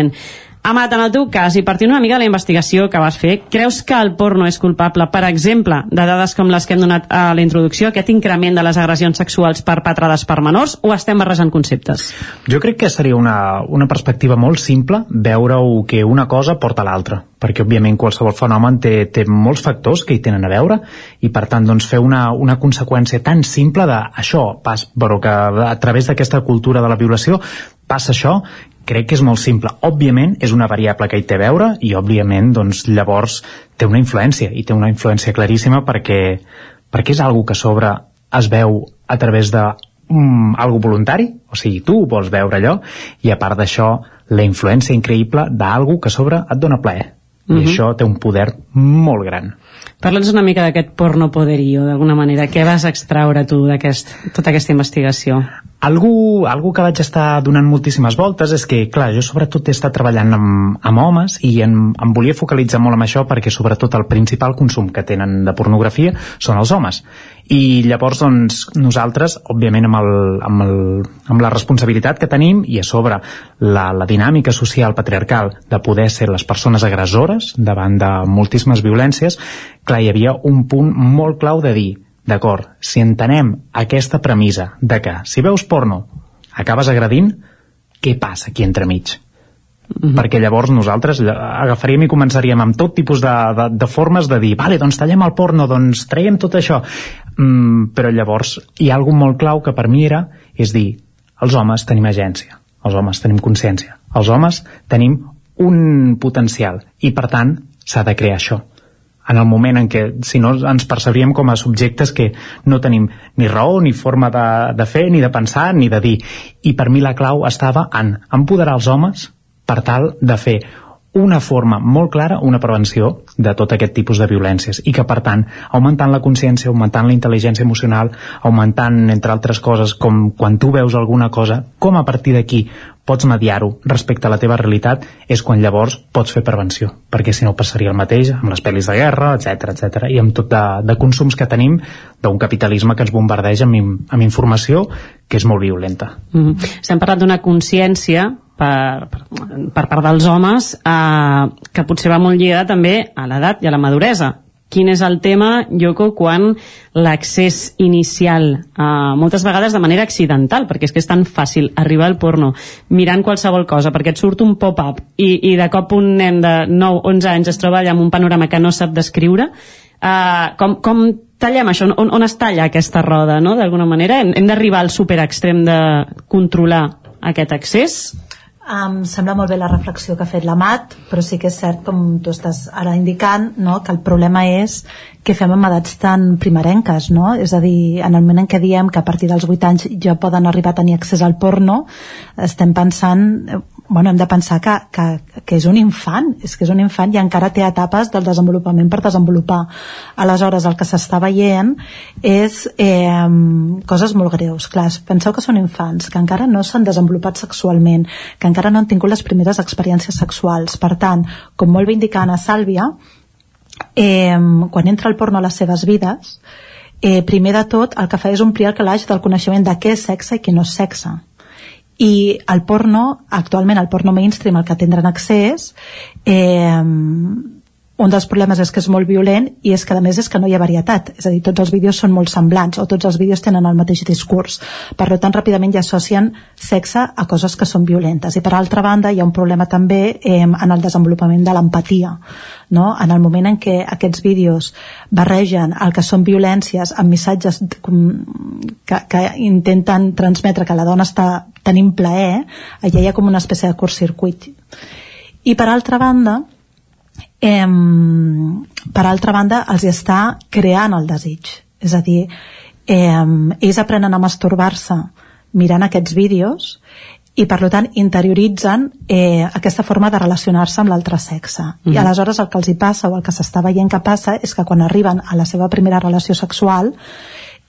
Amat, en el teu cas, i partint una mica de la investigació que vas fer, creus que el porno és culpable, per exemple, de dades com les que hem donat a la introducció, aquest increment de les agressions sexuals perpetrades per menors, o estem barrejant conceptes? Jo crec que seria una, una perspectiva molt simple veure-ho que una cosa porta a l'altra, perquè òbviament qualsevol fenomen té, té molts factors que hi tenen a veure i per tant doncs, fer una, una conseqüència tan simple de això, pas, però que a través d'aquesta cultura de la violació passa això, crec que és molt simple. Òbviament és una variable que hi té a veure i òbviament doncs, llavors té una influència i té una influència claríssima perquè, perquè és algo que a sobre es veu a través de um, algo voluntari, o sigui, tu vols veure allò, i a part d'això, la influència increïble d'algú que a sobre et dona plaer. I Mhm. això té un poder molt gran. Parla'ns una mica d'aquest porno poderío, d'alguna manera. Què vas extraure tu d'aquest, tota aquesta investigació? Algú, algú que vaig estar donant moltíssimes voltes és que, clar, jo sobretot he estat treballant amb, amb homes i em, em volia focalitzar molt en això perquè sobretot el principal consum que tenen de pornografia són els homes. I llavors, doncs, nosaltres, òbviament, amb, el, amb, el, amb la responsabilitat que tenim i a sobre la, la dinàmica social patriarcal de poder ser les persones agressores davant de moltíssimes violències, clar, hi havia un punt molt clau de dir D'acord, si entenem aquesta premissa de que si veus porno acabes agredint, què passa aquí entremig? Mm -hmm. perquè llavors nosaltres agafaríem i començaríem amb tot tipus de, de, de formes de dir, vale, doncs tallem el porno, doncs traiem tot això. Mm, però llavors hi ha alguna molt clau que per mi era, és dir, els homes tenim agència, els homes tenim consciència, els homes tenim un potencial i per tant s'ha de crear això en el moment en què, si no, ens percebríem com a subjectes que no tenim ni raó, ni forma de, de fer, ni de pensar, ni de dir. I per mi la clau estava en empoderar els homes per tal de fer una forma molt clara, una prevenció de tot aquest tipus de violències i que per tant, augmentant la consciència augmentant la intel·ligència emocional augmentant, entre altres coses, com quan tu veus alguna cosa, com a partir d'aquí pots mediar-ho respecte a la teva realitat és quan llavors pots fer prevenció perquè si no passaria el mateix amb les pel·lis de guerra, etc etc i amb tot de, de consums que tenim d'un capitalisme que ens bombardeja amb, amb informació que és molt violenta Mm -hmm. Estem parlant d'una consciència per, per, part dels homes eh, que potser va molt lligada també a l'edat i a la maduresa. Quin és el tema, Yoko, quan l'accés inicial, eh, moltes vegades de manera accidental, perquè és que és tan fàcil arribar al porno mirant qualsevol cosa, perquè et surt un pop-up i, i de cop un nen de 9-11 anys es troba allà amb un panorama que no sap descriure, eh, com, com tallem això? On, on es talla aquesta roda, no?, d'alguna manera? Hem, hem d'arribar al superextrem de controlar aquest accés? Em sembla molt bé la reflexió que ha fet la Mat, però sí que és cert, com tu estàs ara indicant, no? que el problema és què fem amb edats tan primerenques, no? És a dir, en el moment en què diem que a partir dels 8 anys ja poden arribar a tenir accés al porno, estem pensant, eh, bueno, hem de pensar que, que, que és un infant, és que és un infant i encara té etapes del desenvolupament per desenvolupar. Aleshores, el que s'està veient és eh, coses molt greus. Clar, penseu que són infants, que encara no s'han desenvolupat sexualment, que encara no han tingut les primeres experiències sexuals. Per tant, com molt bé indica Anna Sàlvia, eh, quan entra el porno a les seves vides, eh, primer de tot el que fa és omplir el calaix del coneixement de què és sexe i què no és sexe i el porno, actualment el porno mainstream al que tindran accés eh, un dels problemes és que és molt violent i és que a més és que no hi ha varietat és a dir, tots els vídeos són molt semblants o tots els vídeos tenen el mateix discurs per tant ràpidament ja associen sexe a coses que són violentes i per altra banda hi ha un problema també eh, en el desenvolupament de l'empatia no? en el moment en què aquests vídeos barregen el que són violències amb missatges que, que intenten transmetre que la dona està tenint plaer, allà hi ha com una espècie de curtcircuit. I per altra banda, eh, per altra banda, els hi està creant el desig. És a dir, eh, ells aprenen a masturbar-se mirant aquests vídeos i per tant interioritzen eh, aquesta forma de relacionar-se amb l'altre sexe mm. i Mhm. aleshores el que els hi passa o el que s'està veient que passa és que quan arriben a la seva primera relació sexual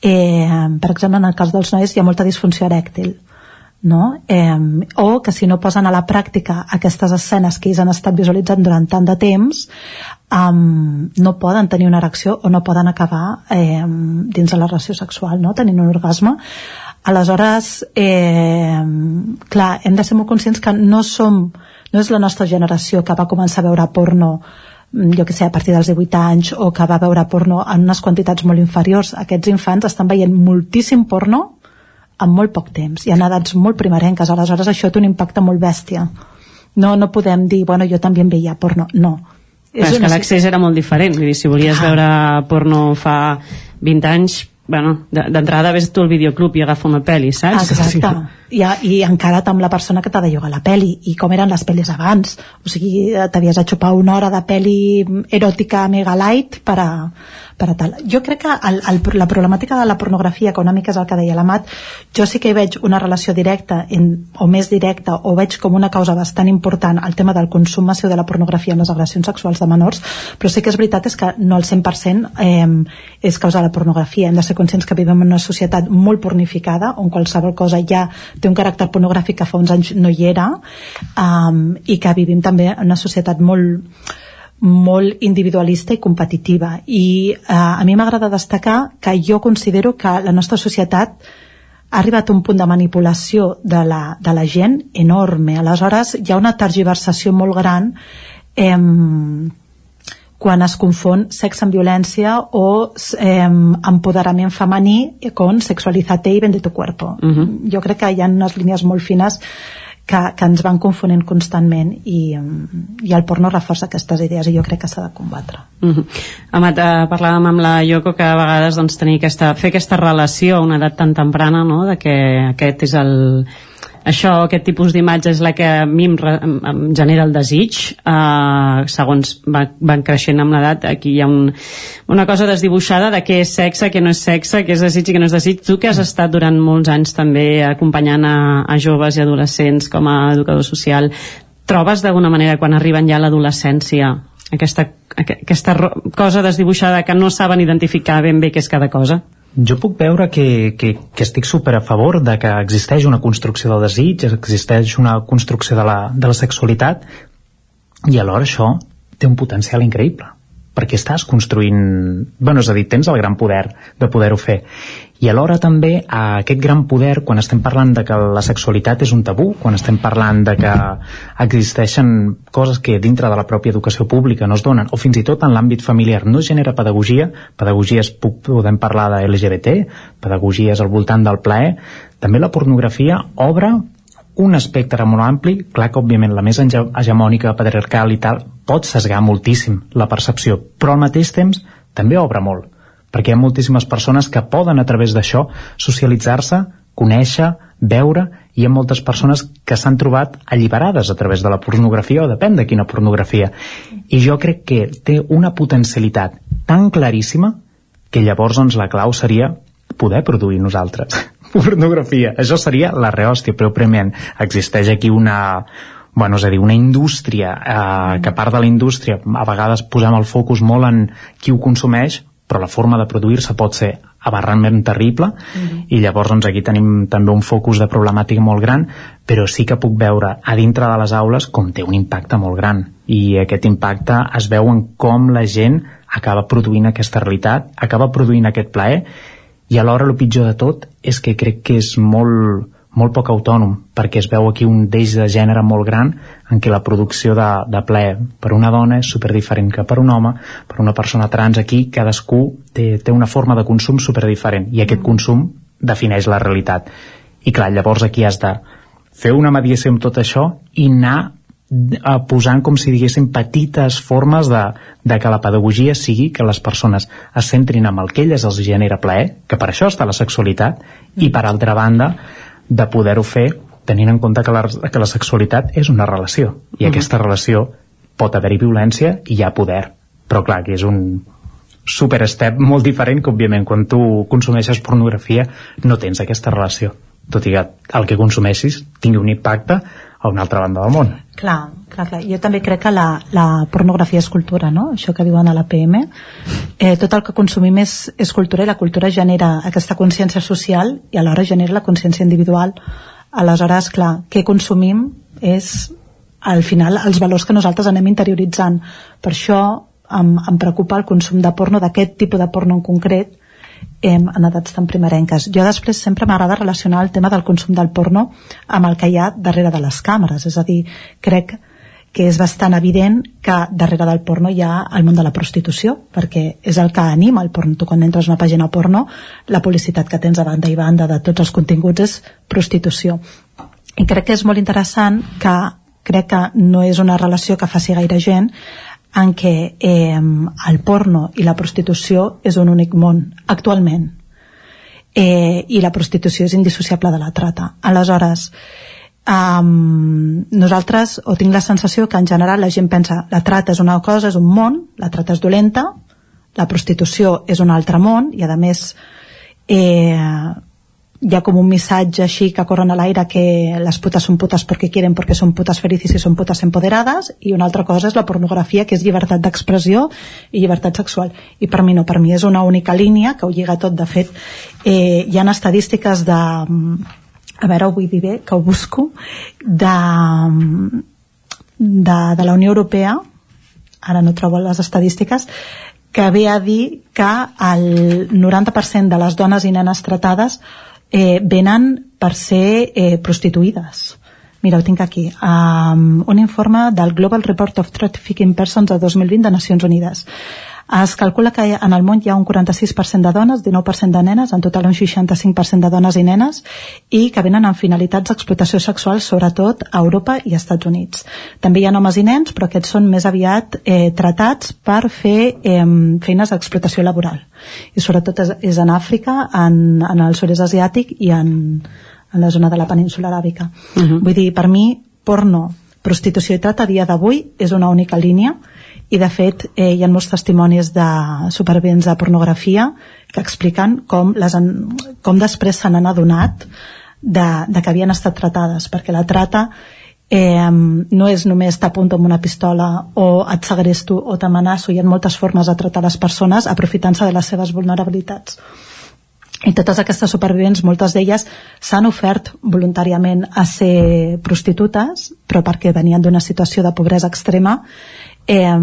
eh, per exemple en el cas dels nois hi ha molta disfunció erèctil no? Eh, o que si no posen a la pràctica aquestes escenes que ells han estat visualitzant durant tant de temps um, no poden tenir una erecció o no poden acabar eh, dins de la relació sexual no? tenint un orgasme aleshores eh, clar, hem de ser molt conscients que no som no és la nostra generació que va començar a veure porno mm, jo que sé, a partir dels 18 anys o que va veure porno en unes quantitats molt inferiors aquests infants estan veient moltíssim porno en molt poc temps. I en edats molt primerenques aleshores això té un impacte molt bèstia. No, no podem dir, bueno, jo també veia porno. No, És, és que l'accés era molt diferent, vull dir, si volies Clar. veure porno fa 20 anys, bueno, de- d'entrada ves tu al videoclub i agafa una pel·li, saps? Exacte. i, i encara amb la persona que t'ha de llogar la peli i com eren les pel·lis abans? O sigui, t'havies de xupar una hora de peli eròtica mega light per a, per a tal. Jo crec que el, el, la problemàtica de la pornografia, que una mica és el que deia l'Amat, jo sí que hi veig una relació directa en, o més directa o veig com una causa bastant important el tema del consum massiu de la pornografia en les agressions sexuals de menors, però sí que és veritat és que no al 100% eh, és causa de la pornografia. Hem de ser conscients que vivim en una societat molt pornificada on qualsevol cosa ja té un caràcter pornogràfic que fa uns anys no hi era um, i que vivim també en una societat molt molt individualista i competitiva i eh, a mi m'agrada destacar que jo considero que la nostra societat ha arribat a un punt de manipulació de la, de la gent enorme aleshores hi ha una tergiversació molt gran eh, quan es confon sexe amb violència o eh, empoderament femení con sexualitzate i vende tu cuerpo. Uh -huh. Jo crec que hi ha unes línies molt fines que, que ens van confonent constantment i, i el porno reforça aquestes idees i jo crec que s'ha de combatre. Uh -huh. Amat, eh, parlàvem amb la Yoko que a vegades doncs, tenir aquesta, fer aquesta relació a una edat tan temprana no? de que aquest és el, això, aquest tipus d'imatge és la que a mi em, em, em genera el desig. Uh, segons va, van creixent amb l'edat aquí hi ha un, una cosa desdibuixada de què és sexe, què no és sexe què és desig i què no és desig. Tu que has estat durant molts anys també acompanyant a, a joves i adolescents com a educador social trobes d'alguna manera quan arriben ja a l'adolescència aquesta, aquesta cosa desdibuixada que no saben identificar ben bé què és cada cosa jo puc veure que, que, que estic super a favor de que existeix una construcció del desig, existeix una construcció de la, de la sexualitat i alhora això té un potencial increïble perquè estàs construint... Bueno, és a dir, tens el gran poder de poder-ho fer. I alhora també a aquest gran poder, quan estem parlant de que la sexualitat és un tabú, quan estem parlant de que existeixen coses que dintre de la pròpia educació pública no es donen, o fins i tot en l'àmbit familiar no genera pedagogia, és, podem parlar de LGBT, pedagogia és al voltant del plaer, també la pornografia obre un espectre molt ampli, clar que òbviament la més hegemònica, patriarcal i tal, pot sesgar moltíssim la percepció, però al mateix temps també obre molt, perquè hi ha moltíssimes persones que poden a través d'això socialitzar-se, conèixer, veure, i hi ha moltes persones que s'han trobat alliberades a través de la pornografia o depèn de quina pornografia. I jo crec que té una potencialitat tan claríssima que llavors doncs, la clau seria poder produir nosaltres pornografia. Això seria la rehòstia, però prement existeix aquí una, bueno, és a dir, una indústria eh, que a part de la indústria a vegades posem el focus molt en qui ho consumeix però la forma de produir-se pot ser aberrantment terrible mm -hmm. i llavors doncs, aquí tenim també un focus de problemàtica molt gran però sí que puc veure a dintre de les aules com té un impacte molt gran i aquest impacte es veu en com la gent acaba produint aquesta realitat, acaba produint aquest plaer i alhora el pitjor de tot és que crec que és molt, molt poc autònom perquè es veu aquí un deix de gènere molt gran en què la producció de, de plaer per una dona és super diferent que per un home. Per una persona trans aquí cadascú té, té una forma de consum super diferent i aquest consum defineix la realitat. I clar, llavors aquí has de fer una mediació amb tot això i anar eh, posant com si diguéssim petites formes de, de que la pedagogia sigui que les persones es centrin en el que elles els genera plaer, que per això està la sexualitat, i per altra banda de poder-ho fer tenint en compte que la, que la sexualitat és una relació, i uh -huh. aquesta relació pot haver-hi violència i hi ha poder, però clar, que és un super step molt diferent que òbviament quan tu consumeixes pornografia no tens aquesta relació tot i que el que consumeixis tingui un impacte a una altra banda del món. Clar, clar, clar. Jo també crec que la, la pornografia és cultura, no? Això que diuen a la PM. Eh, tot el que consumim és, és cultura i la cultura genera aquesta consciència social i alhora genera la consciència individual. Aleshores, clar, què consumim és al final els valors que nosaltres anem interioritzant. Per això em, em preocupa el consum de porno, d'aquest tipus de porno en concret, em, en edats tan primerenques. Jo després sempre m'agrada relacionar el tema del consum del porno amb el que hi ha darrere de les càmeres, és a dir, crec que és bastant evident que darrere del porno hi ha el món de la prostitució, perquè és el que anima el porno. Tu quan entres a una pàgina porno, la publicitat que tens a banda i banda de tots els continguts és prostitució. I crec que és molt interessant que crec que no és una relació que faci gaire gent en què eh, el porno i la prostitució és un únic món, actualment. eh, i la prostitució és indissociable de la trata aleshores um, nosaltres o tinc la sensació que en general la gent pensa la trata és una cosa, és un món la trata és dolenta la prostitució és un altre món i a més eh, hi ha com un missatge així que corren a l'aire que les putes són putes perquè quieren perquè són putes felices i són putes empoderades i una altra cosa és la pornografia que és llibertat d'expressió i llibertat sexual. I per mi no, per mi és una única línia que ho lliga tot, de fet eh, hi ha estadístiques de a veure, ho vull dir bé, que ho busco de, de, de la Unió Europea ara no trobo les estadístiques que ve a dir que el 90% de les dones i nenes tratades eh, venen per ser eh, prostituïdes. Mira, ho tinc aquí. Um, un informe del Global Report of Trafficking Persons de 2020 de Nacions Unides. Es calcula que en el món hi ha un 46% de dones, 19% de nenes, en total un 65% de dones i nenes, i que venen amb finalitats d'explotació sexual, sobretot a Europa i als Estats Units. També hi ha homes i nens, però aquests són més aviat eh, tratats per fer eh, feines d'explotació laboral. I sobretot és, és en Àfrica, en, en el sud-est asiàtic i en, en la zona de la península aràbica. Uh -huh. Vull dir, per mi, porno, prostitució i trata a dia d'avui és una única línia i de fet eh, hi ha molts testimonis de supervivents de pornografia que expliquen com, les han, com després se n'han adonat de, de que havien estat tratades perquè la trata eh, no és només t'apunto amb una pistola o et segresto o t'amenaço. Hi ha moltes formes de tratar les persones aprofitant-se de les seves vulnerabilitats. I totes aquestes supervivents, moltes d'elles s'han ofert voluntàriament a ser prostitutes, però perquè venien d'una situació de pobresa extrema eh,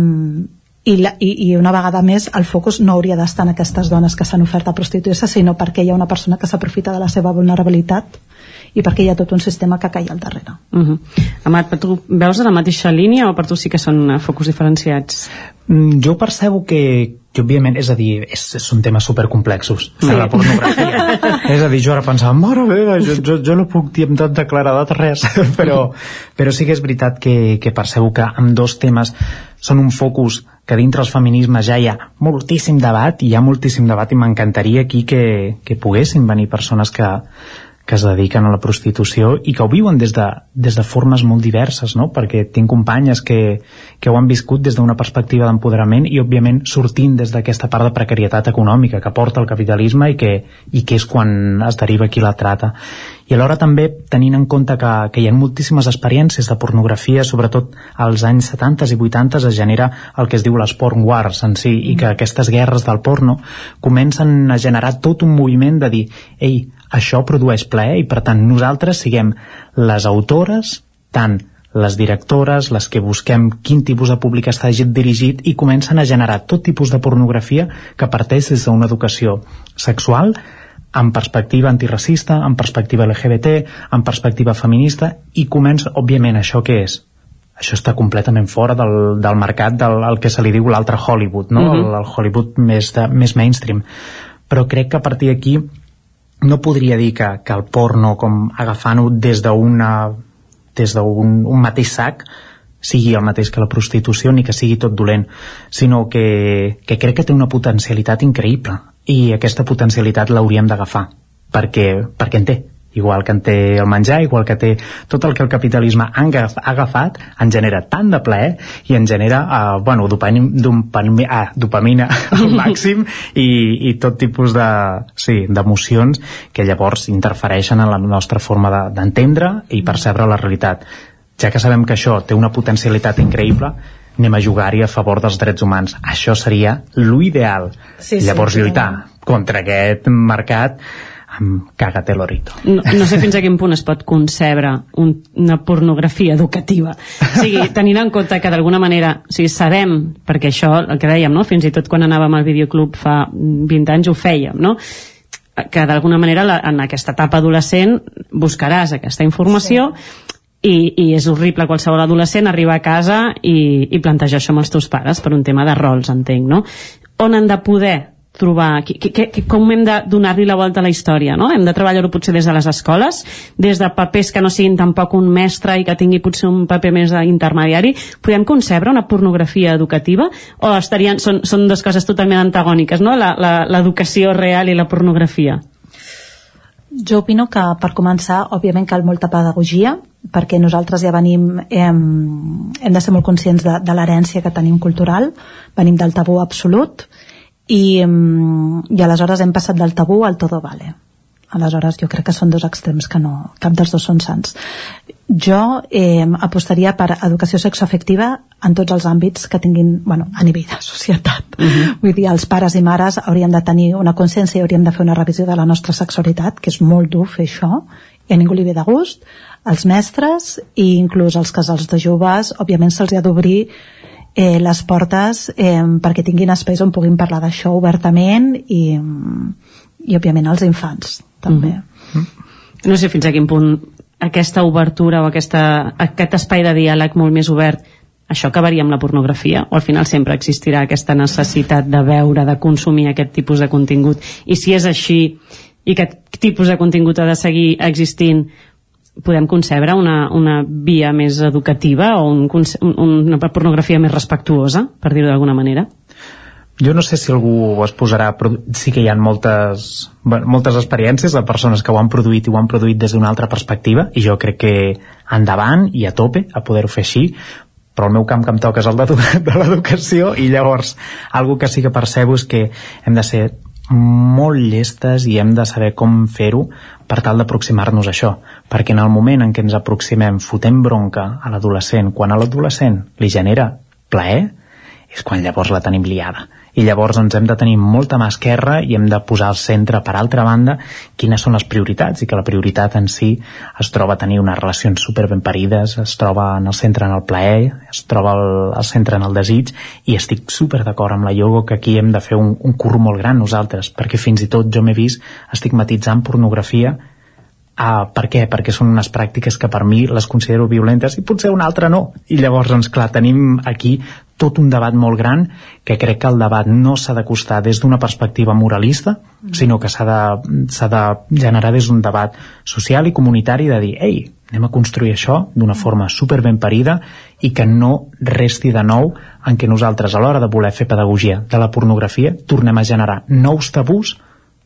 i, la, i, i una vegada més el focus no hauria d'estar en aquestes dones que s'han ofert a prostituir-se sinó perquè hi ha una persona que s'aprofita de la seva vulnerabilitat i perquè hi ha tot un sistema que caia al darrere uh -huh. Amat, per tu veus a la mateixa línia o per tu sí que són eh, focus diferenciats? Mm, jo percebo que, que òbviament, és a dir, és, són temes supercomplexos sí. la pornografia és a dir, jo ara pensava, mare meva jo, jo, jo no puc dir amb tot de claredat res però, però sí que és veritat que, que percebo que amb dos temes són un focus que dintre els feminismes ja hi ha moltíssim debat i hi ha moltíssim debat i m'encantaria aquí que, que poguessin venir persones que, que es dediquen a la prostitució i que ho viuen des de, des de formes molt diverses, no? perquè tinc companyes que, que ho han viscut des d'una perspectiva d'empoderament i, òbviament, sortint des d'aquesta part de precarietat econòmica que porta el capitalisme i que, i que és quan es deriva aquí la trata. I alhora també tenint en compte que, que hi ha moltíssimes experiències de pornografia, sobretot als anys 70 i 80 es genera el que es diu les porn wars en si, i que aquestes guerres del porno comencen a generar tot un moviment de dir, ei, això produeix plaer i per tant nosaltres siguem les autores tant les directores, les que busquem quin tipus de públic està dirigit i comencen a generar tot tipus de pornografia que parteix des d'una educació sexual amb perspectiva antiracista, amb perspectiva LGBT, amb perspectiva feminista i comença, òbviament, això què és? Això està completament fora del, del mercat del el que se li diu l'altre Hollywood, no? Mm -hmm. el, el Hollywood més, de, més mainstream. Però crec que a partir d'aquí no podria dir que, que el porno com agafant-ho des d'una des d'un un mateix sac sigui el mateix que la prostitució ni que sigui tot dolent, sinó que, que crec que té una potencialitat increïble i aquesta potencialitat l'hauríem d'agafar perquè, perquè en té igual que en té el menjar, igual que té tot el que el capitalisme ha agafat, en genera tant de plaer i en genera, uh, bueno, dopamina, ah, dopamina al màxim i, i tot tipus de, sí, d'emocions que llavors interfereixen en la nostra forma d'entendre de, i percebre la realitat. Ja que sabem que això té una potencialitat increïble, anem a jugar-hi a favor dels drets humans. Això seria l'ideal. Sí, llavors sí, lluitar contra aquest mercat amb Cágate Lorito. No, no sé fins a quin punt es pot concebre un, una pornografia educativa. O sigui, tenint en compte que d'alguna manera, o sigui, sabem, perquè això, el que dèiem, no? fins i tot quan anàvem al videoclub fa 20 anys ho fèiem, no? que d'alguna manera la, en aquesta etapa adolescent buscaràs aquesta informació sí. i, i és horrible qualsevol adolescent arribar a casa i, i plantejar això amb els teus pares per un tema de rols, entenc, no? On han de poder trobar, que, que, que, com hem de donar-li la volta a la història, no? Hem de treballar-ho potser des de les escoles, des de papers que no siguin tampoc un mestre i que tingui potser un paper més intermediari. Podem concebre una pornografia educativa o estarien, són, són dues coses totalment antagòniques, no? L'educació real i la pornografia. Jo opino que, per començar, òbviament cal molta pedagogia, perquè nosaltres ja venim, hem, hem de ser molt conscients de, de l'herència que tenim cultural, venim del tabú absolut, i, em, i aleshores hem passat del tabú al todo vale. Aleshores jo crec que són dos extrems que no, cap dels dos són sants. Jo eh, apostaria per educació sexoafectiva en tots els àmbits que tinguin, bueno, a nivell de societat. Uh -huh. Vull dir, els pares i mares hauríem de tenir una consciència i hauríem de fer una revisió de la nostra sexualitat, que és molt dur fer això, i a ningú li ve de gust, els mestres i inclús els casals de joves, òbviament se'ls ha d'obrir eh, les portes eh, perquè tinguin espais on puguin parlar d'això obertament i, i òbviament els infants també. Mm. No sé fins a quin punt aquesta obertura o aquesta, aquest espai de diàleg molt més obert això acabaria amb la pornografia o al final sempre existirà aquesta necessitat de veure, de consumir aquest tipus de contingut i si és així i aquest tipus de contingut ha de seguir existint podem concebre una, una via més educativa o un, un, una pornografia més respectuosa, per dir-ho d'alguna manera? Jo no sé si algú es posarà, però sí que hi ha moltes, moltes experiències de persones que ho han produït i ho han produït des d'una altra perspectiva i jo crec que endavant i a tope a poder-ho fer així però el meu camp que em toca és el de, de l'educació i llavors, algo que sí que percebo és que hem de ser molt llestes i hem de saber com fer-ho per tal d'aproximar-nos a això. Perquè en el moment en què ens aproximem fotem bronca a l'adolescent quan a l'adolescent li genera plaer és quan llavors la tenim liada i llavors ens hem de tenir molta mà esquerra i hem de posar al centre, per altra banda, quines són les prioritats i que la prioritat en si es troba a tenir unes relacions super ben parides, es troba en el centre en el plaer, es troba al, al centre en el desig i estic super d'acord amb la Yogo que aquí hem de fer un, un curt molt gran nosaltres, perquè fins i tot jo m'he vist estigmatitzant pornografia Ah, per què? Perquè són unes pràctiques que per mi les considero violentes i potser una altra no. I llavors, doncs clar, tenim aquí tot un debat molt gran que crec que el debat no s'ha d'acostar des d'una perspectiva moralista, mm. sinó que s'ha de, de generar des d'un debat social i comunitari de dir, ei, anem a construir això d'una forma super ben parida i que no resti de nou en què nosaltres a l'hora de voler fer pedagogia de la pornografia tornem a generar nous tabús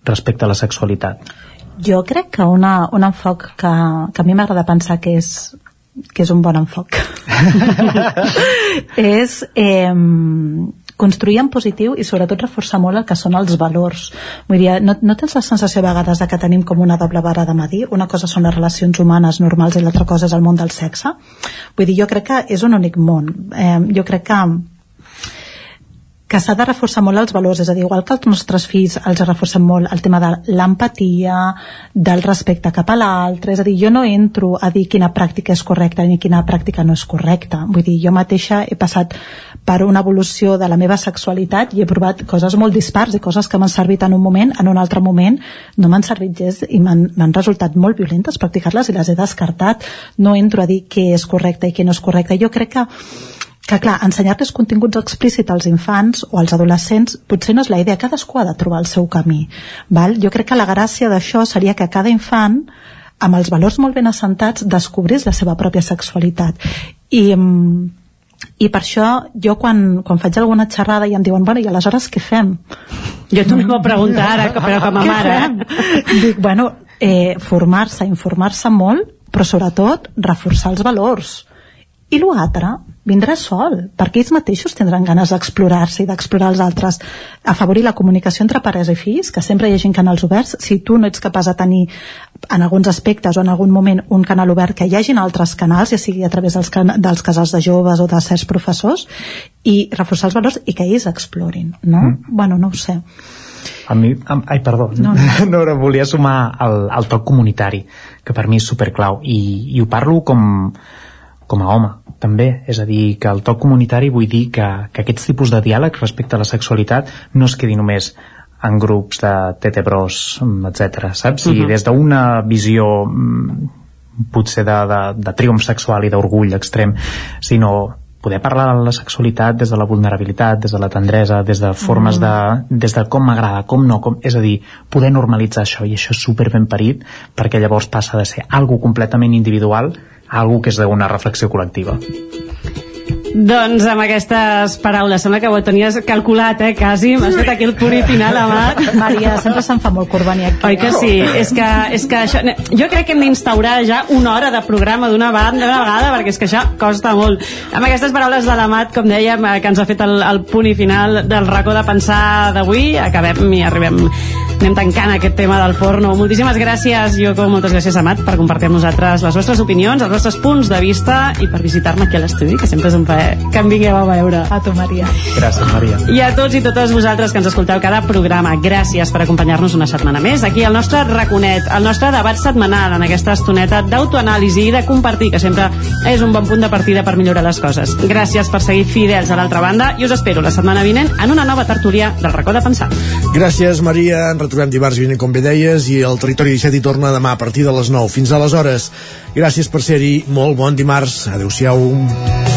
respecte a la sexualitat. Jo crec que una, un enfoc que, que a mi m'agrada pensar que és que és un bon enfoc. És eh, construir en positiu i sobretot reforçar molt el que són els valors. Vull dir, no, no tens la sensació a vegades de que tenim com una doble vara de medir? Una cosa són les relacions humanes normals i l'altra cosa és el món del sexe? Vull dir, jo crec que és un únic món. Eh, jo crec que que s'ha de reforçar molt els valors, és a dir, igual que els nostres fills els reforcem molt el tema de l'empatia, del respecte cap a l'altre, és a dir, jo no entro a dir quina pràctica és correcta ni quina pràctica no és correcta, vull dir, jo mateixa he passat per una evolució de la meva sexualitat i he provat coses molt dispars i coses que m'han servit en un moment, en un altre moment no m'han servit gens i m'han resultat molt violentes practicar-les i les he descartat, no entro a dir què és correcte i què no és correcte, jo crec que que clar, ensenyar-los continguts explícits als infants o als adolescents potser no és la idea, cadascú ha de trobar el seu camí val? jo crec que la gràcia d'això seria que cada infant amb els valors molt ben assentats descobrís la seva pròpia sexualitat i, mm, i per això jo quan, quan faig alguna xerrada i em diuen, bueno, i aleshores què fem? Jo t'ho a preguntar ara, però com a mare. Dic, bueno, eh, formar-se, informar-se molt, però sobretot reforçar els valors. I l'altre, vindrà sol, perquè ells mateixos tindran ganes d'explorar-se i d'explorar els altres. Afavorir la comunicació entre pares i fills, que sempre hi hagi canals oberts. Si tu no ets capaç de tenir en alguns aspectes o en algun moment un canal obert, que hi hagin altres canals, ja sigui a través dels, can dels casals de joves o de certs professors, i reforçar els valors i que ells explorin, no? Mm. Bueno, no ho sé. A mi, ai, perdó, no, no. no volia sumar el, el toc comunitari, que per mi és superclau, i, i ho parlo com, com a home, també, és a dir, que el toc comunitari vull dir que, que aquests tipus de diàleg respecte a la sexualitat no es quedi només en grups de TT Bros, etc. saps? Uh -huh. I mhm. des d'una visió mm, potser de, de, de triomf sexual i d'orgull extrem, sinó poder parlar de la sexualitat des de la vulnerabilitat, des de la tendresa, des de formes mm. de... des de com m'agrada, com no, com, és a dir, poder normalitzar això, i això és super ben parit, perquè llavors passa de ser algo completament individual algo que és d'una reflexió col·lectiva. Doncs amb aquestes paraules, sembla que ho tenies calculat, eh, quasi. M'has fet aquí el punt final, Amat. Maria, sempre se'n fa molt venir aquí. Oi que sí? És que, és que això... Jo crec que hem d'instaurar ja una hora de programa d'una vegada, d'una vegada, perquè és que això costa molt. Amb aquestes paraules de l'Amat, com dèiem, eh, que ens ha fet el, el punt i final del racó de pensar d'avui, acabem i arribem anem tancant aquest tema del porno. Moltíssimes gràcies, jo com moltes gràcies, Amat, per compartir amb nosaltres les vostres opinions, els vostres punts de vista i per visitar-me aquí a l'estudi, que sempre és un plaer que em vingueu a veure. A tu, Maria. Gràcies, Maria. I a tots i totes vosaltres que ens escolteu cada programa, gràcies per acompanyar-nos una setmana més aquí al nostre raconet, el nostre debat setmanal en aquesta estoneta d'autoanàlisi i de compartir, que sempre és un bon punt de partida per millorar les coses. Gràcies per seguir fidels a l'altra banda i us espero la setmana vinent en una nova tertúlia del racó de pensar. Gràcies, Maria. Ens retrobem dimarts vinent, com bé deies, i el Territori 17 hi torna demà a partir de les 9. Fins aleshores, gràcies per ser-hi. Molt bon dimarts. Adéu-siau.